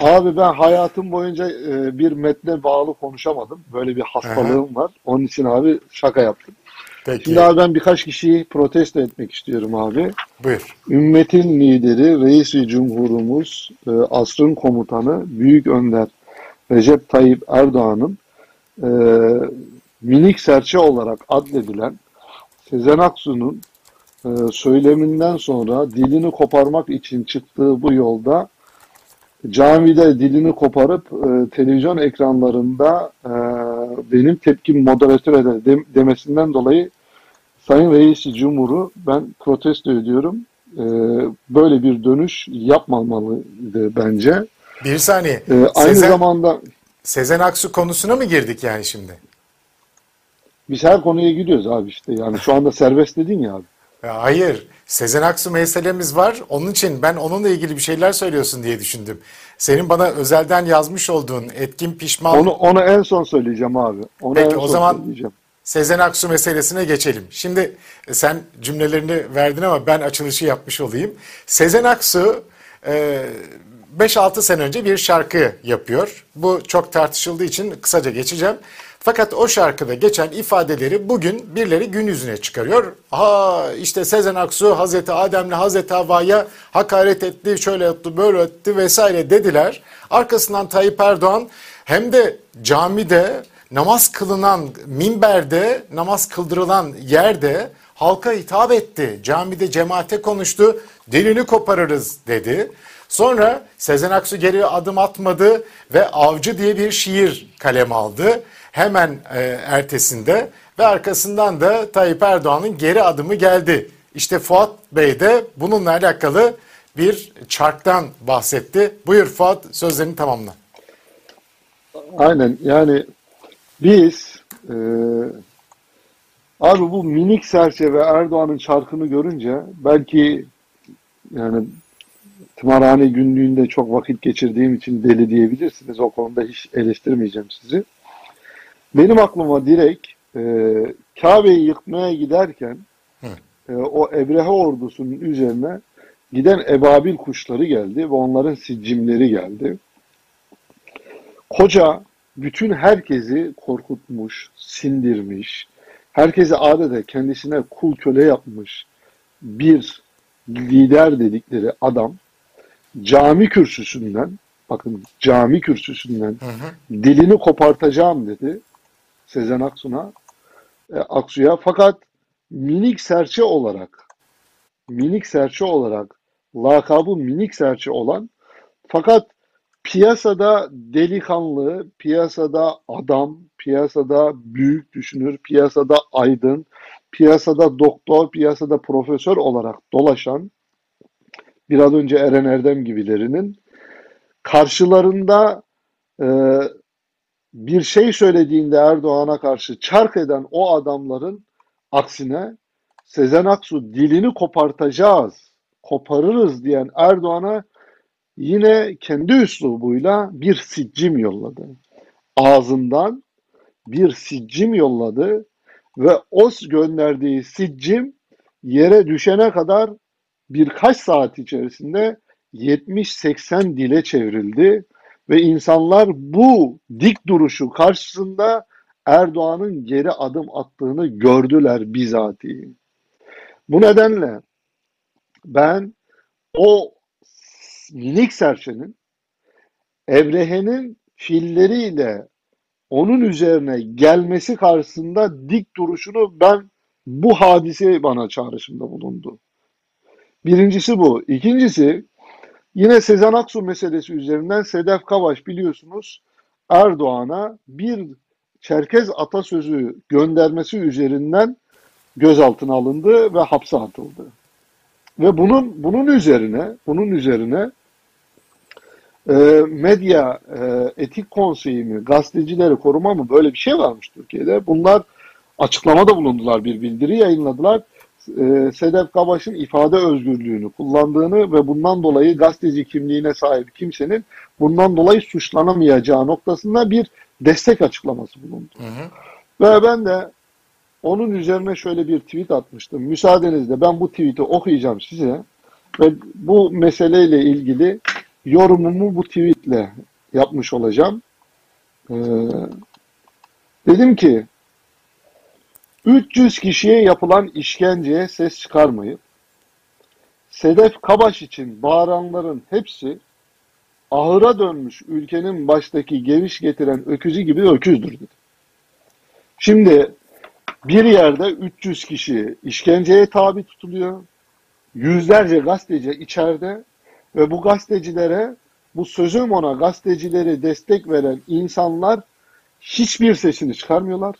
Abi ben hayatım boyunca e, bir metne bağlı konuşamadım. Böyle bir hastalığım var. Onun için abi şaka yaptım. Peki. Şimdi abi ben birkaç kişiyi protesto etmek istiyorum abi. Buyur. Ümmetin lideri, reisi cumhurumuz, e, asrın komutanı, büyük önder Recep Tayyip Erdoğan'ın e, minik serçe olarak adledilen Sezen Aksu'nun e, söyleminden sonra dilini koparmak için çıktığı bu yolda camide dilini koparıp e, televizyon ekranlarında e, benim tepkim moderatör eder dem- demesinden dolayı Sayın Reisi Cumhur'u ben protesto ediyorum. E, böyle bir dönüş yapmamalıydı bence. Bir saniye. E, aynı Sezen, zamanda Sezen Aksu konusuna mı girdik yani şimdi? biz her konuya gidiyoruz abi işte. Yani şu anda serbest dedin ya abi. Ya hayır. Sezen Aksu meselemiz var. Onun için ben onunla ilgili bir şeyler söylüyorsun diye düşündüm. Senin bana özelden yazmış olduğun etkin pişman Onu, onu en son söyleyeceğim abi. Onu Peki en o son zaman söyleyeceğim. Sezen Aksu meselesine geçelim. Şimdi e, sen cümlelerini verdin ama ben açılışı yapmış olayım. Sezen Aksu e, 5-6 sene önce bir şarkı yapıyor. Bu çok tartışıldığı için kısaca geçeceğim. Fakat o şarkıda geçen ifadeleri bugün birileri gün yüzüne çıkarıyor. Ha işte Sezen Aksu Hazreti Adem'le Hazreti Havva'ya hakaret etti, şöyle etti, böyle etti vesaire dediler. Arkasından Tayyip Erdoğan hem de camide namaz kılınan minberde, namaz kıldırılan yerde halka hitap etti. Camide cemaate konuştu, dilini koparırız dedi. Sonra Sezen Aksu geri adım atmadı ve Avcı diye bir şiir kalem aldı. Hemen e, ertesinde ve arkasından da Tayyip Erdoğan'ın geri adımı geldi. İşte Fuat Bey de bununla alakalı bir çarktan bahsetti. Buyur Fuat sözlerini tamamla. Aynen yani biz e, abi bu minik serçe ve Erdoğan'ın çarkını görünce belki yani tımarhane günlüğünde çok vakit geçirdiğim için deli diyebilirsiniz. O konuda hiç eleştirmeyeceğim sizi. Benim aklıma direkt e, Kabe'yi yıkmaya giderken e, o Ebrehe ordusunun üzerine giden ebabil kuşları geldi ve onların siccimleri geldi. Koca bütün herkesi korkutmuş, sindirmiş, herkesi adeta kendisine kul köle yapmış bir lider dedikleri adam cami kürsüsünden bakın cami kürsüsünden dilini kopartacağım dedi Sezen Aksu'na e, Aksu'ya. Fakat minik serçe olarak minik serçe olarak lakabı minik serçe olan fakat piyasada delikanlı, piyasada adam, piyasada büyük düşünür, piyasada aydın, piyasada doktor, piyasada profesör olarak dolaşan biraz önce Eren Erdem gibilerinin karşılarında e, bir şey söylediğinde Erdoğan'a karşı çark eden o adamların aksine Sezen Aksu dilini kopartacağız, koparırız diyen Erdoğan'a yine kendi üslubuyla bir siccim yolladı. Ağzından bir siccim yolladı ve o gönderdiği siccim yere düşene kadar birkaç saat içerisinde 70-80 dile çevrildi ve insanlar bu dik duruşu karşısında Erdoğan'ın geri adım attığını gördüler bizatihi. Bu nedenle ben o minik serçenin Evrehe'nin filleriyle onun üzerine gelmesi karşısında dik duruşunu ben Bu hadise bana çağrışımda bulundu. Birincisi bu. İkincisi yine Sezen Aksu meselesi üzerinden Sedef Kavaş biliyorsunuz Erdoğan'a bir Çerkez atasözü göndermesi üzerinden gözaltına alındı ve hapse atıldı. Ve bunun bunun üzerine bunun üzerine e, medya e, etik konseyi mi, gazetecileri koruma mı böyle bir şey varmış Türkiye'de. Bunlar açıklamada bulundular, bir bildiri yayınladılar. E, Sedef Kabaş'ın ifade özgürlüğünü kullandığını ve bundan dolayı gazeteci kimliğine sahip kimsenin bundan dolayı suçlanamayacağı noktasında bir destek açıklaması bulundu. Hı hı. Ve ben de onun üzerine şöyle bir tweet atmıştım. Müsaadenizle ben bu tweet'i okuyacağım size ve bu meseleyle ilgili yorumumu bu tweetle yapmış olacağım. Ee, dedim ki 300 kişiye yapılan işkenceye ses çıkarmayıp Sedef Kabaş için bağıranların hepsi ahıra dönmüş ülkenin baştaki geviş getiren öküzü gibi öküzdür dedi. Şimdi bir yerde 300 kişi işkenceye tabi tutuluyor. Yüzlerce gazeteci içeride ve bu gazetecilere bu sözüm ona gazetecileri destek veren insanlar hiçbir sesini çıkarmıyorlar.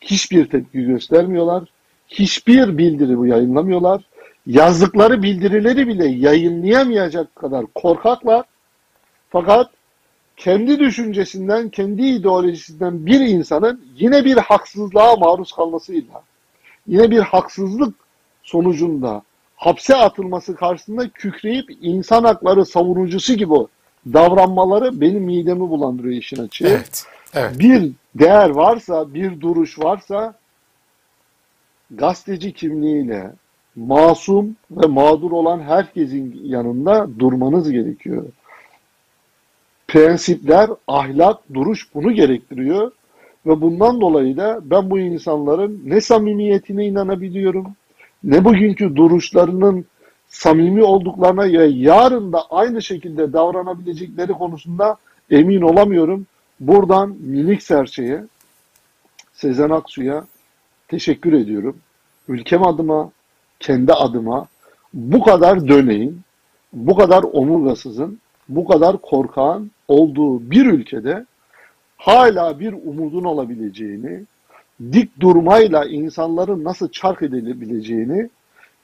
Hiçbir tepki göstermiyorlar. Hiçbir bildiri yayınlamıyorlar. Yazdıkları bildirileri bile yayınlayamayacak kadar korkaklar. Fakat kendi düşüncesinden, kendi ideolojisinden bir insanın yine bir haksızlığa maruz kalmasıyla, yine bir haksızlık sonucunda hapse atılması karşısında kükreyip insan hakları savunucusu gibi davranmaları benim midemi bulandırıyor işin açığı. Evet, evet. Bir değer varsa, bir duruş varsa gazeteci kimliğiyle masum ve mağdur olan herkesin yanında durmanız gerekiyor prensipler, ahlak, duruş bunu gerektiriyor. Ve bundan dolayı da ben bu insanların ne samimiyetine inanabiliyorum, ne bugünkü duruşlarının samimi olduklarına ve yarın da aynı şekilde davranabilecekleri konusunda emin olamıyorum. Buradan minik serçeye, Sezen Aksu'ya teşekkür ediyorum. Ülkem adıma, kendi adıma bu kadar döneyin, bu kadar omurgasızın, bu kadar korkağın olduğu bir ülkede hala bir umudun olabileceğini, dik durmayla insanların nasıl çark edilebileceğini,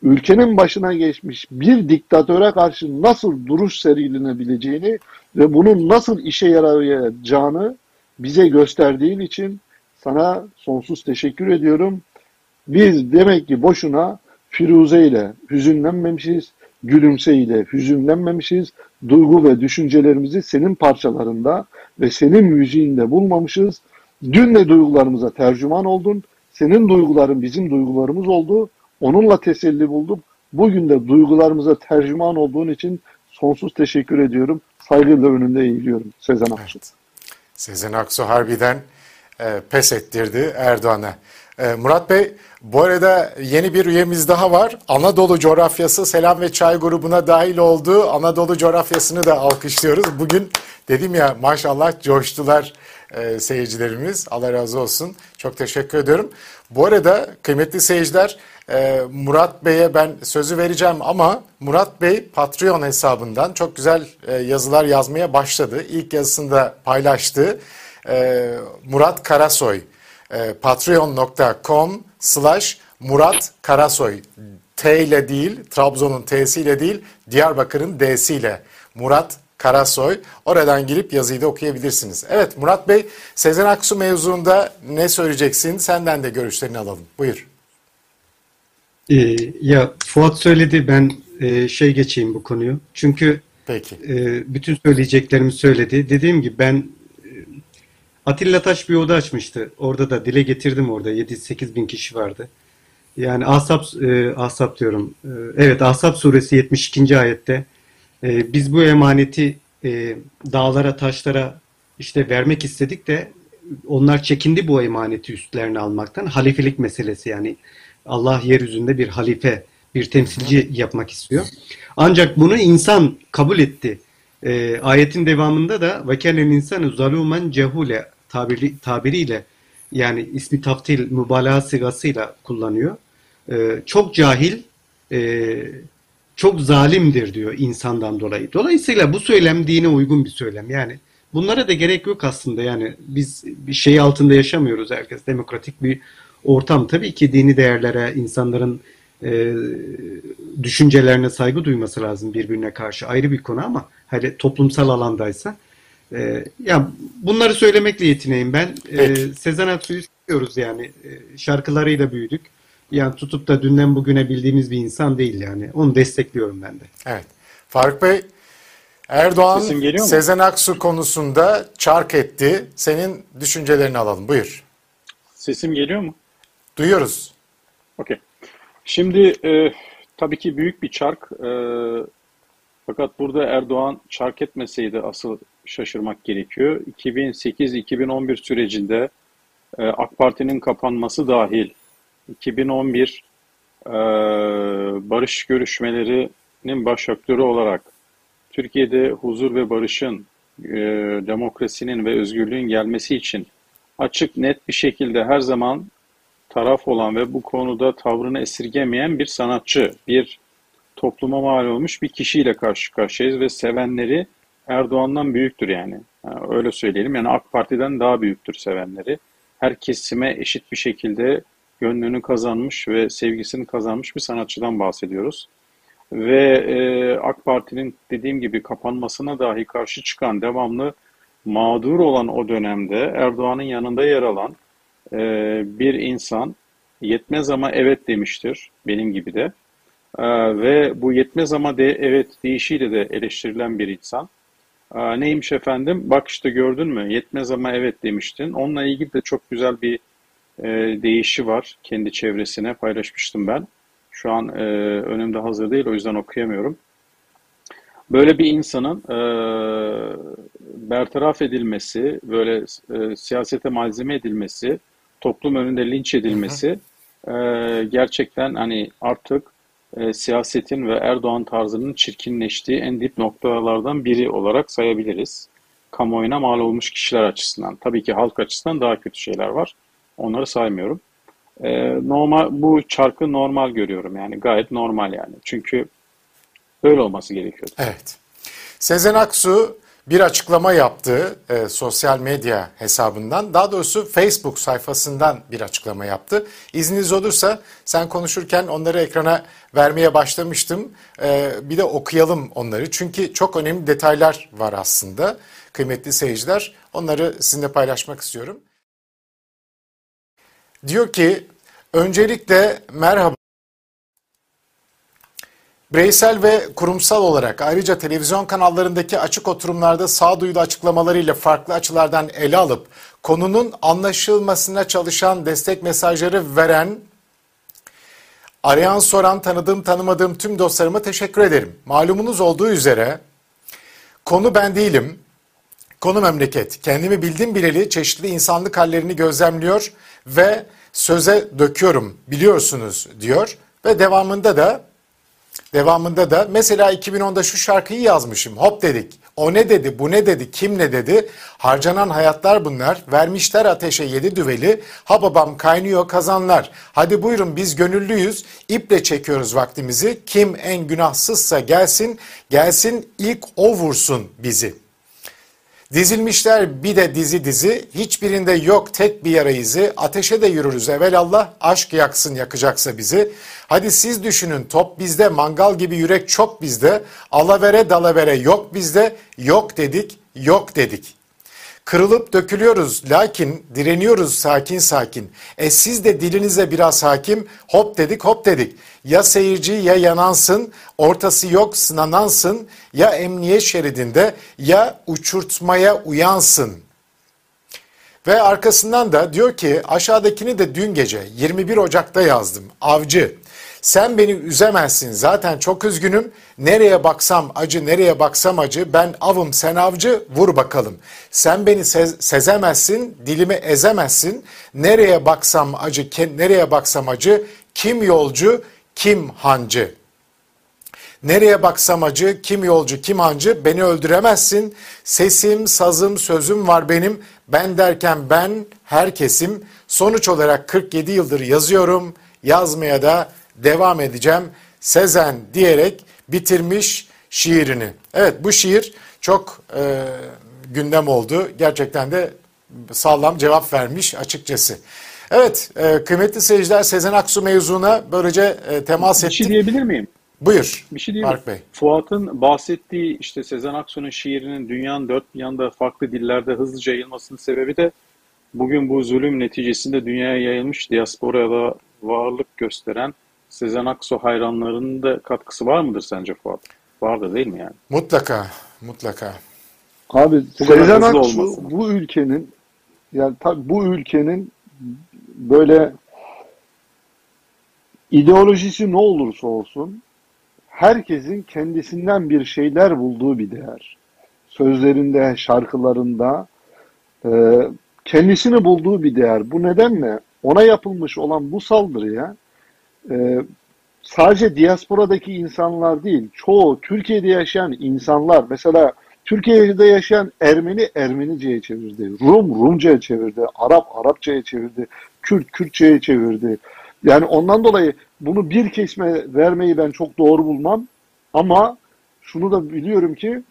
ülkenin başına geçmiş bir diktatöre karşı nasıl duruş sergilenebileceğini ve bunun nasıl işe yarayacağını bize gösterdiğin için sana sonsuz teşekkür ediyorum. Biz demek ki boşuna Firuze ile hüzünlenmemişiz, Gülümse ile hüzünlenmemişiz, duygu ve düşüncelerimizi senin parçalarında ve senin müziğinde bulmamışız. Dün de duygularımıza tercüman oldun, senin duyguların bizim duygularımız oldu, onunla teselli bulduk. Bugün de duygularımıza tercüman olduğun için sonsuz teşekkür ediyorum. Saygıyla önünde eğiliyorum Sezen Aksu. Evet. Sezen Aksu harbiden e, pes ettirdi Erdoğan'a. E, Murat Bey bu arada yeni bir üyemiz daha var. Anadolu coğrafyası Selam ve Çay grubuna dahil oldu. Anadolu coğrafyasını da alkışlıyoruz. Bugün dedim ya maşallah coştular e, seyircilerimiz. Allah razı olsun. Çok teşekkür ediyorum. Bu arada kıymetli seyirciler e, Murat Bey'e ben sözü vereceğim ama Murat Bey Patreon hesabından çok güzel e, yazılar yazmaya başladı. İlk yazısında paylaştı. E, Murat Karasoy e, patreon.com slash Murat Karasoy T ile değil, Trabzon'un T'si ile değil, Diyarbakır'ın D'si ile Murat Karasoy. Oradan girip yazıyı da okuyabilirsiniz. Evet Murat Bey, Sezen Aksu mevzuunda ne söyleyeceksin? Senden de görüşlerini alalım. Buyur. Ee, ya Fuat söyledi ben e, şey geçeyim bu konuyu. Çünkü Peki. E, bütün söyleyeceklerimi söyledi. Dediğim gibi ben Atilla Taş bir oda açmıştı. Orada da dile getirdim orada. 7-8 bin kişi vardı. Yani Ahzab, e, Ahzab diyorum. E, evet Ahzab suresi 72. ayette e, biz bu emaneti e, dağlara, taşlara işte vermek istedik de onlar çekindi bu emaneti üstlerine almaktan. Halifelik meselesi yani Allah yeryüzünde bir halife, bir temsilci yapmak istiyor. Ancak bunu insan kabul etti. E, ayetin devamında da vekelen insanı zalumen cehule tabiri, tabiriyle yani ismi taftil mübalağa sigasıyla kullanıyor. e, çok cahil, e, çok zalimdir diyor insandan dolayı. Dolayısıyla bu söylem dine uygun bir söylem. Yani bunlara da gerek yok aslında. Yani biz bir şey altında yaşamıyoruz herkes. Demokratik bir ortam. Tabii ki dini değerlere, insanların e, düşüncelerine saygı duyması lazım birbirine karşı. Ayrı bir konu ama hani toplumsal alandaysa. E, ya bunları söylemekle yetineyim ben. E, Sezen Aksu'yu seviyoruz yani. E, şarkılarıyla büyüdük. Yani tutup da dünden bugüne bildiğimiz bir insan değil yani. Onu destekliyorum ben de. Evet. Faruk Bey, Erdoğan Sesim geliyor mu? Sezen Aksu konusunda çark etti. Senin düşüncelerini alalım. Buyur. Sesim geliyor mu? Duyuyoruz. Okey. Şimdi e, tabii ki büyük bir çark. E, fakat burada Erdoğan çark etmeseydi asıl şaşırmak gerekiyor. 2008-2011 sürecinde e, AK Parti'nin kapanması dahil 2011 e, barış görüşmelerinin baş aktörü olarak Türkiye'de huzur ve barışın, e, demokrasinin ve özgürlüğün gelmesi için açık net bir şekilde her zaman taraf olan ve bu konuda tavrını esirgemeyen bir sanatçı, bir topluma mal olmuş bir kişiyle karşı karşıyayız ve sevenleri Erdoğan'dan büyüktür yani. yani. Öyle söyleyelim yani AK Parti'den daha büyüktür sevenleri. Her kesime eşit bir şekilde gönlünü kazanmış ve sevgisini kazanmış bir sanatçıdan bahsediyoruz. Ve e, AK Parti'nin dediğim gibi kapanmasına dahi karşı çıkan devamlı mağdur olan o dönemde Erdoğan'ın yanında yer alan e, bir insan yetmez ama evet demiştir benim gibi de. E, ve bu yetmez ama de evet deyişiyle de eleştirilen bir insan. E, neymiş efendim? Bak işte gördün mü? Yetmez ama evet demiştin. Onunla ilgili de çok güzel bir e, deyişi var. Kendi çevresine paylaşmıştım ben. Şu an e, önümde hazır değil o yüzden okuyamıyorum. Böyle bir insanın e, bertaraf edilmesi, böyle e, siyasete malzeme edilmesi, toplum önünde linç edilmesi e, gerçekten hani artık e, siyasetin ve Erdoğan tarzının çirkinleştiği en dip noktalardan biri olarak sayabiliriz. Kamuoyuna mal olmuş kişiler açısından. Tabii ki halk açısından daha kötü şeyler var. Onları saymıyorum. E, normal bu çarkı normal görüyorum yani gayet normal yani. Çünkü böyle olması gerekiyordu. Evet. Sezen Aksu bir açıklama yaptı e, sosyal medya hesabından. Daha doğrusu Facebook sayfasından bir açıklama yaptı. İzniniz olursa sen konuşurken onları ekrana vermeye başlamıştım. E, bir de okuyalım onları. Çünkü çok önemli detaylar var aslında. Kıymetli seyirciler onları sizinle paylaşmak istiyorum. Diyor ki öncelikle merhaba. Bireysel ve kurumsal olarak ayrıca televizyon kanallarındaki açık oturumlarda sağduyulu açıklamalarıyla farklı açılardan ele alıp konunun anlaşılmasına çalışan destek mesajları veren, arayan soran tanıdığım tanımadığım tüm dostlarıma teşekkür ederim. Malumunuz olduğu üzere konu ben değilim, konu memleket. Kendimi bildim bileli çeşitli insanlık hallerini gözlemliyor ve söze döküyorum biliyorsunuz diyor ve devamında da Devamında da mesela 2010'da şu şarkıyı yazmışım. Hop dedik. O ne dedi, bu ne dedi, kim ne dedi? Harcanan hayatlar bunlar. Vermişler ateşe yedi düveli. Ha babam kaynıyor kazanlar. Hadi buyurun biz gönüllüyüz. İple çekiyoruz vaktimizi. Kim en günahsızsa gelsin, gelsin ilk o vursun bizi. Dizilmişler bir de dizi dizi, hiçbirinde yok tek bir yara izi, ateşe de yürürüz evelallah, aşk yaksın yakacaksa bizi. Hadi siz düşünün top bizde, mangal gibi yürek çok bizde, alavere dalavere yok bizde, yok dedik, yok dedik. Kırılıp dökülüyoruz lakin direniyoruz sakin sakin. E siz de dilinize biraz hakim hop dedik hop dedik. Ya seyirci ya yanansın ortası yok sınanansın ya emniyet şeridinde ya uçurtmaya uyansın. Ve arkasından da diyor ki aşağıdakini de dün gece 21 Ocak'ta yazdım. Avcı sen beni üzemezsin zaten çok üzgünüm. Nereye baksam acı nereye baksam acı ben avım sen avcı vur bakalım. Sen beni sez sezemezsin dilimi ezemezsin. Nereye baksam acı nereye baksam acı kim yolcu kim hancı. Nereye baksam acı, kim yolcu, kim hancı, beni öldüremezsin. Sesim, sazım, sözüm var benim. Ben derken ben, herkesim. Sonuç olarak 47 yıldır yazıyorum, yazmaya da devam edeceğim. Sezen diyerek bitirmiş şiirini. Evet bu şiir çok e, gündem oldu. Gerçekten de sağlam cevap vermiş açıkçası. Evet e, kıymetli seyirciler Sezen Aksu mevzuna böylece e, temas ettik. Bir şey diyebilir miyim? Buyur. Bir şey diyeyim Mark? Bey. Fuat'ın bahsettiği işte Sezen Aksu'nun şiirinin dünyanın dört bir yanında farklı dillerde hızlıca yayılmasının sebebi de bugün bu zulüm neticesinde dünyaya yayılmış diasporada varlık gösteren Sezen Aksu hayranlarının da katkısı var mıdır sence Fuat? Vardır değil mi yani? Mutlaka, mutlaka. Abi Bu Sezen Aksu olmasın. bu ülkenin yani tabii bu ülkenin böyle ideolojisi ne olursa olsun herkesin kendisinden bir şeyler bulduğu bir değer. Sözlerinde, şarkılarında e, kendisini bulduğu bir değer. Bu nedenle ona yapılmış olan bu saldırıya e, sadece diasporadaki insanlar değil, çoğu Türkiye'de yaşayan insanlar, mesela Türkiye'de yaşayan Ermeni Ermenice'ye çevirdi, Rum Rumca'ya çevirdi, Arap Arapça'ya çevirdi, Kürt Kürtçe'ye çevirdi. Yani ondan dolayı bunu bir kesme vermeyi ben çok doğru bulmam. Ama şunu da biliyorum ki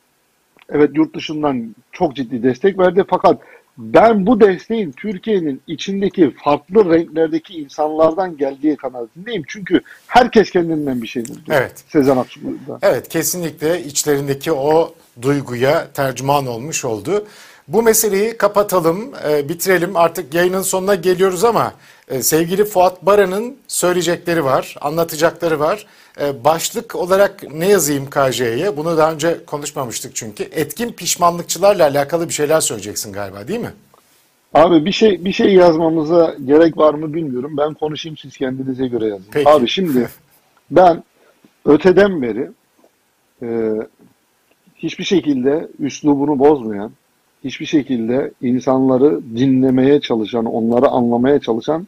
evet yurt dışından çok ciddi destek verdi fakat ben bu desteğin Türkiye'nin içindeki farklı renklerdeki insanlardan geldiği kanaatindeyim. Çünkü herkes kendinden bir şey buldu. Evet. Sezen Aksu'da. Evet kesinlikle içlerindeki o duyguya tercüman olmuş oldu. Bu meseleyi kapatalım, e, bitirelim. Artık yayının sonuna geliyoruz ama e, sevgili Fuat Baran'ın söyleyecekleri var, anlatacakları var. E, başlık olarak ne yazayım KJ'ye? Bunu daha önce konuşmamıştık çünkü. Etkin pişmanlıkçılarla alakalı bir şeyler söyleyeceksin galiba değil mi? Abi bir şey bir şey yazmamıza gerek var mı bilmiyorum. Ben konuşayım siz kendinize göre yazın. Peki. Abi şimdi [laughs] ben öteden beri e, hiçbir şekilde üslubunu bozmayan, hiçbir şekilde insanları dinlemeye çalışan, onları anlamaya çalışan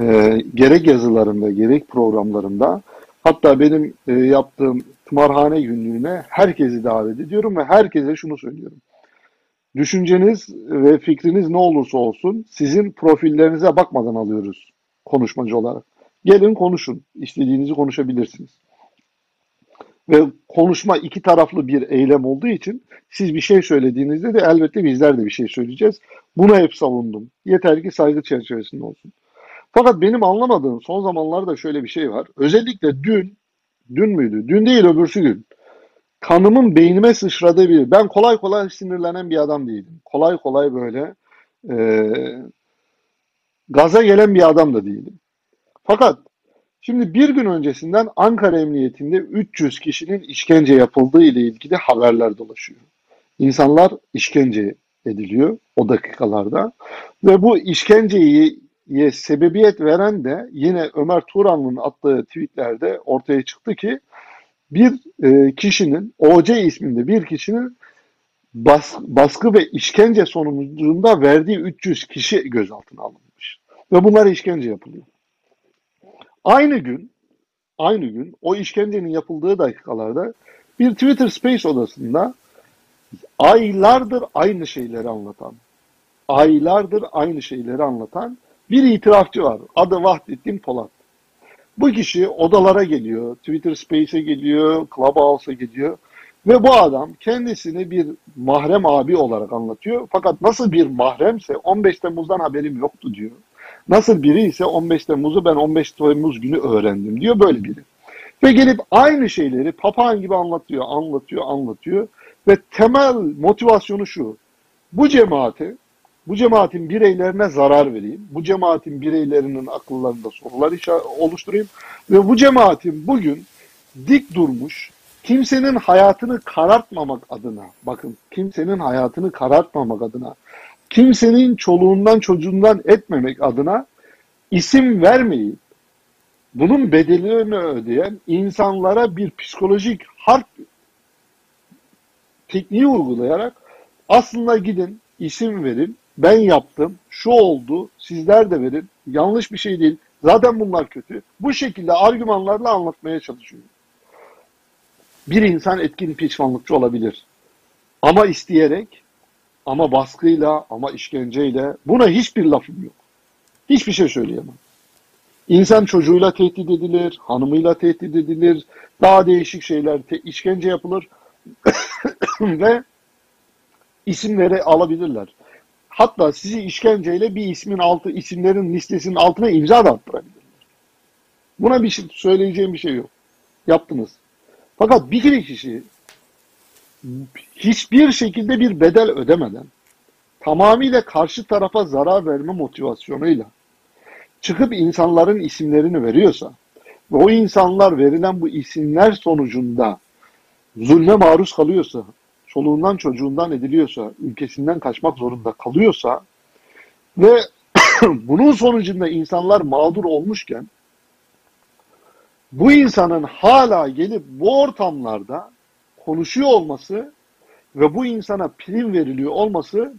e, gerek yazılarımda gerek programlarımda hatta benim e, yaptığım tımarhane günlüğüne herkesi davet ediyorum ve herkese şunu söylüyorum. Düşünceniz ve fikriniz ne olursa olsun sizin profillerinize bakmadan alıyoruz konuşmacı olarak. Gelin konuşun. İstediğinizi konuşabilirsiniz. Ve konuşma iki taraflı bir eylem olduğu için siz bir şey söylediğinizde de elbette bizler de bir şey söyleyeceğiz. Bunu hep savundum. Yeter ki saygı çerçevesinde olsun. Fakat benim anlamadığım son zamanlarda şöyle bir şey var. Özellikle dün, dün müydü? Dün değil öbürsü gün. Kanımın beynime sıçradığı bir. Ben kolay kolay sinirlenen bir adam değilim. Kolay kolay böyle e, gaza gelen bir adam da değilim. Fakat şimdi bir gün öncesinden Ankara Emniyetinde 300 kişinin işkence yapıldığı ile ilgili haberler dolaşıyor. İnsanlar işkence ediliyor o dakikalarda ve bu işkenceyi sebebiyet veren de yine Ömer Turan'ın attığı tweetlerde ortaya çıktı ki bir e, kişinin OC isminde bir kişinin bas, baskı ve işkence sonucunda verdiği 300 kişi gözaltına alınmış. Ve bunlar işkence yapılıyor. Aynı gün aynı gün o işkencenin yapıldığı dakikalarda bir Twitter Space odasında aylardır aynı şeyleri anlatan aylardır aynı şeyleri anlatan bir itirafçı var. Adı Vahdettin Polat. Bu kişi odalara geliyor, Twitter Space'e geliyor, Clubhouse'a geliyor ve bu adam kendisini bir mahrem abi olarak anlatıyor. Fakat nasıl bir mahremse 15 Temmuz'dan haberim yoktu diyor. Nasıl biri ise 15 Temmuz'u ben 15 Temmuz günü öğrendim diyor böyle biri. Ve gelip aynı şeyleri papağan gibi anlatıyor, anlatıyor, anlatıyor. Ve temel motivasyonu şu. Bu cemaati bu cemaatin bireylerine zarar vereyim. Bu cemaatin bireylerinin akıllarında sorular oluşturayım. Ve bu cemaatin bugün dik durmuş, kimsenin hayatını karartmamak adına, bakın kimsenin hayatını karartmamak adına, kimsenin çoluğundan çocuğundan etmemek adına isim vermeyip, bunun bedelini ödeyen insanlara bir psikolojik harp tekniği uygulayarak aslında gidin isim verin, ben yaptım, şu oldu, sizler de verin, yanlış bir şey değil, zaten bunlar kötü. Bu şekilde argümanlarla anlatmaya çalışıyor. Bir insan etkin pişmanlıkçı olabilir. Ama isteyerek, ama baskıyla, ama işkenceyle buna hiçbir lafım yok. Hiçbir şey söyleyemem. İnsan çocuğuyla tehdit edilir, hanımıyla tehdit edilir, daha değişik şeyler, te- işkence yapılır [coughs] ve isimleri alabilirler. Hatta sizi işkenceyle bir ismin altı, isimlerin listesinin altına imza da attırabilirler. Buna bir şey söyleyeceğim bir şey yok. Yaptınız. Fakat bir kişi hiçbir şekilde bir bedel ödemeden tamamıyla karşı tarafa zarar verme motivasyonuyla çıkıp insanların isimlerini veriyorsa ve o insanlar verilen bu isimler sonucunda zulme maruz kalıyorsa, çoluğundan çocuğundan ediliyorsa, ülkesinden kaçmak zorunda kalıyorsa ve [clears throat] bunun sonucunda insanlar mağdur olmuşken bu insanın hala gelip bu ortamlarda konuşuyor olması ve bu insana prim veriliyor olması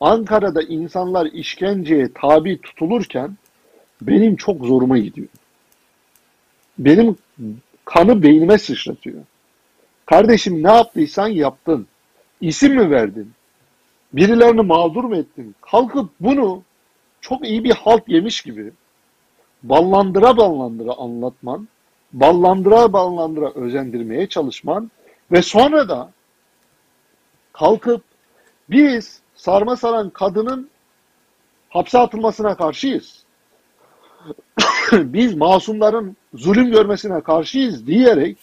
Ankara'da insanlar işkenceye tabi tutulurken benim çok zoruma gidiyor. Benim kanı beynime sıçratıyor. Kardeşim ne yaptıysan yaptın. İsim mi verdin? Birilerini mağdur mu ettin? Kalkıp bunu çok iyi bir halt yemiş gibi ballandıra ballandıra anlatman, ballandıra ballandıra özendirmeye çalışman ve sonra da kalkıp biz sarma saran kadının hapse atılmasına karşıyız. [coughs] biz masumların zulüm görmesine karşıyız diyerek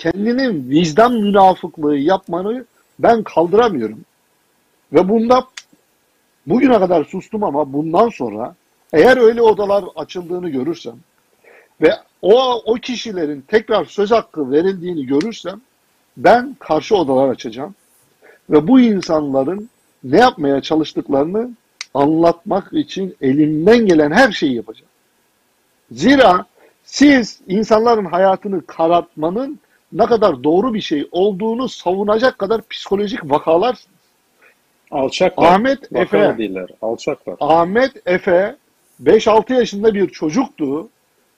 kendinin vicdan münafıklığı yapmanı ben kaldıramıyorum. Ve bunda bugüne kadar sustum ama bundan sonra eğer öyle odalar açıldığını görürsem ve o, o kişilerin tekrar söz hakkı verildiğini görürsem ben karşı odalar açacağım. Ve bu insanların ne yapmaya çalıştıklarını anlatmak için elimden gelen her şeyi yapacağım. Zira siz insanların hayatını karartmanın ne kadar doğru bir şey olduğunu savunacak kadar psikolojik vakalarsınız. Alçaklar. Ahmet Vakalı Efe. değiller. Alçaklar. Ahmet Efe 5-6 yaşında bir çocuktu.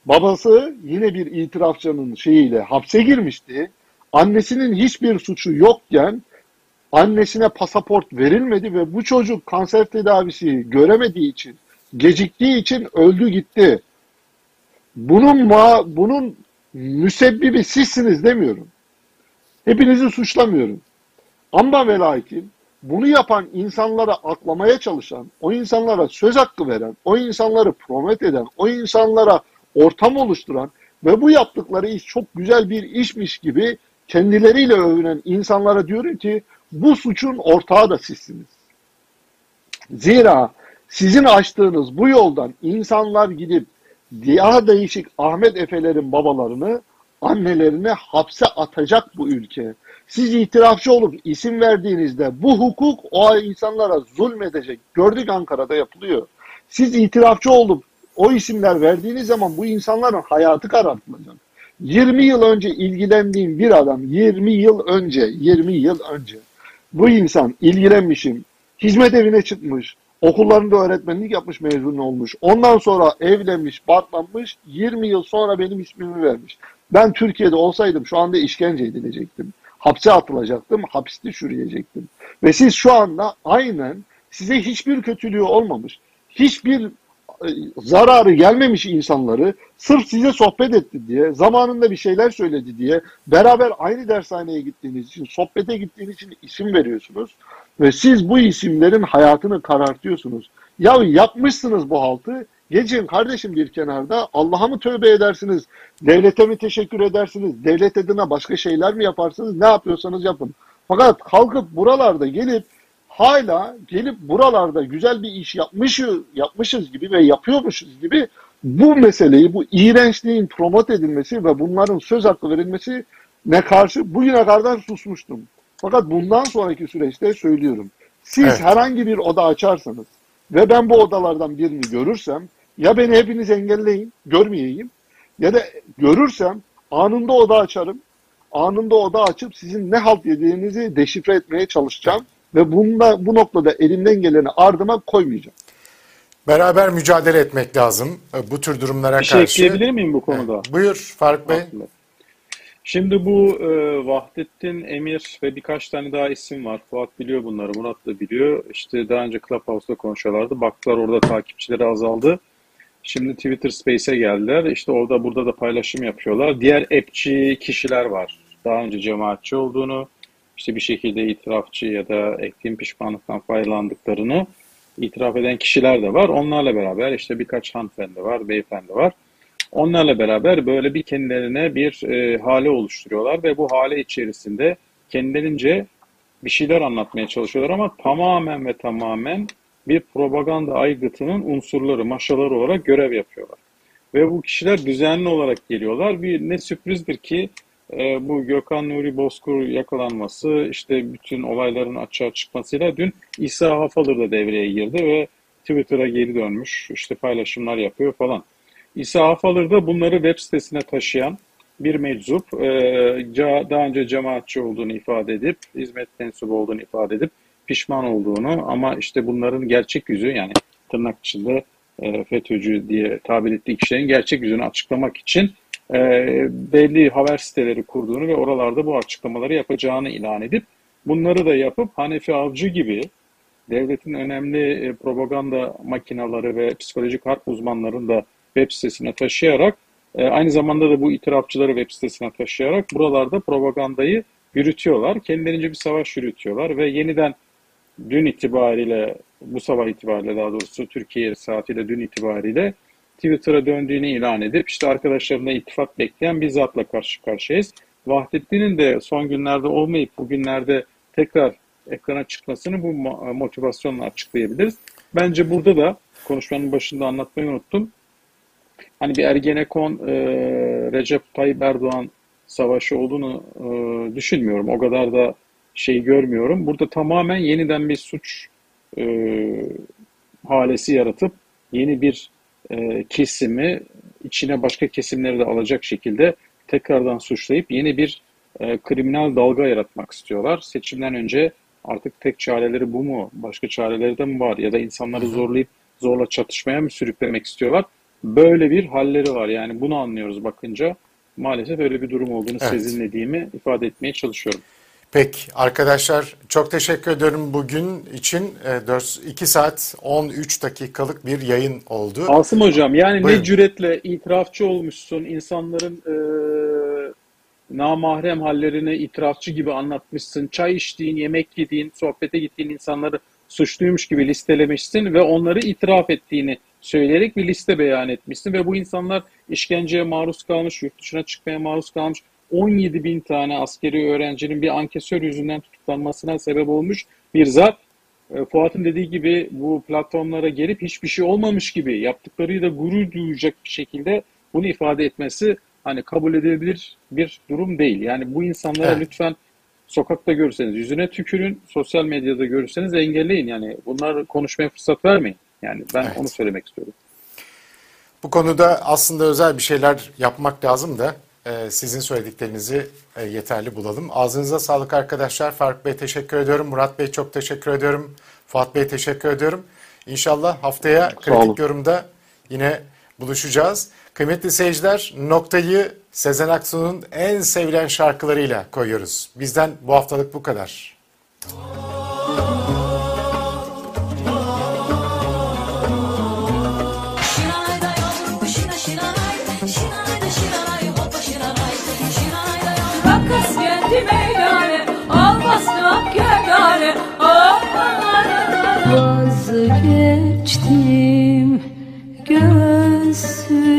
Babası yine bir itirafçının şeyiyle hapse girmişti. Annesinin hiçbir suçu yokken annesine pasaport verilmedi ve bu çocuk kanser tedavisi göremediği için, geciktiği için öldü gitti. Bunun ma bunun müsebbibi sizsiniz demiyorum. Hepinizi suçlamıyorum. Ama ve lakin bunu yapan insanlara aklamaya çalışan, o insanlara söz hakkı veren, o insanları promet eden, o insanlara ortam oluşturan ve bu yaptıkları iş çok güzel bir işmiş gibi kendileriyle övünen insanlara diyorum ki bu suçun ortağı da sizsiniz. Zira sizin açtığınız bu yoldan insanlar gidip daha değişik Ahmet Efe'lerin babalarını, annelerini hapse atacak bu ülke. Siz itirafçı olup isim verdiğinizde bu hukuk o insanlara zulmedecek. Gördük Ankara'da yapılıyor. Siz itirafçı olup o isimler verdiğiniz zaman bu insanların hayatı karartılacak. 20 yıl önce ilgilendiğim bir adam 20 yıl önce 20 yıl önce bu insan ilgilenmişim hizmet evine çıkmış okullarında öğretmenlik yapmış mezun olmuş. Ondan sonra evlenmiş barklanmış 20 yıl sonra benim ismimi vermiş. Ben Türkiye'de olsaydım şu anda işkence edilecektim. Hapse atılacaktım hapiste çürüyecektim. Ve siz şu anda aynen size hiçbir kötülüğü olmamış hiçbir e, zararı gelmemiş insanları sırf size sohbet etti diye, zamanında bir şeyler söyledi diye, beraber aynı dershaneye gittiğiniz için, sohbete gittiğiniz için isim veriyorsunuz ve siz bu isimlerin hayatını karartıyorsunuz. Ya yapmışsınız bu haltı, geçin kardeşim bir kenarda, Allah'a mı tövbe edersiniz, devlete mi teşekkür edersiniz, devlet adına başka şeyler mi yaparsınız, ne yapıyorsanız yapın. Fakat kalkıp buralarda gelip hala gelip buralarda güzel bir iş yapmışız, yapmışız gibi ve yapıyormuşuz gibi bu meseleyi, bu iğrençliğin promote edilmesi ve bunların söz hakkı verilmesi ne karşı bugüne kadar susmuştum. Fakat bundan sonraki süreçte söylüyorum. Siz Evet. herhangi bir oda açarsanız ve ben bu odalardan birini görürsem ya beni hepiniz engelleyin, görmeyeyim ya da görürsem anında oda açarım. Anında oda açıp sizin ne halt yediğinizi deşifre etmeye çalışacağım ve bunda bu noktada elimden geleni ardıma koymayacağım. Beraber mücadele etmek lazım e, bu tür durumlara Bir şey karşı. ekleyebilir miyim bu konuda? Buyur Faruk Bey. Aslında. Şimdi bu e, Vahdettin Emir ve birkaç tane daha isim var. Fuat biliyor bunları, Murat da biliyor. İşte daha önce Clubhouse'da konuşuyorlardı. Baktılar orada takipçileri azaldı. Şimdi Twitter Space'e geldiler. İşte orada burada da paylaşım yapıyorlar. Diğer appçi kişiler var. Daha önce cemaatçi olduğunu, işte bir şekilde itirafçı ya da ektiğim pişmanlıktan faydalandıklarını itiraf eden kişiler de var. Onlarla beraber işte birkaç hanımefendi var, beyefendi var. Onlarla beraber böyle bir kendilerine bir e, hale oluşturuyorlar ve bu hale içerisinde kendilerince bir şeyler anlatmaya çalışıyorlar ama tamamen ve tamamen bir propaganda aygıtının unsurları, maşaları olarak görev yapıyorlar. Ve bu kişiler düzenli olarak geliyorlar. Bir ne sürprizdir ki e, bu Gökhan Nuri Bozkur yakalanması, işte bütün olayların açığa çıkmasıyla dün İsa Hafalır da devreye girdi ve Twitter'a geri dönmüş, işte paylaşımlar yapıyor falan. İsa Hafalır da bunları web sitesine taşıyan bir meczup, e, daha önce cemaatçi olduğunu ifade edip, hizmet mensubu olduğunu ifade edip, pişman olduğunu ama işte bunların gerçek yüzü yani tırnak içinde e, FETÖ'cü diye tabir ettiği kişilerin gerçek yüzünü açıklamak için e, belli haber siteleri kurduğunu ve oralarda bu açıklamaları yapacağını ilan edip bunları da yapıp Hanefi Avcı gibi devletin önemli propaganda makinaları ve psikolojik harp uzmanlarını da web sitesine taşıyarak e, aynı zamanda da bu itirafçıları web sitesine taşıyarak buralarda propagandayı yürütüyorlar. Kendilerince bir savaş yürütüyorlar ve yeniden dün itibariyle, bu sabah itibariyle daha doğrusu Türkiye saatiyle dün itibariyle Twitter'a döndüğünü ilan edip işte arkadaşlarına ittifak bekleyen bir zatla karşı karşıyayız. Vahdettin'in de son günlerde olmayıp bugünlerde tekrar ekrana çıkmasını bu motivasyonla açıklayabiliriz. Bence burada da konuşmanın başında anlatmayı unuttum. Hani bir Ergenekon e, Recep Tayyip Erdoğan savaşı olduğunu e, düşünmüyorum. O kadar da şey görmüyorum. Burada tamamen yeniden bir suç e, halesi yaratıp yeni bir e, kesimi içine başka kesimleri de alacak şekilde tekrardan suçlayıp yeni bir e, kriminal dalga yaratmak istiyorlar. Seçimden önce artık tek çareleri bu mu? Başka çareleri de mi var? Ya da insanları zorlayıp zorla çatışmaya mı sürüklemek istiyorlar? Böyle bir halleri var. Yani bunu anlıyoruz bakınca. Maalesef öyle bir durum olduğunu evet. sezinlediğimi ifade etmeye çalışıyorum. Peki arkadaşlar çok teşekkür ederim bugün için 4, 2 saat 13 dakikalık bir yayın oldu. Asım Hocam yani Buyurun. ne cüretle itirafçı olmuşsun insanların e, namahrem hallerini itirafçı gibi anlatmışsın. Çay içtiğin, yemek yediğin, sohbete gittiğin insanları suçluymuş gibi listelemişsin ve onları itiraf ettiğini söyleyerek bir liste beyan etmişsin ve bu insanlar işkenceye maruz kalmış, yurt dışına çıkmaya maruz kalmış, 17 bin tane askeri öğrencinin bir ankesör yüzünden tutuklanmasına sebep olmuş bir zat. E, Fuat'ın dediği gibi bu platformlara gelip hiçbir şey olmamış gibi yaptıklarıyla gurur duyacak bir şekilde bunu ifade etmesi hani kabul edilebilir bir durum değil. Yani bu insanlara evet. lütfen sokakta görürseniz yüzüne tükürün, sosyal medyada görürseniz engelleyin. Yani bunlar konuşmaya fırsat vermeyin. Yani ben evet. onu söylemek istiyorum. Bu konuda aslında özel bir şeyler yapmak lazım da e, sizin söylediklerinizi e, yeterli bulalım. Ağzınıza sağlık arkadaşlar. Faruk Bey teşekkür ediyorum. Murat Bey çok teşekkür ediyorum. Fuat Bey teşekkür ediyorum. İnşallah haftaya kritik yorumda yine buluşacağız. Kıymetli seyirciler noktayı Sezen Aksu'nun en sevilen şarkılarıyla koyuyoruz. Bizden bu haftalık bu kadar. Vazgeçtim gözlerim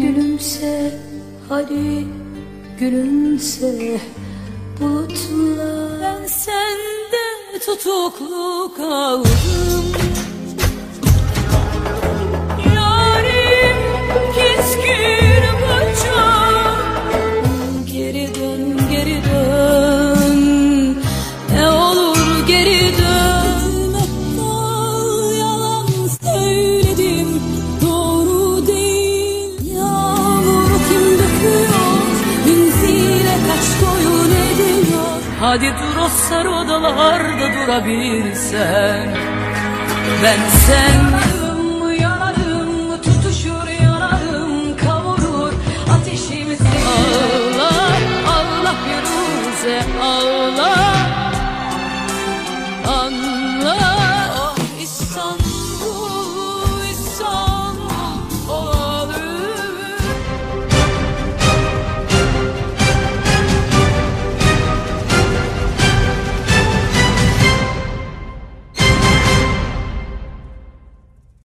Gülümse hadi gülümse. Bulutlar. Ben sende tutuklu kaldım. Yarim keskin Hadi dur o sarı odalarda durabilirsen Ben sen yanarım tutuşur yanarım kavurur ateşimizi Allah Allah Firuze Allah Anla